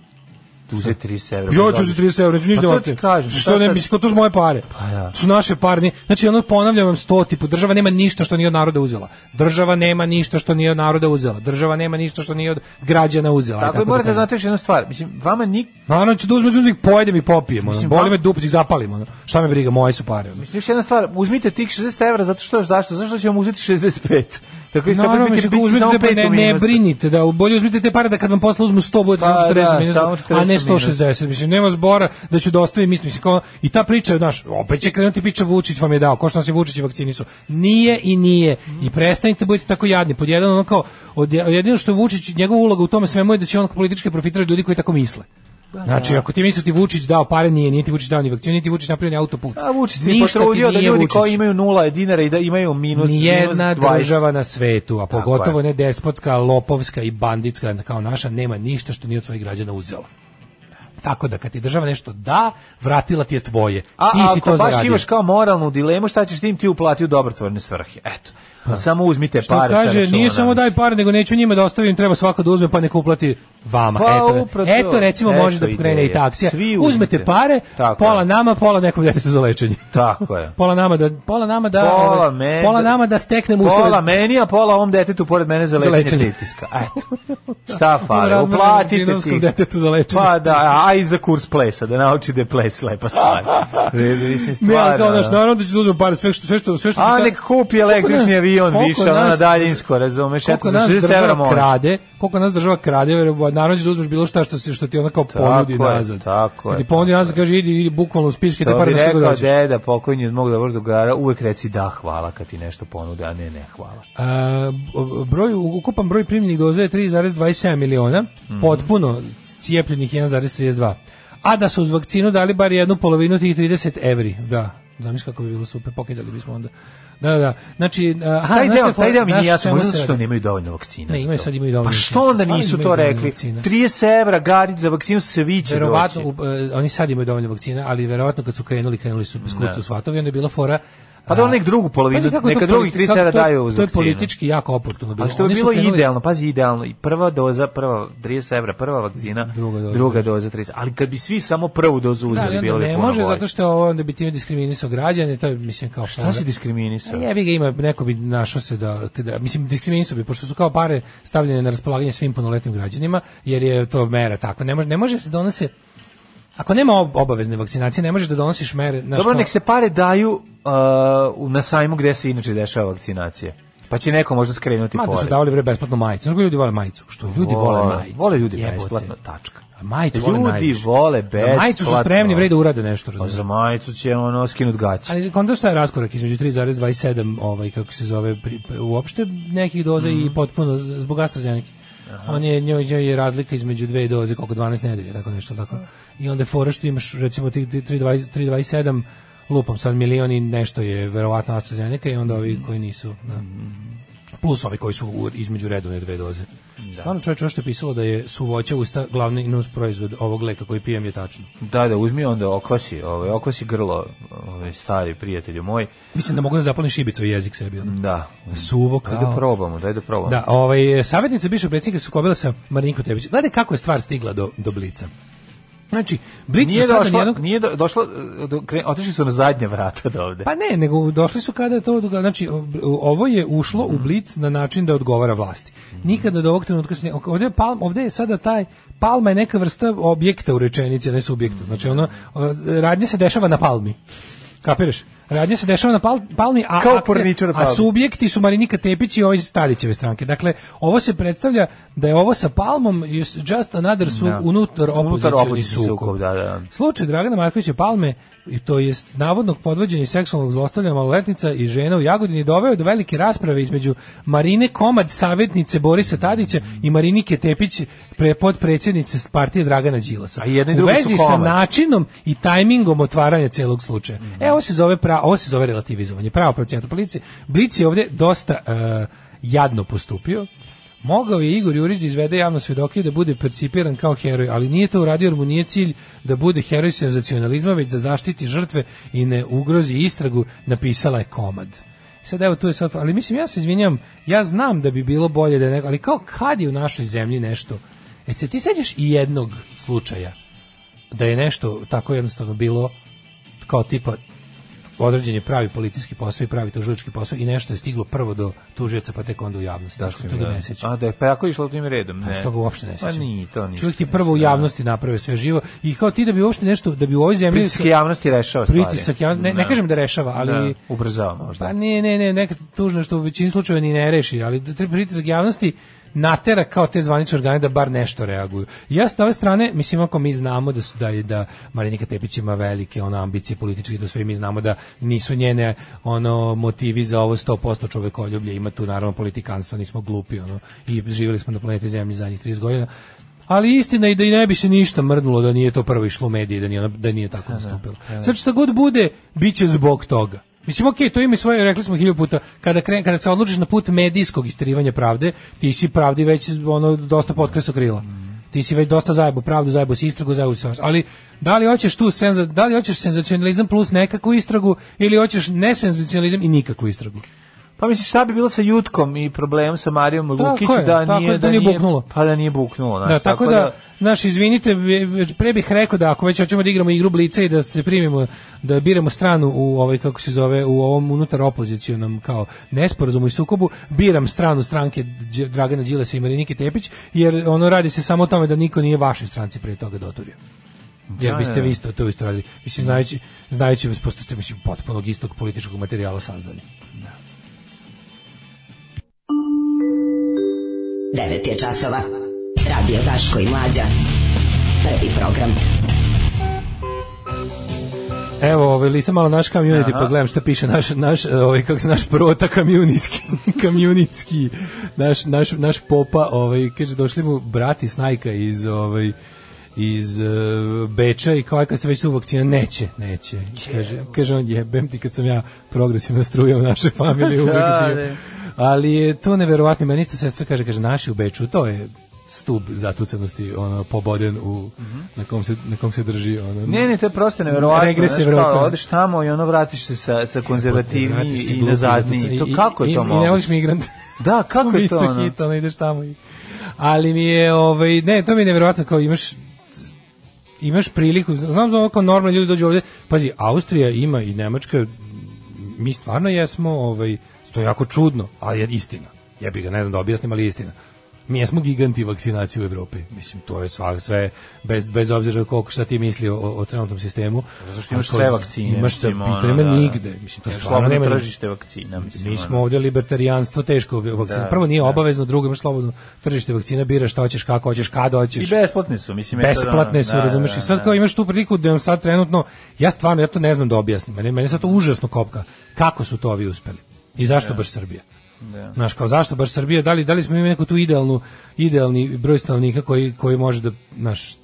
uzeti 30 €. Ja ću pa uzeti 30 €, neću ništa da kažem. Što ne mislim, to su moje pare. Pa da. Su naše parni. Znači ono ponavljam vam 100 tipu država nema ništa što nije od naroda uzela. Država nema ništa što nije od naroda uzela. Država nema ništa što nije od građana uzela. Tako, tako morate da znate još jednu stvar. Mislim vama nik Naravno ću da uzmem uzim, pojedem i popijem. Mislim, ono. Boli me dupe, zapalim. Ono. Šta me briga, moje su pare. Ono. Mislim, još jedna stvar, uzmite tih 60 evra zato što, zašto? Zašto će vam uzeti 65? Tako isto opet biti biti samo pet ne, ne brinite, da bolje uzmite te pare da kad vam posle uzmu 100 bude pa, 40 da, minus, a ne 160. Minus. Mislim nema zbora da ću da mislim, mislim kao i ta priča, znaš, opet će krenuti priča Vučić vam je dao, ko što se Vučić i vakcini su. Nije i nije. I prestanite budete tako jadni. Pod jedan ono kao od jedino što Vučić njegova uloga u tome svemu je da će on politički profitirati ljudi koji tako misle. Da, znači, da. ako ti misliš da ti Vučić dao pare, nije, nije ti Vučić dao ni vakcinu, nije ti Vučić napravio ni autoput. A Vučić je potrudio da ljudi Vučić. koji imaju nula dinara i da imaju minus, Nijedna minus 20. država na svetu, a pogotovo ne despotska, lopovska i banditska kao naša, nema ništa što nije od svojih građana uzela. Tako da kad ti država nešto da, vratila ti je tvoje. A, ti si ako to baš zaradio. imaš kao moralnu dilemu, šta ćeš tim ti uplati u dobrotvorne svrhe? Eto. Ha. Pa. Samo uzmite pare. Što kaže, računa, nije samo daj pare, nego neću njima da ostavim, treba svako da uzme pa neka uplati vama. Pa, eto, upravo, eto recimo eto može da pokrene i takcija. Svi Uzmete pare, tako pola je. nama, pola nekom djetetu za lečenje. Tako je. Pola nama da pola nama da pola, ovaj, men, pola da- nama da steknemo uslove. Pola meni, a pola ovom detetu pored mene za lečenje, za lečenje. pritiska. Eto. Šta fare, uplatite ti. detetu za lečenje. Pa da, a i za kurs plesa, da nauči da je ples lepa stvar. Mislim, stvarno. Ne, kao, znaš, da. naravno da će da uzme pare, sve što, sve što, sve što... A nek kupi električni avion više, ono na daljinsko, razumeš, eto, za 60 evra može. Krade, koliko nas država krade, naravno da ćeš da uzmeš bilo šta što, se, što ti ona kao ponudi tako nazad. Je, tako je. Ti ponudi nazad, kaže, idi, idi bukvalno spiške te pare na što dođeš. To bi rekao deda, pokojni od mog dobrog da drugara, uvek reci da hvala kad ti nešto ponude, a ne ne hvala. A, broj, ukupan broj primljenih doze je 3,27 miliona, mm -hmm. potpuno cijepljenih 1,32. A da su uz vakcinu dali bar jednu polovinu tih 30 evri. Da, zamisli kako bi bilo super, pokidali bismo onda. Da, da, da. Znači, aha, taj deo, taj deo mi nije jasno, možda što nemaju dovoljno vakcina. Ne, imaju sad imaju dovoljno. Pa što onda nisu to rekli? 30 evra garit za vakcinu se vi će Verovatno, doći. Uh, oni sad imaju dovoljno vakcina, ali verovatno kad su krenuli, krenuli su s da. kurcu svatovi, onda je bila fora Pa da on nek drugu polovinu, pazi, neka drugih tri sera daju uz To je politički jako oportuno bilo. A što je bilo krenuli... idealno, pazi idealno, i prva doza, prva 30 evra, prva vakcina, druga doza, druga da. doza 30. Ali kad bi svi samo prvu dozu da, uzeli, da, bilo bi puno. Ne može bolje. zato što ovo onda bi time diskriminisao građane, to je mislim kao Šta se diskriminisao? Ja bih ga ima neko bi našao se da kada mislim diskriminisao bi pošto su kao pare stavljene na raspolaganje svim punoletnim građanima, jer je to mera takva. Ne može ne može se donose Ako nema obavezne vakcinacije, ne možeš da donosiš mere. Naš, Dobro, nek se pare daju uh, na sajmu gde se inače dešava vakcinacija. Pa će neko možda skrenuti Ma, da su davali bre besplatno majicu. Znaš ljudi vole majicu? Što ljudi vole, vole majicu? Vole ljudi besplatno, tačka. A majicu ljudi vole najviše. vole besplatno. Za majicu su spremni bre da urade nešto. Pa za majicu će ono skinut gaće. Ali onda šta je raskorak između 3,27 ovaj, kako se zove, pri, uopšte nekih doza mm -hmm. i potpuno zbog AstraZeneca? Aha. on je njoj, njoj je razlika između dve doze koliko 12 nedelja tako nešto tako i onda fora što imaš recimo tih 327 lupom sad milion i nešto je verovatno AstraZeneca i onda ovi koji nisu da. Mm -hmm plus ovi koji su u, između redovne dve doze. Da. Stvarno čovječe, što je pisalo da je su voća usta glavni nus proizvod ovog leka koji pijem je tačno. Da, da, uzmi onda okvasi, ovaj, okvasi grlo, ovaj, stari prijatelju moj. Mislim da mogu da zapalim šibicu i jezik sebi. Onda. Da. Suvo kao. Daj da probamo, daj da probamo. Da, ovaj, savjetnica bivšeg predsjednika su kobila sa Marinko Tebić. Gledaj kako je stvar stigla do, do blica. Znači, Blic nije došla, jednog... nije do, došla, e, do, kre, otišli su na zadnje vrata do ovde. Pa ne, nego došli su kada je to, znači, ovo je ušlo mm. u mhm. Blic na način da odgovara vlasti. Mm. Nikada do ovog trenutka se ne, ovde je, palm, ovde je sada taj, palma je neka vrsta objekta u rečenici, ne subjekta. Znači, ono, radnje se dešava na palmi. Kapiraš? Radnje se dešava na pal, palni, a, Kao akte, na a subjekti su Marinika Tepić i ove iz Stadićeve stranke. Dakle, ovo se predstavlja da je ovo sa palmom just another su, da. unutar opozicijalni sukob. Da, da. Slučaj Dragana Markovića Palme, to jest navodnog podvođenja seksualnog zlostavljanja maloletnica i žena u Jagodini doveo do velike rasprave između Marine Komad, savjetnice Borisa Tadića i Marinike Tepić, pre, podpredsjednice partije Dragana Đilasa. u vezi sa načinom i tajmingom otvaranja celog slučaja. Mm e, -hmm. Evo se zove pra, pra, ovo se zove relativizovanje, pravo procenata policije. Blic je ovde dosta uh, jadno postupio. Mogao je Igor Jurić da izvede javno svedoke da bude percipiran kao heroj, ali nije to uradio jer mu nije cilj da bude heroj senzacionalizma, već da zaštiti žrtve i ne ugrozi istragu, napisala je komad. Sad evo tu je sad, ali mislim ja se izvinjam, ja znam da bi bilo bolje da je neko, ali kao kad je u našoj zemlji nešto, e se ti sećaš i jednog slučaja da je nešto tako jednostavno bilo kao tipa odrađen je pravi policijski posao i pravi tužilački posao i nešto je stiglo prvo do tužioca pa tek onda u javnost. Daško toga ne da. sećam. A da je pa ako je išlo tim redom, pa ne. Toga uopšte ne pa sećam. Pa ni to ni. Čovjek ti prvo u da. javnosti naprave sve živo i kao ti da bi uopšte nešto da bi u ovoj zemlji pritisak javnosti rešava stvari. Pritisak javnosti, ne, ne da. kažem da rešava, ali ubrzava možda. Pa ne, ne, ne, neka tužno što u većini slučajeva ni ne reši, ali da pritisak javnosti natera kao te zvanične organe da bar nešto reaguju. I ja sa ove strane, mislim ako mi znamo da su da je da Marinika Tepić ima velike ona ambicije političke da sve mi znamo da nisu njene ono motivi za ovo 100% čovekoljublje, ima tu naravno politikanstvo, nismo glupi ono i živeli smo na planeti Zemlji zadnjih 30 godina ali istina je da i ne bi se ništa mrnulo da nije to prvo išlo u medije, da nije, da nije tako nastupilo. Sad šta god bude, bit će zbog toga. Mislim, okej, okay, to ime svoje, rekli smo hilju puta, kada, kren, kada se odlučiš na put medijskog istrivanja pravde, ti si pravdi već ono, dosta potkresu krila. Ti si već dosta zajebo pravdu, zajebo si istragu, zajebo si Ali da li hoćeš tu senza, da li hoćeš senzacionalizam plus nekakvu istragu ili hoćeš nesenzacionalizam i nikakvu istragu? Pa mislim šta bi bilo sa Jutkom i problemom sa Marijom Lukić da, je, da, nije, da, da nije buknulo. Pa da nije buknulo, znači, da, tako, tako, da, da- naš izvinite, pre bih rekao da ako već hoćemo da igramo igru blice i da se primimo, da biramo stranu u ovaj, kako se zove, u ovom unutar opozicionom kao nesporazumu i sukobu, biram stranu stranke Dragana Đilesa i Marinike Tepić, jer ono radi se samo o tome da niko nije vaše stranci pre toga doturio. Da, jer biste da, da. vi isto to istrali. Mislim, znajući, znajući vas, postoste, mislim, potpunog istog političkog materijala sazdani. 9 je časova. Radio Taško i Mlađa. Prvi program. Evo, ovaj listam malo naš community, pa gledam šta piše naš naš ovaj kako se naš prota community, community, naš naš naš popa, ovaj kaže došli mu brati Snajka iz ovaj iz uh, Beča i kao kad se već su vakcina neće, neće. Kaže, kaže on jebem ti kad sam ja progresivno strujao naše familije uvek bio. Da, da ali je to neverovatno. Meni isto sestra kaže, kaže, naši u Beču, to je stub zatucanosti ono poboden u mm -hmm. na kom se na kom se drži ono Ne, ne, to je prosto neverovatno. Regres Evropa. Odeš tamo i ono vratiš se sa sa konzervativni i, i nazadni. To kako je to? I, i, i ne voliš migrant. Da, kako je to? Isto hit, ono ideš tamo i ali mi je ovaj ne, to mi je neverovatno kao imaš imaš priliku, znam za oko normalni ljudi dođu ovde, pazi, Austrija ima i Nemačka, mi stvarno jesmo ovaj, To je jako čudno, ali je istina. Ja bih ga ne znam da objasnim, ali je istina. Mi jesmo giganti vakcinacije u Evropi. Mislim, to je svak, sve, bez, bez obzira koliko šta ti misli o, o trenutnom sistemu. Zato što imaš sve vakcine. Imaš sve, nema da, da, nigde. Mislim, to stvarno nema tržište vakcina. Mislim, mi smo ovdje libertarijanstvo teško vakcina. Da, Prvo nije da. obavezno, drugo imaš slobodno tržište vakcina, biraš šta hoćeš, kako hoćeš, kada hoćeš. I besplatne su, mislim. Da, besplatne su, da, razumeš. I da, sad kao imaš tu priliku da sad trenutno, ja stvarno, ja to ne znam da objasnim. Mene, mene sad to užasno kopka. Kako su to ovi uspeli? I zašto da. baš Srbija? Da. Znaš, kao zašto baš Srbija? Da li, da li smo imali neku tu idealnu, idealni broj stanovnika koji, koji može da, naš,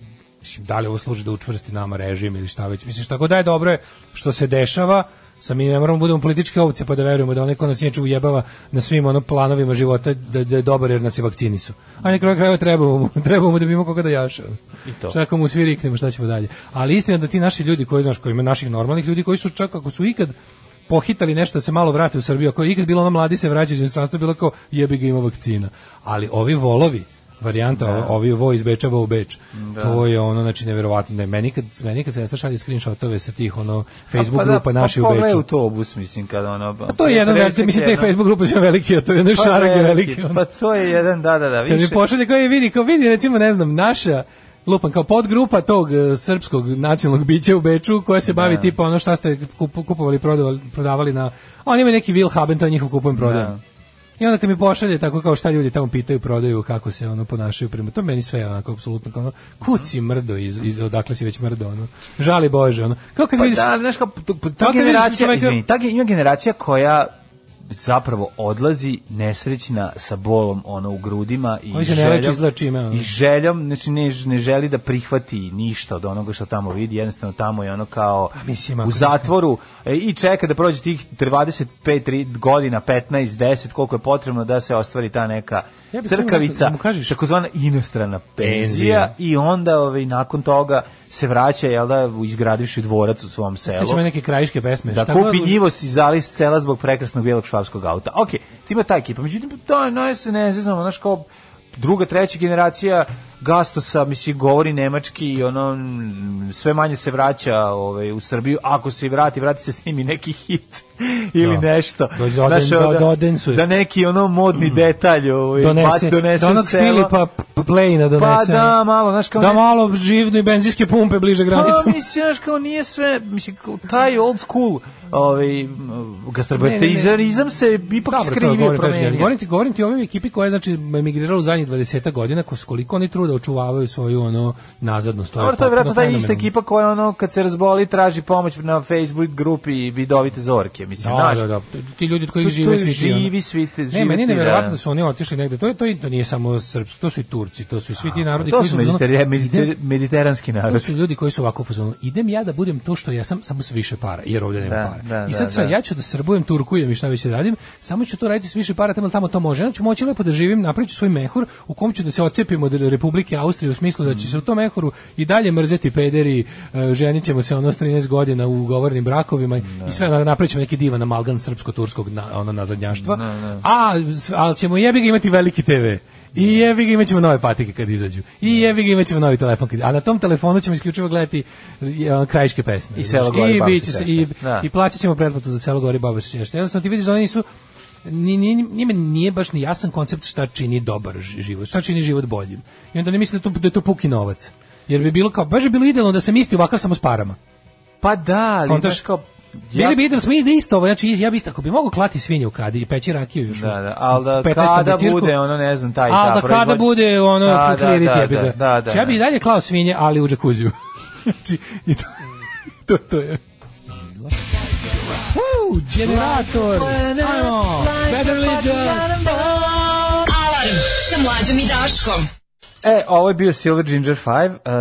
da li ovo služi da učvrsti nama režim ili šta već. Mislim, šta god da je dobro je što se dešava, sa mi ne moramo da budemo političke ovce pa da verujemo da onaj ko nas inače ujebava na svim ono planovima života da, da je dobar jer nas je vakcinisu. A na kraju krajeva trebamo trebamo mu da bimo koga da jaša. I to. Šta ako mu svi riknemo šta ćemo dalje. Ali istina da ti naši ljudi koji znaš koji ima naših normalnih ljudi koji su čak ako su ikad pohitali nešto da se malo vrate u Srbiju, ako je ikad bilo ono mladi se vraćaju iz inostranstva, bilo kao jebi ga ima vakcina. Ali ovi volovi, varijanta da. ovi ovo iz Beča u Beč. Da. To je ono znači neverovatno. Ne, meni kad meni kad se šalje screenshotove sa tih ono Facebook a pa da, grupa da, naši pa u Beču. Pa autobus mislim kada ono. Pa to je jedan veliki mislim te Facebook grupe su veliki, a to je ne pa šarage veliki. veliki Pa to je jedan da da da, više. Kad mi pošalje koji e, vidi, kao vidi recimo ne znam naša lupam kao podgrupa tog e, srpskog nacionalnog bića u Beču koja se bavi da. tipa ono šta ste kupovali, prodavali, prodavali na... Oni imaju neki Wilhaben, to je njihov kupujem prodajem. Da. I onda kad mi pošalje tako kao šta ljudi tamo pitaju, prodaju, kako se ono ponašaju prema to meni sve je onako apsolutno kao ono, kuci mrdo iz, iz odakle si već mrdo ono. Žali bože ono. Kako kad pa vidiš? Da, znaš kao ta generacija, izvini, ta generacija koja zapravo odlazi nesrećna sa bolom ono u grudima i željom, i željom znači ne, ne želi da prihvati ništa od onoga što tamo vidi jednostavno tamo je ono kao mislim, u zatvoru e, i čeka da prođe tih 25 3 godina 15 10 koliko je potrebno da se ostvari ta neka ja crkavica takozvana inostrana penzija i onda ovaj nakon toga se vraća jel da izgradivši dvorac u svom selu. Sećamo neke krajiške pesme. Da kupi njivo si zalis cela zbog prekrasnog bijelog švabskog auta. Ok, ima ta ekipa. Međutim, to no, je, se ne znam, znaš kao druga, treća generacija Gastosa, mislim, govori nemački i ono, sve manje se vraća ovaj, u Srbiju. Ako se vrati, vrati se s njim neki hit ili da. nešto. Do, da, do, da, Znaš, do, da, neki ono modni mm. detalj ovaj, pa donese, donese onog Filipa Plejna pa donese. Pa da, malo, znaš kao... Da ne... malo živno benzinske pumpe bliže granicama. Pa mislim, znaš kao nije sve, mislim, taj old school ovaj gastrobatizarizam se ipak Dobro, skrivi govorim, govorim ti, govorim ti o ovoj ekipi koja je znači emigrirala u zadnjih 20 godina, koliko oni trude očuvavaju svoju ono nazadnost. Dobro, to je verovatno ta ista ekipa koja ono kad se razboli traži pomoć na Facebook grupi i vidovite zorke prilike, mislim, da, naš. Da, da, ti ljudi od kojih žive svi ti. Živi svi te, žive ne, meni ne da. nevjerojatno da su oni otišli negde. To je to, to nije samo srpsko, to su i Turci, to su i svi ti narodi to koji su mediter, mediter, mediteranski narod. To su ljudi koji su ovako fazonu. Idem ja da budem to što ja sam, samo sa više para, jer ovde nema da, para. Da, I da, sad da, da. ja ću da srbujem, turkujem i šta već radim, samo ću to raditi s više para, tamo tamo to može. Ja ću moći lepo da živim, napraviću svoj mehur u kom ću da se ocepim od Republike Austrije u smislu da će se u tom mehuru i dalje mrzeti pederi, e, ženićemo se ono 13 godina u govornim brakovima i da. sve napravićemo neki neki divan amalgam srpsko-turskog na, ono nazadnjaštva. A, al ćemo jebi ga imati veliki TV. I jebi ga imaćemo nove patike kad izađu. I jebi ga imaćemo novi telefon. Kad, a na tom telefonu ćemo isključivo gledati krajiške pesme. I selo gori, I, se, i, da. da. i plaćaćemo pretplatu za selo gori, babaš Jednostavno ti vidiš da oni su ni, ni, ni, nije baš ni jasan koncept šta čini dobar život, šta čini život boljim. I onda ne misle da, to, da je to puki novac. Jer bi bilo kao, baš bi bilo idealno da se isti ovakav samo s parama. Pa da, ali Kontaš, kao Ja... Bili bi Idris Smith isto, znači ja bih tako bi mogao klati svinju kad i peći rakiju još. Da, da, al da kada bude ono ne znam taj al da, da kada bude ono da, da da da, da, da, znači, da, da, da, Ja bih dalje klao svinje, ali u džakuziju. znači i to, to, to je. Woo, generator. Ajmo. Better Legion. Alarm sa mlađom i Daškom. E, ovo je bio Silver Ginger 5, uh, e,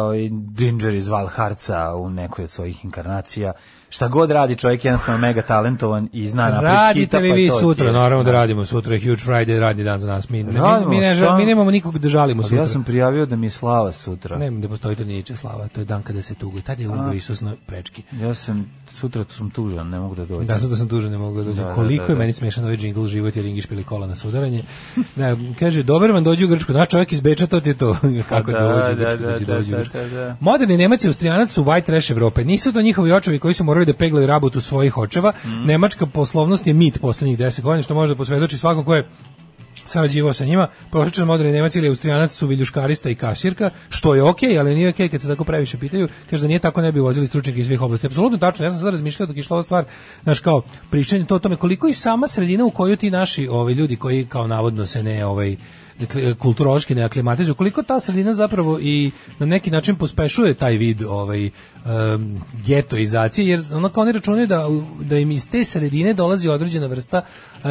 ovaj, Ginger iz Valharca u nekoj od svojih inkarnacija šta god radi čovjek jednostavno mega talentovan i zna napraviti Radite pa li vi sutra? Naravno da radimo sutra, Huge Friday radni dan za nas. Mi, radimo, mi, mi, ne, mi nemamo nikog da žalimo sutra. Ja sam prijavio da mi je slava sutra. Nema da postoji to da niče slava, to je dan kada se tugu. Tad je umro Isus prečki. Ja sam sutra sam tužan, ne mogu da dođem. Da, sutra sam tužan, ne mogu da dođem. Da, da Koliko da, da, je meni smešan da ovaj džingl život jer Ingiš kola na sudaranje. Da, kaže, dobar vam dođe u Grčku. Da, čovjek iz Beča, to ti je to. Kako da, dođe, da, da, da, dođe, dođe, dođe. Moderni Nemaci i Austrijanac su white trash Evrope. Nisu to njihovi očevi koji su morali da peglaju rabotu svojih očeva. Mm. Nemačka poslovnost je mit poslednjih 10 godina, što može da posvedoči svako ko je sarađivao sa njima. Prosječan moderni Nemac ili Austrijanac su viljuškarista i kaširka, što je okej, okay, ali nije okej okay kad se tako previše pitaju, kaže da nije tako ne bi vozili stručnjake iz svih oblasti. Apsolutno tačno, ja sam sad razmišljao dok je išla ova stvar, znaš kao pričanje to o tome koliko i sama sredina u kojoj ti naši ovaj, ljudi koji kao navodno se ne ovaj Dakle, kulturološki ne aklimatizuju, koliko ta sredina zapravo i na neki način pospešuje taj vid ovaj, um, getoizacije, jer ono kao oni računaju da, da im iz te sredine dolazi određena vrsta uh, eh,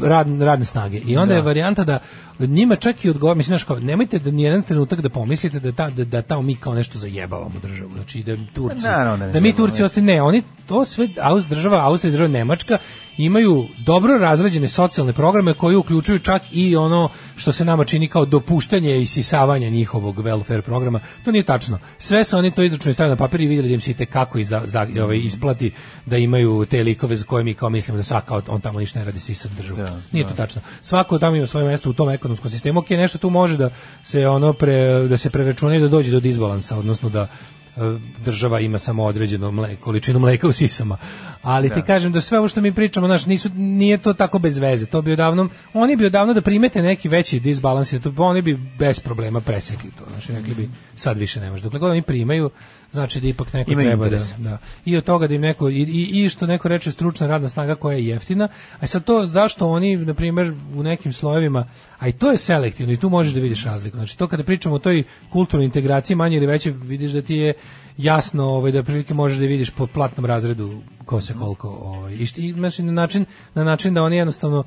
radne, radne snage. I onda da. je varijanta da njima čak i odgovor, mislim, znaš, kao, nemojte da nijedan trenutak da pomislite da, ta, da, da tamo mi kao nešto zajebavamo državu, znači da Turci, pa Naravno, da, da mi Turci ostali, ne, oni to sve, Aust, država Austrija, država Nemačka, imaju dobro razrađene socijalne programe koji uključuju čak i ono što se nama čini kao dopuštanje i sisavanje njihovog welfare programa. To nije tačno. Sve su oni to izračunali stavili na papir i vidjeli da im se i kako iz, za, ovaj, isplati da imaju te likove za koje mi kao mislimo da svaka on tamo ništa ne radi sisa državu. Da, nije da. to tačno. Svako tamo ima svoje mesto u tom ekonomskom ekonomskom sistemu, ok, nešto tu može da se ono pre, da se preračuna i da dođe do disbalansa, odnosno da e, država ima samo određenu mleko, količinu mleka u sisama. Ali da. ti kažem da sve ovo što mi pričamo, znaš, nisu, nije to tako bez veze. To bi odavno, oni bi odavno da primete neki veći disbalans, to, oni bi bez problema presekli to. Znači, rekli bi, sad više ne može. Dokle god oni primaju, znači da ipak neko Ima treba da, da, I od toga da im neko, i, i, što neko reče stručna radna snaga koja je jeftina, a e sad to zašto oni, na primjer, u nekim slojevima, a i to je selektivno i tu možeš da vidiš razliku. Znači to kada pričamo o toj kulturnoj integraciji manje ili veće vidiš da ti je jasno ovaj, da prilike možeš da vidiš po platnom razredu ko se koliko. Ovaj, I, znači, na način, na način da oni jednostavno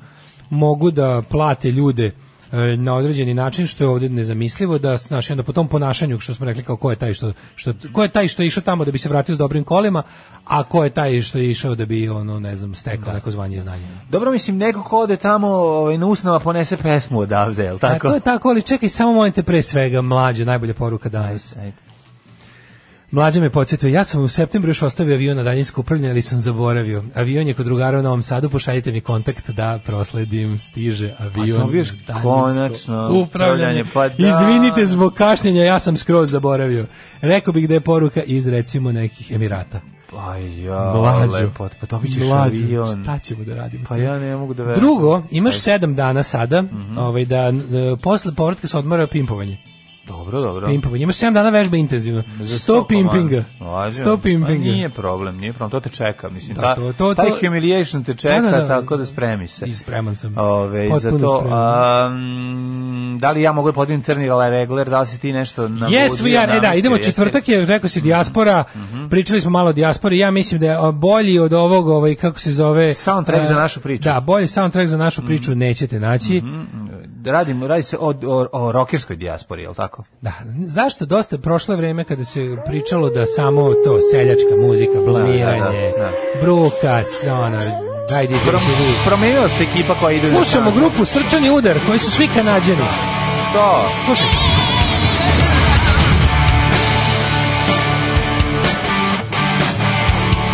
mogu da plate ljude E, na određeni način što je ovde nezamislivo da znači onda po tom ponašanju što smo rekli kao ko je taj što što ko je taj što je išao tamo da bi se vratio s dobrim kolima, a ko je taj što je išao da bi ono ne znam stekao da. neko zvanje znanja. Dobro mislim neko ko ode tamo ovaj na usnama ponese pesmu odavde, el e, tako. A to je tako, ali čekaj samo momente pre svega mlađe najbolje poruka danas. Ajde, ajde. Mlađe me podsjetio, ja sam u septembru još ostavio avion na daljinsko upravljanje, ali sam zaboravio. Avion je kod drugara u Novom Sadu, pošaljite mi kontakt da prosledim, stiže avion. Pa viš, konačno upravljanje. Pa da. Izvinite zbog kašnjenja, ja sam skroz zaboravio. Rekao bih da je poruka iz recimo nekih Emirata. Pa ja, mlađo, lepo, pa to bićeš mlađo, avion. Šta ćemo da radimo? Pa ja ne mogu da verujem. Drugo, imaš Ajde. sedam dana sada, mm -hmm. ovaj, da, posle povratka sa odmora pimpovanje. Dobro, dobro. Pimpovo. Imaš 7 dana vežba intenzivno. 100 pimpinga. 100 pa pimpinga. Nije problem, nije problem. To te čeka. Mislim, da, ta, to, to, taj to... humiliation te da, čeka, da, da, da. tako da spremi se. I spreman sam. Ove, Potpuno zato, um, da li ja mogu da podignem crni regler, da li si ti nešto na Yes, we are, e, da, idemo četvrtak je, rekao si, mhm. dijaspora, mm -hmm. pričali smo malo o dijaspori, ja mislim da je bolji od ovog, ovaj, kako se zove... Soundtrack uh, za našu priču. Da, bolji soundtrack za našu priču mm -hmm. nećete naći. Mm -hmm. Radim, radi se o, o, o rokerskoj dijaspori, je li tako? tako. Da, zašto dosta prošlo vreme kada se pričalo da samo to seljačka muzika, blamiranje, da, da, da, bruka, ono, daj DJ Pro, Promenila se ekipa koja ide Slušamo grupu Srčani udar, koji su svi kanadjani. To. Slušaj.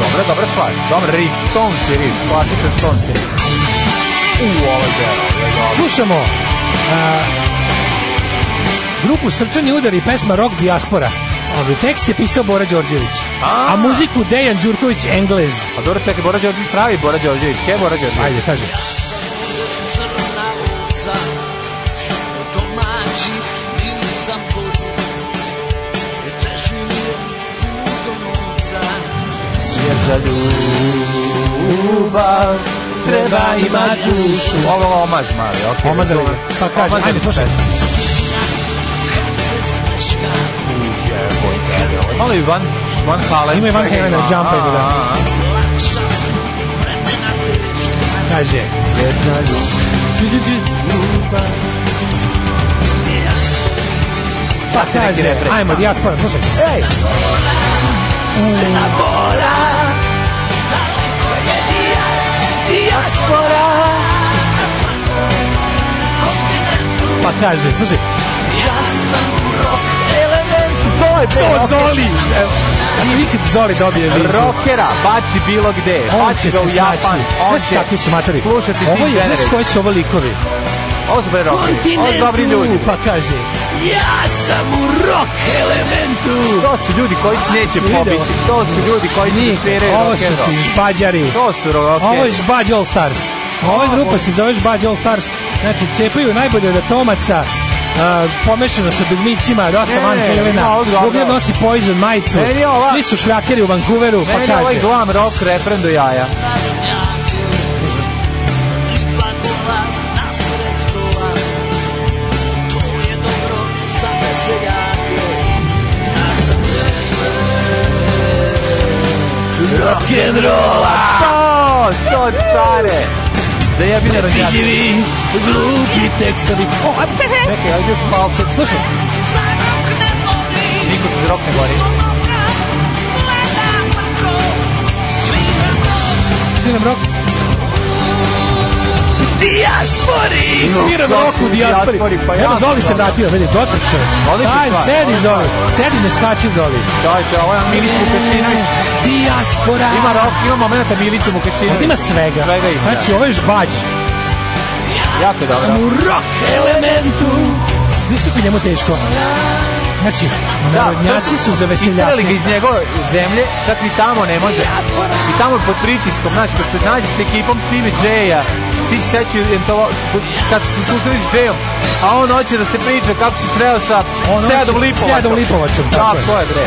Dobra, dobra stvar. Dobar riff, Stone Series, klasičan Stone Series. U, ovo je Slušamo. Uh, Grupu Srčani udari pesma Rock Diaspora. Tekst je pisao Bora Đorđević. A, a muziku Dejan Đurković Englez. A dobro, čekaj, Bora Đorđević pravi Bora Đorđević. Kje je Bora Đorđević? Ajde, kaže. Jer za ljubav treba ima dušu. Ovo je omaž mali, okej. Okay, pa kaže, ajde, slušaj. Malo ah, ah, ah. i Ivan, van hala. Ima i van hala, džampa ima. Da. Kaže. Jedna ljubav. Sad će neki refren. Ajmo, ja spojem, slušaj. Ej! Crna bora, daleko je dijaspora, Pa kaže, slušaj. je to Zoli. Nije nikad Zoli dobije vizu. Rockera baci bilo gde. On će ga u Japan. On će. Kakvi su matori. Slušati Ovo je, znaš koji su ovo likovi? Ovo su bre rockeri. Ovo su dobri ljudi. Pa kaže, ja sam u rock elementu. To su ljudi koji se neće pobiti. To su ljudi koji se sviraju Ovo su ti žbađari. To su rockeri. Ovo je žbađ All Stars. Ova grupa se zove žbađ All Stars. Znači, cepaju najbolje od atomaca uh, pomešano sa dugmicima, dosta Van Halena. Bubnjar nosi Poison majicu. Ova... Svi su šljakeri u Vancouveru, pa ovaj kaže. Meni ovaj glam rock refren do jaja. Rock and roll! Pa, to, to care! Da jebi ne rođače. glupi tekstovi. O, a pe! Čekaj, ajde su palce. Slušaj. Niko se rok ne gori. Svi nam rok dijaspori! Sviram rok u dijaspori. Pa Evo Zoli se da. vratio, vidi, dotrče. Aj, sedi Zoli, sedi, ne skači Zoli. Dajte, ovo je Milić Vukašinović. Dijaspora! Ima rok, ima momenta Milić Vukašinović. Ima svega. svega ima, znači, da. ovo je žbađ. Jako dobro. U rock elementu. Nisu tu njemu teško. Znači, da, narodnjaci su za veseljake. Istrali ga iz njegove zemlje, čak ni tamo ne može. I tamo pod pritiskom, znači, kad se nađe s ekipom Svivi Džeja, svi se sećaju kad se susreli s Džejom, a on hoće da se priča kako se sreo sa on Sedom Lipovačom. Sedom Lipovačom, tako, tako je. bre.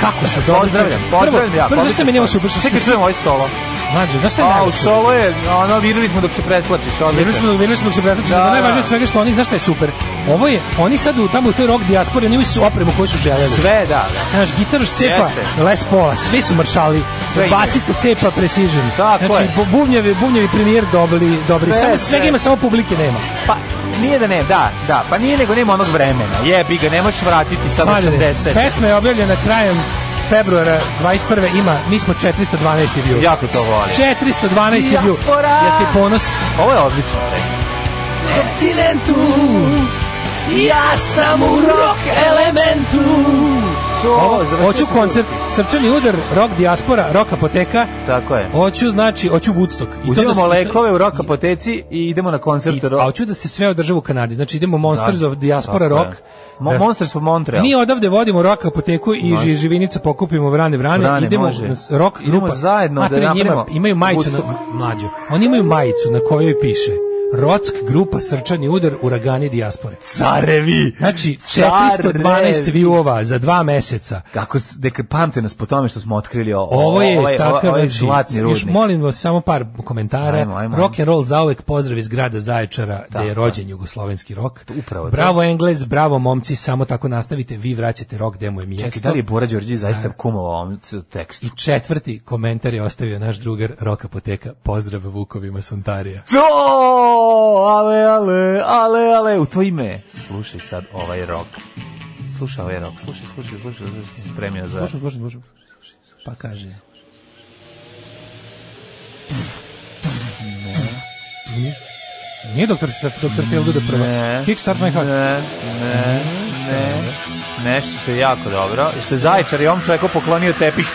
Kako su dobro. Pozdravljam, pozdravljam ja. Prvo, prvo ste meni ovo super. Čekaj, čujem ovaj solo. Mlađe, znaš šta je najbolje? Au, solo je, ono, virili smo dok se preslačiš. Virili smo, virili smo dok se preslačiš. Da, da, najvažnije od svega što oni, znaš šta je super? Ovo je, oni sad u, tamo u toj rock dijaspori, oni su opremu koju su željeli. Sve, da, da. Znaš, gitaroš cepa, Jeste. Les Pola, svi su maršali, sve basista cepa Precision. Tako znači, je. bubnjevi, bubnjevi premier dobili, dobri. Sve, samo, sve. ima, samo publike nema. Pa, nije da ne, da, da, pa nije nego nema onog vremena. Jebi ga, ne možeš vratiti sa 80. Pesma je objavljena krajem februara 21. ima, mi smo 412. view. Jako to volim. 412. view. Ja ti ponos. Ovo je odlično. Kontinentu, ja sam u rock elementu. Hoću koncert, srčani udar, rock diaspora, rock apoteka. Tako je. Hoću znači, hoću Woodstock. I Uzimamo da lekove u rock apoteci i idemo na koncert. I, a hoću da se sve održava u Kanadi. Znači idemo Monsters da, of Diaspora Rock. Mo da. Monsters of Montreal. Mi odavde vodimo rock apoteku i može. živinica pokupimo vrane vrane, vrane idemo može. rock i rupa. zajedno Mater, da napravimo. Imaju majicu na, mlađu. Oni imaju majicu na kojoj piše Rock grupa Srčani udar uragani dijaspore. Carevi. Znači 412 viewova za dva meseca. Kako neka pamte nas po tome što smo otkrili ovo. ovo je ovaj, takav ovaj zlatni rudnik. Još molim vas samo par komentara. Ajmo, ajmo. Rock and roll zaovek pozdrav iz grada Zaječara da, je rođen da. jugoslovenski rok. Upravo. Bravo da. Englez, bravo momci, samo tako nastavite, vi vraćate rok demo je mjesto. Čekaj, da li je Bora Đorđić zaista da. kumovao ovom tekstu? I četvrti komentar je ostavio naš drugar Roka Poteka. Pozdrav Vukovima Sontarija. To! ale, ale, ale, ale, u to ime. Slušaj sad ovaj rok. Slušaj ovaj rok, slušaj, slušaj, slušaj, slušaj, sam spremio za... Slušaj, slušaj, slušaj. Pa kaže... Ne. Nije doktor Šef, doktor Phil Duda prva. Ne. Kickstart my heart. Ne, ne, ne. Nešto što je jako dobro. I što je Zajčar i ovom čovjeku poklonio tepih.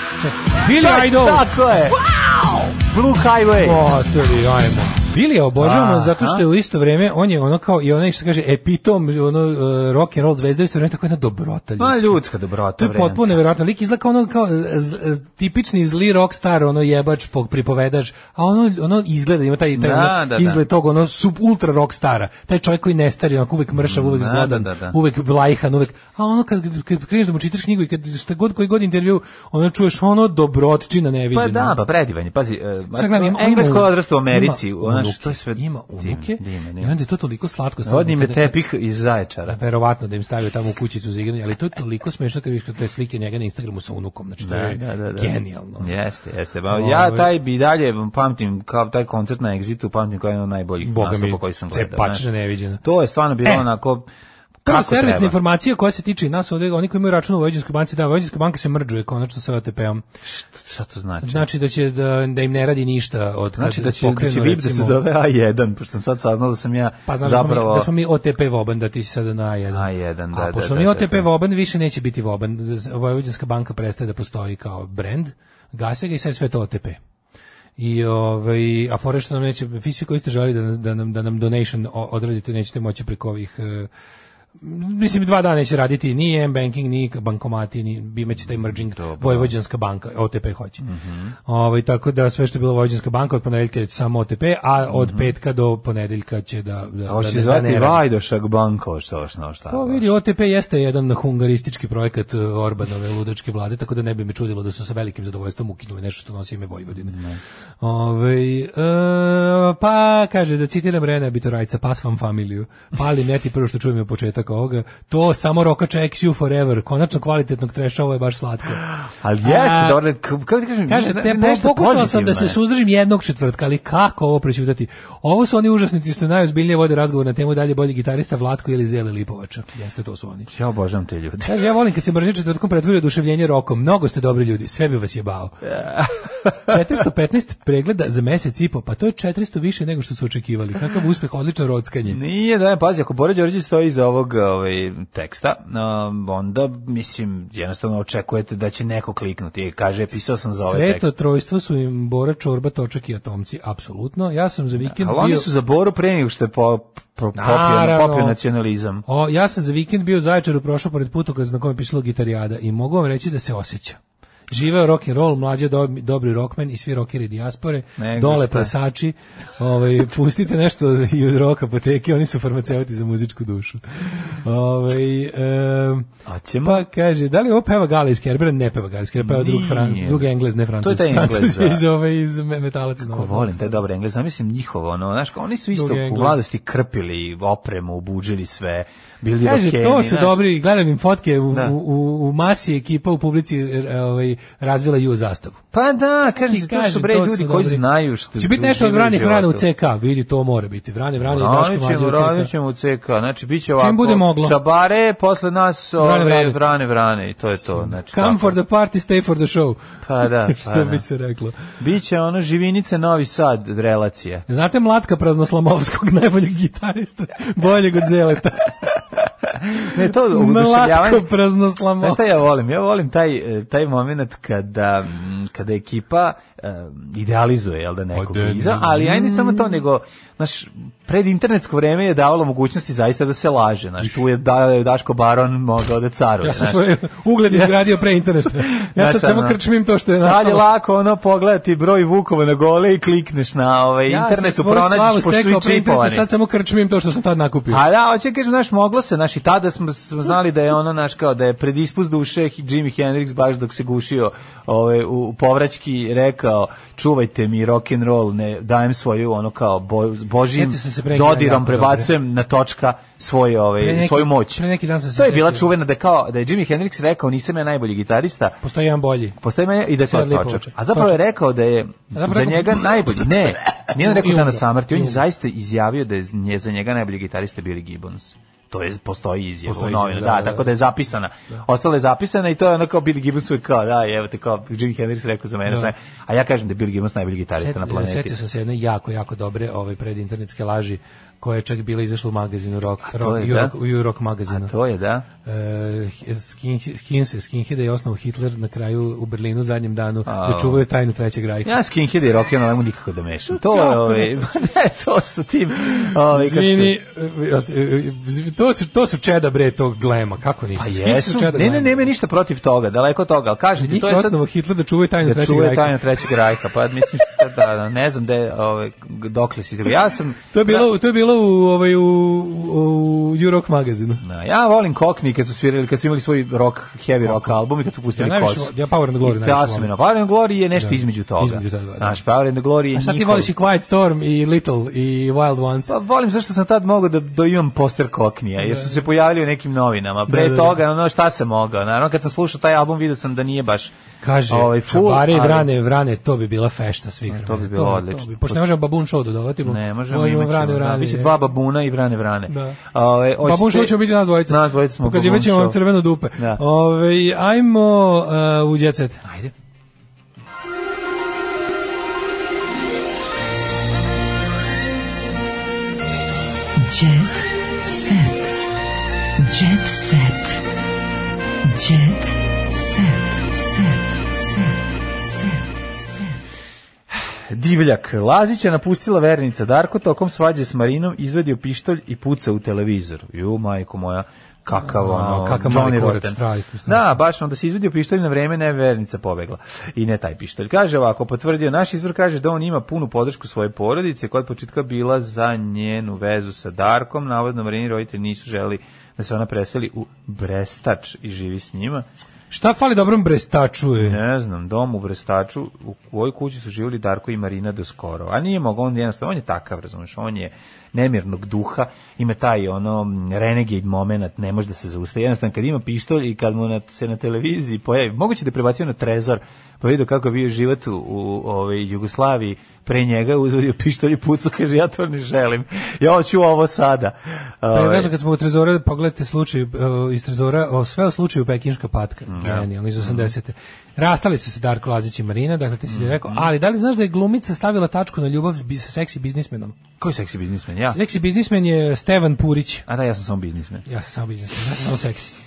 Billy Idol. Tako je. Wow! Blue Highway. O, to je, ajmo. Billy obožavamo Aha. zato što je u isto vrijeme on je ono kao i onaj što kaže epitom ono uh, e, rock and roll zvezda isto vreme tako jedna dobrota ljudska. Ma ljudska dobrota. To je potpuno neverovatno. Lik izlaka ono kao e, z, e, tipični zli rock star, ono jebač pog pripovedač, a ono ono izgleda ima taj taj da, da, da, izgled da. tog ono sub ultra rock stara. Taj čovjek koji ne stari, onako uvek mršav, uvek mm, da, zgodan, da, uvek blajhan, uvek. A ono kad kad kriješ da mu čitaš knjigu i kad šta god koji god intervju, ono čuješ ono dobrotčina neviđena. Pa da, pa predivanje. Pazi, uh, englesko odrastao u Americi, ona unuke. To je sve ima unuke. Dime, dime, I onda je to toliko slatko. Vodi me tepih iz zaječara. Verovatno da im stavio tamo u kućicu za igranje, ali to je toliko smešno kad vidiš te slike njega na Instagramu sa unukom. Znači, to da, je da, da, da. genijalno. Jeste, jeste. Ba, ja ovaj- taj bi dalje pamtim, kao taj koncert na Exitu, pamtim kao jedan od najboljih Boga nastupa koji sam gledao. Boga mi, neviđeno. To je stvarno bilo e. onako Prva servisna treba? informacija koja se tiče nas ovdje, oni koji imaju račun u Vojđanskoj banci, da, Vojđanska banka se mrđuje konačno sa OTP-om. Šta šta to znači? Znači da će da, da im ne radi ništa od Znači da će, da pokrenu, da će VIP da se zove A1, pošto sam sad saznao da sam ja pa, znam, da zapravo... Da smo, mi, OTP Voban, da ti si sada na A1. A1, da, A, da, da, pošto mi da, OTP Voban više neće biti Voban, Vojvođanska banka prestaje da postoji kao brand, gase ga i sad sve to OTP. I ovaj a fore što nam neće fizički svi koji ste želi da nam da nam da nam donation odradite nećete moći preko ovih eh, mislim dva dana neće raditi ni M-banking, ni bankomati, ni bimeće taj merging mm, Dobar. Vojvođanska banka, OTP hoće. Mm ovaj tako da sve što je bilo Vojvođanska banka od ponedeljka je samo OTP, a od mm -hmm. petka do ponedeljka će da... da da, da, da, zvati Vajdošak banko, što što šta? Pa vidi, OTP jeste jedan hungaristički projekat e, Orbanove ludačke vlade, tako da ne bi me čudilo da su sa velikim zadovoljstvom ukinuli nešto što nosi ime Vojvodine. Mm Ove, ovaj, e, pa, kaže, da citiram Rene Bitorajca, pas vam familiju, pali neti prvo što čujem je početak čovjek ovoga, to samo rokača Ex Forever, konačno kvalitetnog treša, ovo je baš slatko. Ali jeste, dobro, kako ti kažem, kaže, ne, ne, ne, ne, pokušao sam da se suzdržim jednog četvrtka, ali kako ovo prećutati? Ovo su oni užasnici što najozbiljnije vode razgovor na temu dalje bolji gitarista Vlatko ili Zele Lipovača. Jeste to su oni. Ja obožavam te ljude. Ja, ja volim kad se mržnja četvrtkom pretvori oduševljenje rokom. Mnogo ste dobri ljudi, sve bi vas jebao. 415 pregleda za mesec i po, pa to je 400 više nego što su očekivali. Kakav uspeh, odlično rockanje. Nije, da, pazi, ako Bora Đorđević stoji iza ovog ovaj, teksta, um, onda, mislim, jednostavno očekujete da će neko kliknuti. I kaže, pisao sam za ovaj Sveto tekst. Sveto trojstvo su im Bora Čorba, Točak i Atomci, apsolutno. Ja sam za vikend vikend ali bio... oni su za Boru pre nego što je po, po, popio, popio nacionalizam. O, ja sam za vikend bio zaječar u prošlo pored putokaza na kojem je pisalo gitarijada i mogu vam reći da se osjeća. Živeo rock and roll, mlađi do, dobri rockmen i svi rockeri dijaspore, Nego dole šta. plesači. Ovaj pustite nešto i od roka apoteke, oni su farmaceuti za muzičku dušu. Ovaj e, A ćemo? Pa kaže, da li ovo peva Gala iz Kerbera? Ne peva Gala iz Kerbera, peva drug, Fran, drug Englez, ne Francuz. To je taj Englez. Da. iz, ove, ovaj, iz metalaca. Kako volim, taj dobar Englez. mislim njihovo, ono, znaš, oni su isto u mladosti krpili opremu, obudžili sve, bili Kaže, rokeni, to su znaš. dobri, gledam im fotke, u, da. u, u, masi ekipa u publici e, ovaj, razvila ju zastavu. Pa da, kaži, kažem, to su bre ljudi koji znaju što... Će biti nešto od vranih rana u CK, vidi, to mora biti. Vrane, vrane, vrane i daško mađe u CK. u CK, znači bit će ovako... Čabare, posle nas vrane, vrane, vrane, vrane i to je to. Znači, Come tako. for the party, stay for the show. Pa da, pa Što bi da. se reklo. Biće ono živinice Novi Sad relacije. Znate Mlatka Praznoslamovskog, najboljeg gitarista, boljeg od Zeleta. ne, to oduševljavanje. Mlatko Praznoslamovski. Znaš šta ja volim? Ja volim taj, eh, taj moment moment kada, kada ekipa Eh, idealizuje jel da nekog pa da, iza, da, da. ali ajde samo to nego naš pred internetsko vreme je davalo mogućnosti zaista da se laže, naš tu je da, Daško Baron mogao da caruje. Ja sam svoj ugled izgradio pre interneta. Ja sad samo krčmim to što je nastalo. Sad je lako ono pogledati broj Vukova na gole i klikneš na ovaj ja internetu pronađeš po svi čipovani. Sad samo krčmim to što sam tad nakupio. A pa da, hoće kažem naš moglo se, naš i tada smo, smo znali da je ono naš kao da je pred ispust duše Jimi Hendrix baš dok se gušio ovaj u povraćki rekao čuvajte mi rock and roll, ne dajem svoju ono kao bo, božim dodiram prebacujem dobre. na točka svoje ovaj neki, svoju moć. Pre neki dan sam se To je bila čuvena da kao da je Jimi Hendrix rekao nisam ja najbolji gitarista. Postoji jedan bolji. Postoji meni i da se to A zapravo je rekao da je za njega najbolji. Ne, nije rekao danas Samrti, on je zaista izjavio da je za njega najbolji gitarista Billy Gibbons to je postoji izjava postoji novina, da, da, da, tako da, da je da. zapisana. Da. Ostala je zapisana i to je ono kao Billy Gibbons uvijek kao, da, evo te kao Jimi Hendrix rekao za mene, da. a ja kažem da je Billy Gibbons najbolji gitarista Set, na planeti. Sjetio sam se jedne jako, jako dobre ovaj, predinternetske laži koja je čak bila izašla u magazinu Rock, rock, je, rock, da? rock magazinu. A to je, da? E, skin, skin, Skinhead je osnovu Hitler na kraju u Berlinu zadnjem danu oh. da čuvaju tajnu trećeg rajka. Ja Skinhead i Rock, ja ne nikako da mešam. To je, ove, ovaj, ne, to su tim... Ove, ovaj, Zvini, se... E, e, e, to, su, to su čeda bre tog glema, kako nisu? Pa jesu, su čeda ne, ne, nema ništa protiv toga, daleko toga, ali kažem ti, to je sad... Hitler da čuvaju tajnu da trećeg rajka. Da čuvaju tajnu trećeg rajka, pa mislim, da, da, ne znam da ove, ovaj, dokle si... Ja sam... To je bilo, da, to je bilo bilo u, ovaj, u, u, u Rock magazinu. Na, da, ja volim Kokni kad su svirali, kad su imali svoj rock, heavy rock okay. album i kad su pustili ja, najviše Ja Power and the Glory najviše volim. Power and the Glory je nešto da. između toga. Između toga da. Naš Power and the Glory je A sad ti voliš i Quiet Storm i Little i Wild Ones? Pa volim zašto sam tad mogao da, da imam poster Koknija, jer su da. se pojavili u nekim novinama. Pre da, da, toga, ono šta sam mogao. Naravno, kad sam slušao taj album, video sam da nije baš Kaže, ovaj full, čabare i vrane, vrane, to bi bila fešta svih. To bi bilo to, odlično. To bi, pošto ne možemo babun show dodavati, ne možemo, možemo vrane, vrane. Biće Znači, dva babuna i vrane vrane. Da. Ove, pa Babun hoće biti nas dvojica. Nas dvojica smo. Pokaz je već imamo crveno dupe. Da. Ove, ajmo uh, u djecet. Ajde. Jet set. Jet set. Jet set. Set. Set. set. Divljak. Lazića napustila vernica Darko tokom svađe s Marinom, izvedio pištolj i puca u televizor. Ju, majko moja, kakav ono, kakav Johnny Rotten. Da, baš onda se izvedio pištolj na vreme, ne vernica pobegla. I ne taj pištolj. Kaže ovako, potvrdio, naš izvor kaže da on ima punu podršku svoje porodice, koja od početka bila za njenu vezu sa Darkom. Navodno, Marini roditelji nisu želi da se ona preseli u Brestač i živi s njima. Šta fali dobrom Brestaču? Je? Ne znam, dom u Brestaču, u ovoj kući su živjeli Darko i Marina do skoro. A nije mogao, on jednostavno, on je takav, razumiješ, on je nemirnog duha, ima taj ono renegade moment, ne može da se zaustavi. Jednostavno, kad ima pištolj i kad mu na, se na televiziji pojavi, moguće da je prebacio na trezor, pa vidio kako je bio život u, u ovaj, Jugoslaviji, pre njega uzvodio pištolj i pucu, kaže ja to ne želim, ja hoću ovo sada. Pa ja kažem, ovaj. kad smo u trezora, pogledajte slučaj uh, iz trezora, o, sve o slučaju Pekinška patka, mm. genijalno, da. iz 80. Mm. Rastali su se Darko Lazić i Marina, dakle ti si mm. rekao, ali da li znaš da je glumica stavila tačku na ljubav sa seksi biznismenom? Koji seksi biznismen? Ja. Seksi biznismen je Stevan Purić. A da, ja sam samo biznismen. Ja sam samo biznismen, ja sam samo seksi.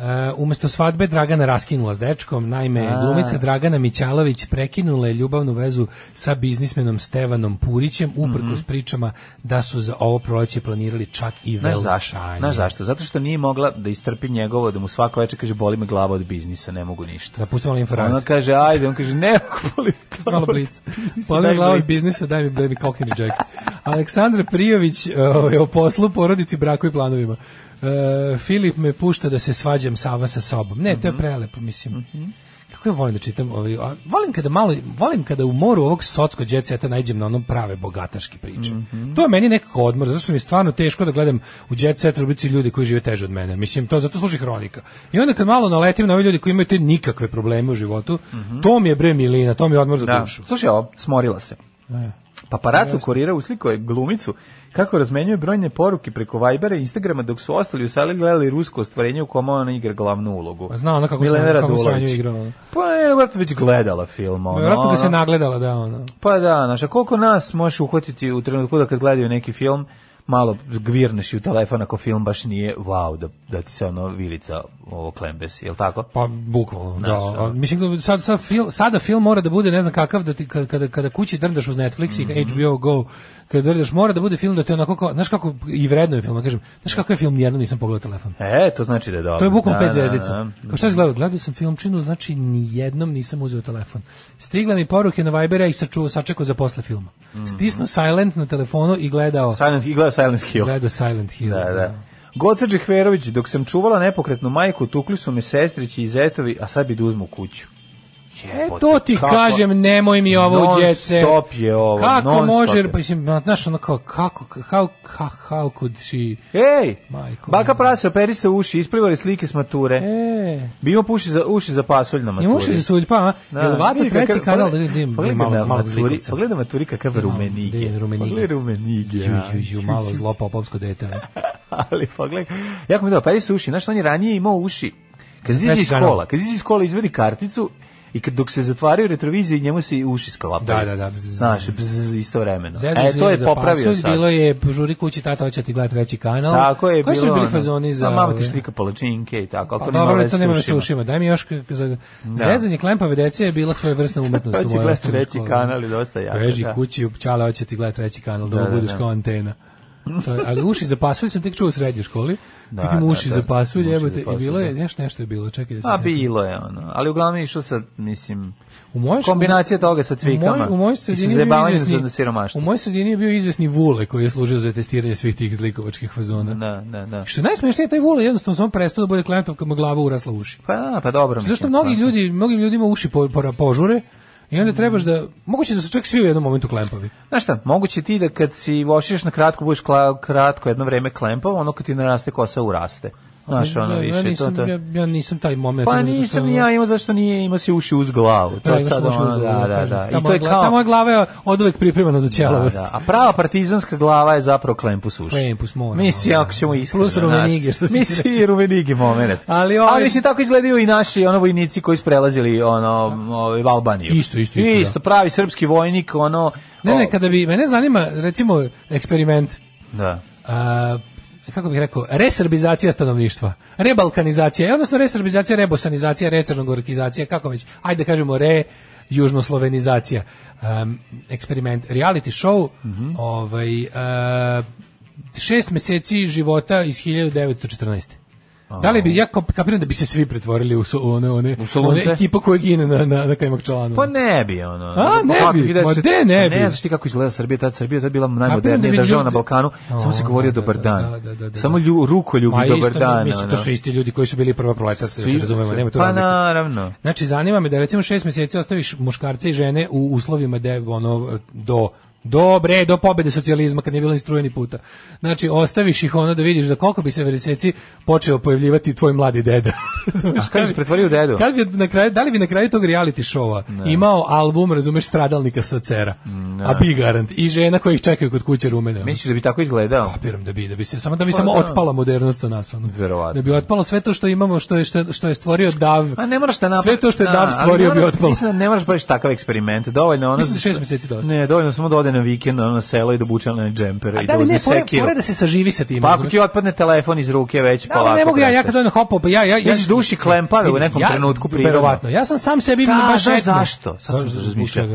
Uh, umesto svadbe Dragana raskinula s dečkom, naime A. glumica Dragana Mićalović prekinula je ljubavnu vezu sa biznismenom Stevanom Purićem uprkos mm -hmm. pričama da su za ovo proleće planirali čak i velšanje. Zašto? Znaš zašto? Zato što nije mogla da istrpi njegovo, da mu svako večer kaže boli me glava od biznisa, ne mogu ništa. Da pusti malo Ona kaže ajde, on kaže ne, boli Malo blic. Boli me glava od biznisa, daj mi daj mi cockney reject. Aleksandra Prijović uh, o poslu, porodici, braku i planovima. E, Filip me pušta da se svađam Sava sa sobom. Ne, mm -hmm. to je mhm. prelepo, mislim. Mm -hmm. Kako ja volim da čitam ovi... a volim kada malo, volim kada u moru ovog socsko džetseta najđem na onom prave bogataške priče. Mm -hmm. To je meni nekako odmor, zato što mi je stvarno teško da gledam u džetset rubici ljudi koji žive teže od mene. Mislim, to zato služi hronika. I onda kad malo naletim na ove ljudi koji imaju te nikakve probleme u životu, mm -hmm. to mi je bre milina, to mi je odmor za da. dušu. Slušaj, ovo, smorila se. E. Paparacu kurira uslikao je glumicu kako razmenjuje brojne poruke preko Vibera i Instagrama dok su ostali u sali gledali rusko ostvarenje u kome ona igra glavnu ulogu. A pa zna ona kako se kako sranju igrala. Pa je vjerojatno već gledala film. Ona, vjerojatno ga se nagledala, da. Ona. Pa da, znaš, koliko nas možeš uhvatiti u trenutku da kad gledaju neki film, malo gvirneš u telefon ako film baš nije wow da, da ti se ono vilica ovo klembes, je li tako? Pa bukvalno, da. da. Mislim, sad, sad fil, sada film mora da bude ne znam kakav, da ti, kada, kada kući drndaš uz Netflix mm -hmm. i mhm. HBO Go, kada drndaš, mora da bude film da te onako kao, znaš kako, i vredno je film, kažem, znaš kako je film, nijedno nisam pogledao telefon. E, to znači da je dobro. To je bukvalno da, pet da, da, zvezdica. Da, da, Kao šta gledao? Gledao sam filmčinu, znači nijednom nisam uzeo telefon. Stigla mi poruke na Vibera i sačuo, sačekao za posle filma. Mhm. Stisno silent na telefonu i gledao. Silent i gledao Silent Hill. Gledao Silent Hill. Da, da, da. Goca Džekverović, dok sam čuvala nepokretnu majku, tukli su mi sestrići i zetovi, a sad bi da uzmu kuću. E, to ti kako, kažem, nemoj mi ovo u djece. Stop je ovo, Kako može, pa mislim, znaš, ono kao, kako, how, how, how could she... Ej, Majko, baka prase, operi se uši, isplivali slike s mature. E. Bimo puši za, uši za pasulj na maturi. Ima uši za sulj, pa, a? Da, Jel vata treći kanal, da vidim, malo, malo maturi, Pogledaj maturi kakav rumenige. Rumenige. Pogledaj rumenige. Ju, ju, ju, malo zlo popopsko dete. Ali pogledaj, jako mi da, operi se uši, znaš, on je ranije imao uši. Kad izađe iz škola, kad izađe iz škola izvedi karticu i kad dok se zatvaraju retrovizije njemu se uši sklapaju. Da, da, da. Znaš, bzz, isto vremeno. Zezno e, to je popravio sad. Bilo je žuri kući, tata hoće ti gledati treći kanal. Tako je Koji bilo. Koji su bili fazoni za... A pa mama ti štrika palačinke i tako. Pa dobro, to nema se ušima. Daj mi još... Za... Da. Zezanje klempave dece je bila svoja vrsna umetnost. hoće gledati treći kanal i dosta jako. Beži da. kući, pčala hoće ti gledati treći kanal, da, da, da budeš da. kao antena. To je, ali uši za pasulj sam tek čuo u srednjoj školi. Da, kad im da, uši da, da, za pasulj, jebote, i bilo je, da. nešto, nešto je bilo, čekaj da A, bilo je ono, ali uglavnom išao sa, mislim, u mojoj kombinacija toga sa cvikama. U mojoj moj sredini bio izvesni, u mojoj sredini je bio izvesni Vule koji je služio za testiranje svih tih zlikovačkih fazona. Da, da, da. Što najsmešnije taj Vule jednostavno samo prestao da bude klijentov kad mu glava urasla u uši. Pa, da, pa dobro. Zašto mnogi da. ljudi, mnogim ljudima uši po, po, požure, I onda trebaš da moguće da su čak svi u jednom momentu klempovi. Znaš šta, moguće ti da kad si vošiš na kratko budeš kla, kratko jedno vreme klempov, ono kad ti naraste kosa uraste. Znaš, ono više. Ja nisam, to, to... Ja, ja nisam taj moment. Pa nisam ja imao, zašto nije ima si uši uz glavu. To da, je sad ono, da, da, da. da. I to je kao... Ta moja glava je od uvek pripremana za da, ćelavost. Da, da. A prava partizanska glava je zapravo klempus uši. Klempus mora. Mislim, ako da. ćemo iskreno. Plus rumenige, što si Mislim, i rumenige moment. Ali, ovaj... Ali mislim, tako izgledaju i naši ono vojnici koji su prelazili ono, ovaj, u Albaniju. Isto, isto, isto. Isto, pravi srpski vojnik, ono... Ne, ne, kada bi, mene zanima, recimo, eksperiment. Da. Uh, kako bih rekao, reserbizacija stanovništva, rebalkanizacija, e, odnosno reserbizacija, rebosanizacija, recrnogorkizacija, kako već, ajde da kažemo re, južnoslovenizacija, um, eksperiment, reality show, mm -hmm. ovaj, uh, šest meseci života iz 1914. Da li bi ja kapiram da bi se svi pretvorili u so, one one u one ekipa koja gine na na na Kajmak članu. Pa ne bi ono. A ne pa, bi. Da Ma de ne bi. Ne znaš ti kako izgleda Srbija, ta Srbija ta bila da najmodernija da država na Balkanu. O, samo se govorio da, dobar da, dan. Da, da, da, da. Samo lju, ruko ljubi Ma, dobar isto, dan. Mislim to su isti ljudi koji su bili prva proletarska, da se razumemo, nema to Pa razlika. naravno. Znači zanima me da recimo 6 mjeseci ostaviš muškarce i žene u uslovima da ono do Dobre, do pobede socijalizma kad nije bilo ni puta. Znači, ostaviš ih ono da vidiš da koliko bi se veriseci počeo pojavljivati tvoj mladi deda. A kad bi se pretvorio dedu? Kad bi na kraju, da li bi na kraju tog reality showa ne. imao album, razumeš, stradalnika sa cera, ne. a bi garant, i žena koja ih čekaju kod kuće rumene. Misliš da bi tako izgledao? Kapiram da bi, da bi se, samo da bi pa, samo da. otpala modernost sa nas. Ono. Verovatno. Da bi otpalo sve to što imamo, što je, što, što je stvorio DAV. A ne moraš da napravi. Sve to što je DAV da, stvorio bi otpalo. Mislim da ne moraš baš takav eksperiment, dovoljno ono... Mislim da šest meseci dosta. Ne, dovoljno samo da ode na vikend na selo i da buče na džempere. i da li ne, pore, da se saživi sa tim. Pa ako ti otpadne telefon iz ruke već da, polako. Ne mogu ja, ja kad on hopao, pa ja... ja, ja duši klempave u nekom ja, trenutku prirodno. Verovatno, ja sam sam sebi da, baš da, zašto? Sad sam razmišljao.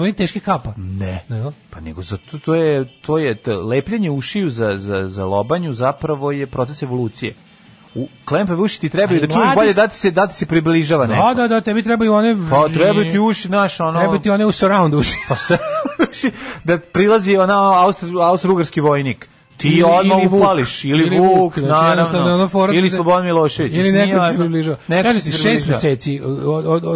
Oni teški kapa. Ne. ne Pa nego zato to je to je to, lepljenje ušiju za za za lobanju zapravo je proces evolucije u klempe uši ti trebaju da čuješ bolje da ti se da ti se približava neko. Da, da, da, tebi trebaju one. Pa trebaju ti uši naš ono. Trebaju ti one u surround uši. Pa se da prilazi ona austrougarski vojnik ti odmah upališ ili, ili Vuk, znači, naravno, ono forum, ili Slobodan Milošević. Ili neko ti se približao. Kaže ti šest meseci,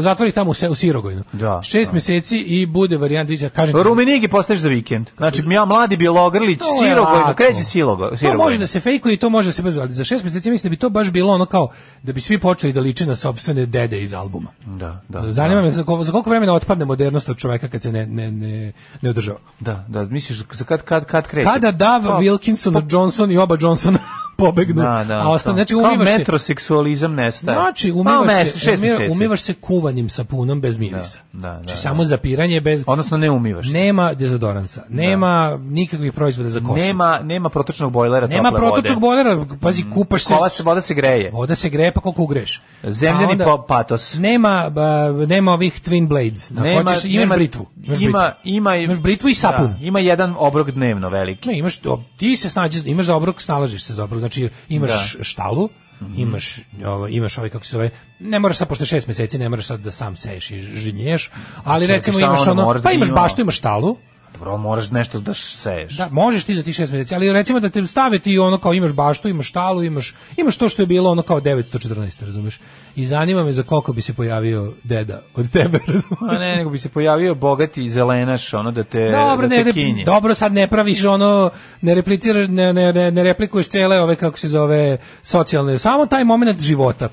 zatvori tamo u, u Sirogojnu. Da, da. šest da. meseci i bude varijant, viđa, kažem. Rumenigi postaješ za vikend. Znači, ja mladi bijelogrlić, Sirogojno, kreće Sirogojno. To može da se fejkuje i to može da se brzo, ali za šest meseci mislim da bi to baš bilo ono kao da bi svi počeli da liče na sobstvene dede iz albuma. Da, da. Zanima da. me za koliko vremena otpadne modernost od čoveka kad se ne, ne, ne, ne održava. Da, da, misliš, za kad, kad, kad kreće? Kada da, pa, Wilk Atkinson, pa- Johnson i oba Johnsona. pobegnu. Da, da, a ostane, da. znači, umivaš Kao se, metroseksualizam nestaje. Znači, umivaš, mes, se, umiva, umivaš se kuvanjem sapunom bez mirisa. Da, da, znači, da, znači, samo da. zapiranje bez... Odnosno, ne umivaš. Nema dezodoransa, da. nema nikakvih proizvoda za kosu. Nema, nema protočnog bojlera Nema protočnog bojlera, pazi, mm. kupaš se... Kola se, voda se greje. Voda se greje, pa koliko ugreš. Pa Zemljani onda, patos. Nema, ba, nema ovih twin blades. Da, nema, hoćeš, imaš nema, britvu. Imaš ima, britvu. Ima, imaš britvu i sapun. Da, ima jedan obrok dnevno veliki. Ne, imaš, ti se snađe, imaš za obrok, snalažiš se za obrok znači imaš da. štalu, Mm -hmm. imaš ovo, imaš ovaj kako se zove ne moraš sad pošto šest mjeseci ne moraš sad da sam seješ i žinješ ali Čekaj, recimo imaš ono, ono pa imaš baštu imaš štalu Dobro, moraš nešto da seješ. Da, možeš ti da ti šest mjeseci, ali recimo da te stave ti ono kao imaš baštu, imaš štalu, imaš, imaš to što je bilo ono kao 914, razumeš? I zanima me za koliko bi se pojavio deda od tebe, razumeš? A ne, nego bi se pojavio bogati zelenaš, ono da te, dobro, da te ne, kinje. Dobro, sad ne praviš ono, ne, repliciraš, ne, ne, ne replikuješ cele ove, kako se zove, socijalne, samo taj moment života.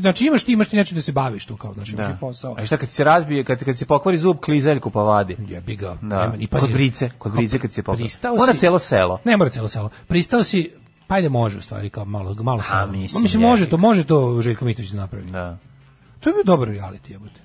Znači imaš ti, imaš ti nečim da se baviš tu, kao, znači, da. posao. A šta kad se razbije, kad, kad se pokvari zub, klizeljku pa vadi. Jebi ga. Da. Nema, I pa kod Brice, kod Brice kad se popra. Mora si, celo selo. Ne mora celo selo. Pristao si pa ajde može u stvari kao malo malo selo. Mislim, mislim može to, može to Željko da napravi. Da. To je bio dobar reality, jebote.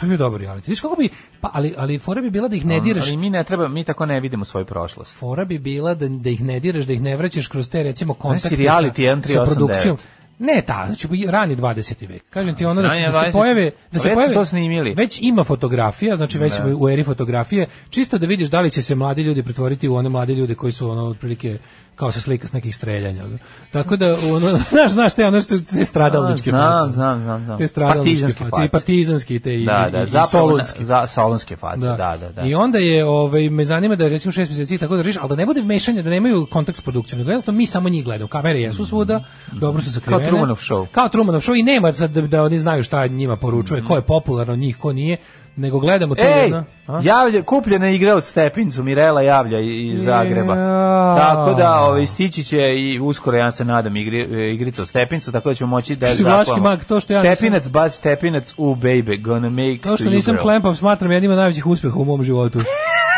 To je bio dobar reality. Viš kako bi, pa, ali, ali fora bi bila da ih ne diraš. Ali mi ne treba, mi tako ne vidimo svoju prošlost. Fora bi bila da, da ih ne diraš, da ih ne vraćaš kroz te, recimo, kontakte znači, reality sa, sa produkcijom. Ne ta, znači rani 20. vek. Kažem ti ono da se, da se pojave, da pa se pojave. To snimili. Već ima fotografija, znači već da. u eri fotografije, čisto da vidiš da li će se mladi ljudi pretvoriti u one mladi ljude koji su ono otprilike kao se slika s nekih streljanja. Tako da ono znaš znaš te ono što te stradalničke znam, znam, znam, znam. Te stradalničke i partizanski te i, da, da, i, i solunski. Za solunske face, da. da. da, da, I onda je ovaj me zanima da recimo 6 mjeseci tako da reši, al da ne bude mešanje, da nemaju kontakt s produkcijom. Nego jednostavno mi samo njih gledamo. Kamere jesu mm. svuda, dobro su sakrivene. Kao Trumanov show. Kao Trumanov show i nema sad da, da oni znaju šta njima poručuje, mm. ko je popularno njih, ko nije nego gledamo to jedno. A? Javlja, kupljena igra od Stepincu, Mirela javlja iz Zagreba. Ja. Tako da ovaj, stići će i uskoro, ja se nadam, igri, igrica od Stepincu, tako da ćemo moći da je mag, što ja Stepinac, nisam... bas Stepinac, u baby, gonna make To što nisam klempao, smatram jednim od najvećih uspeha u mom životu.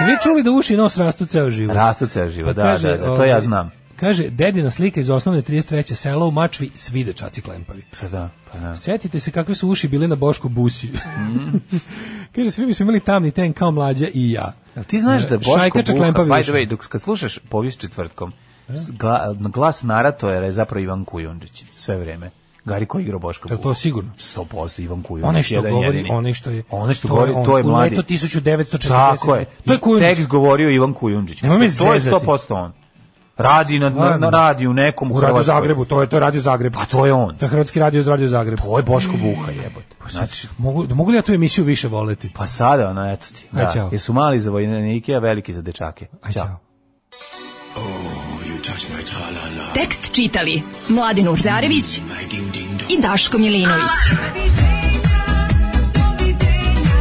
Vi čuli da uši nos rastu ceo život? Rastu ceo život, da, da, kaže, da, da, to ovaj, ja znam. Kaže, dedina slika iz osnovne 33. sela u Mačvi, svi dečaci klempavi. Pa da, pa da. Sjetite se kakve su uši bile na Bošku Busi. Mm. Kaže, svi bismo imali tamni ten kao mlađa i ja. Jel ti znaš da e, Boško Šajka Buha, by the way, dok kad slušaš povijest četvrtkom, e? gla, glas naratora je zapravo Ivan Kujundžić sve vrijeme. Gari koji igra Boška Buha. To je sigurno. 100% Ivan Kujundžić. Onaj što govori, onaj što je. Onaj što govori, on, to je mladi. U 1940. Tako je. To je Kujundžić. Tekst govorio Ivan Kujundžić. E, to je 100% on. Radi na, na, na radiju nekom u, u Zagrebu, to je to je radio Zagreb. Pa to je on. To je Hrvatski radio iz radio Zagreba. To je Boško Buha, jebote. Pa znači, mogu, da mogu li ja tu emisiju više voleti? Pa sada, ona, eto ti. Da. Aj, Jesu mali za vojnike, a veliki za dečake. Aj, čao. Oh, you touch my -la -la. Tekst čitali Mladin Urdarević mm, i Daško Milinović. Ah!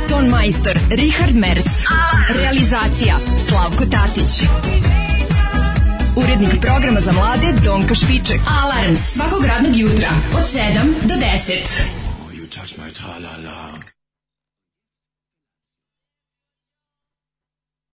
Ton majstor Richard Merc. Ah! Realizacija Slavko Tatić. Urednik programa za mlade Donka Špiček. Alarms svakog radnog jutra od 7 do 10. that's my ta la la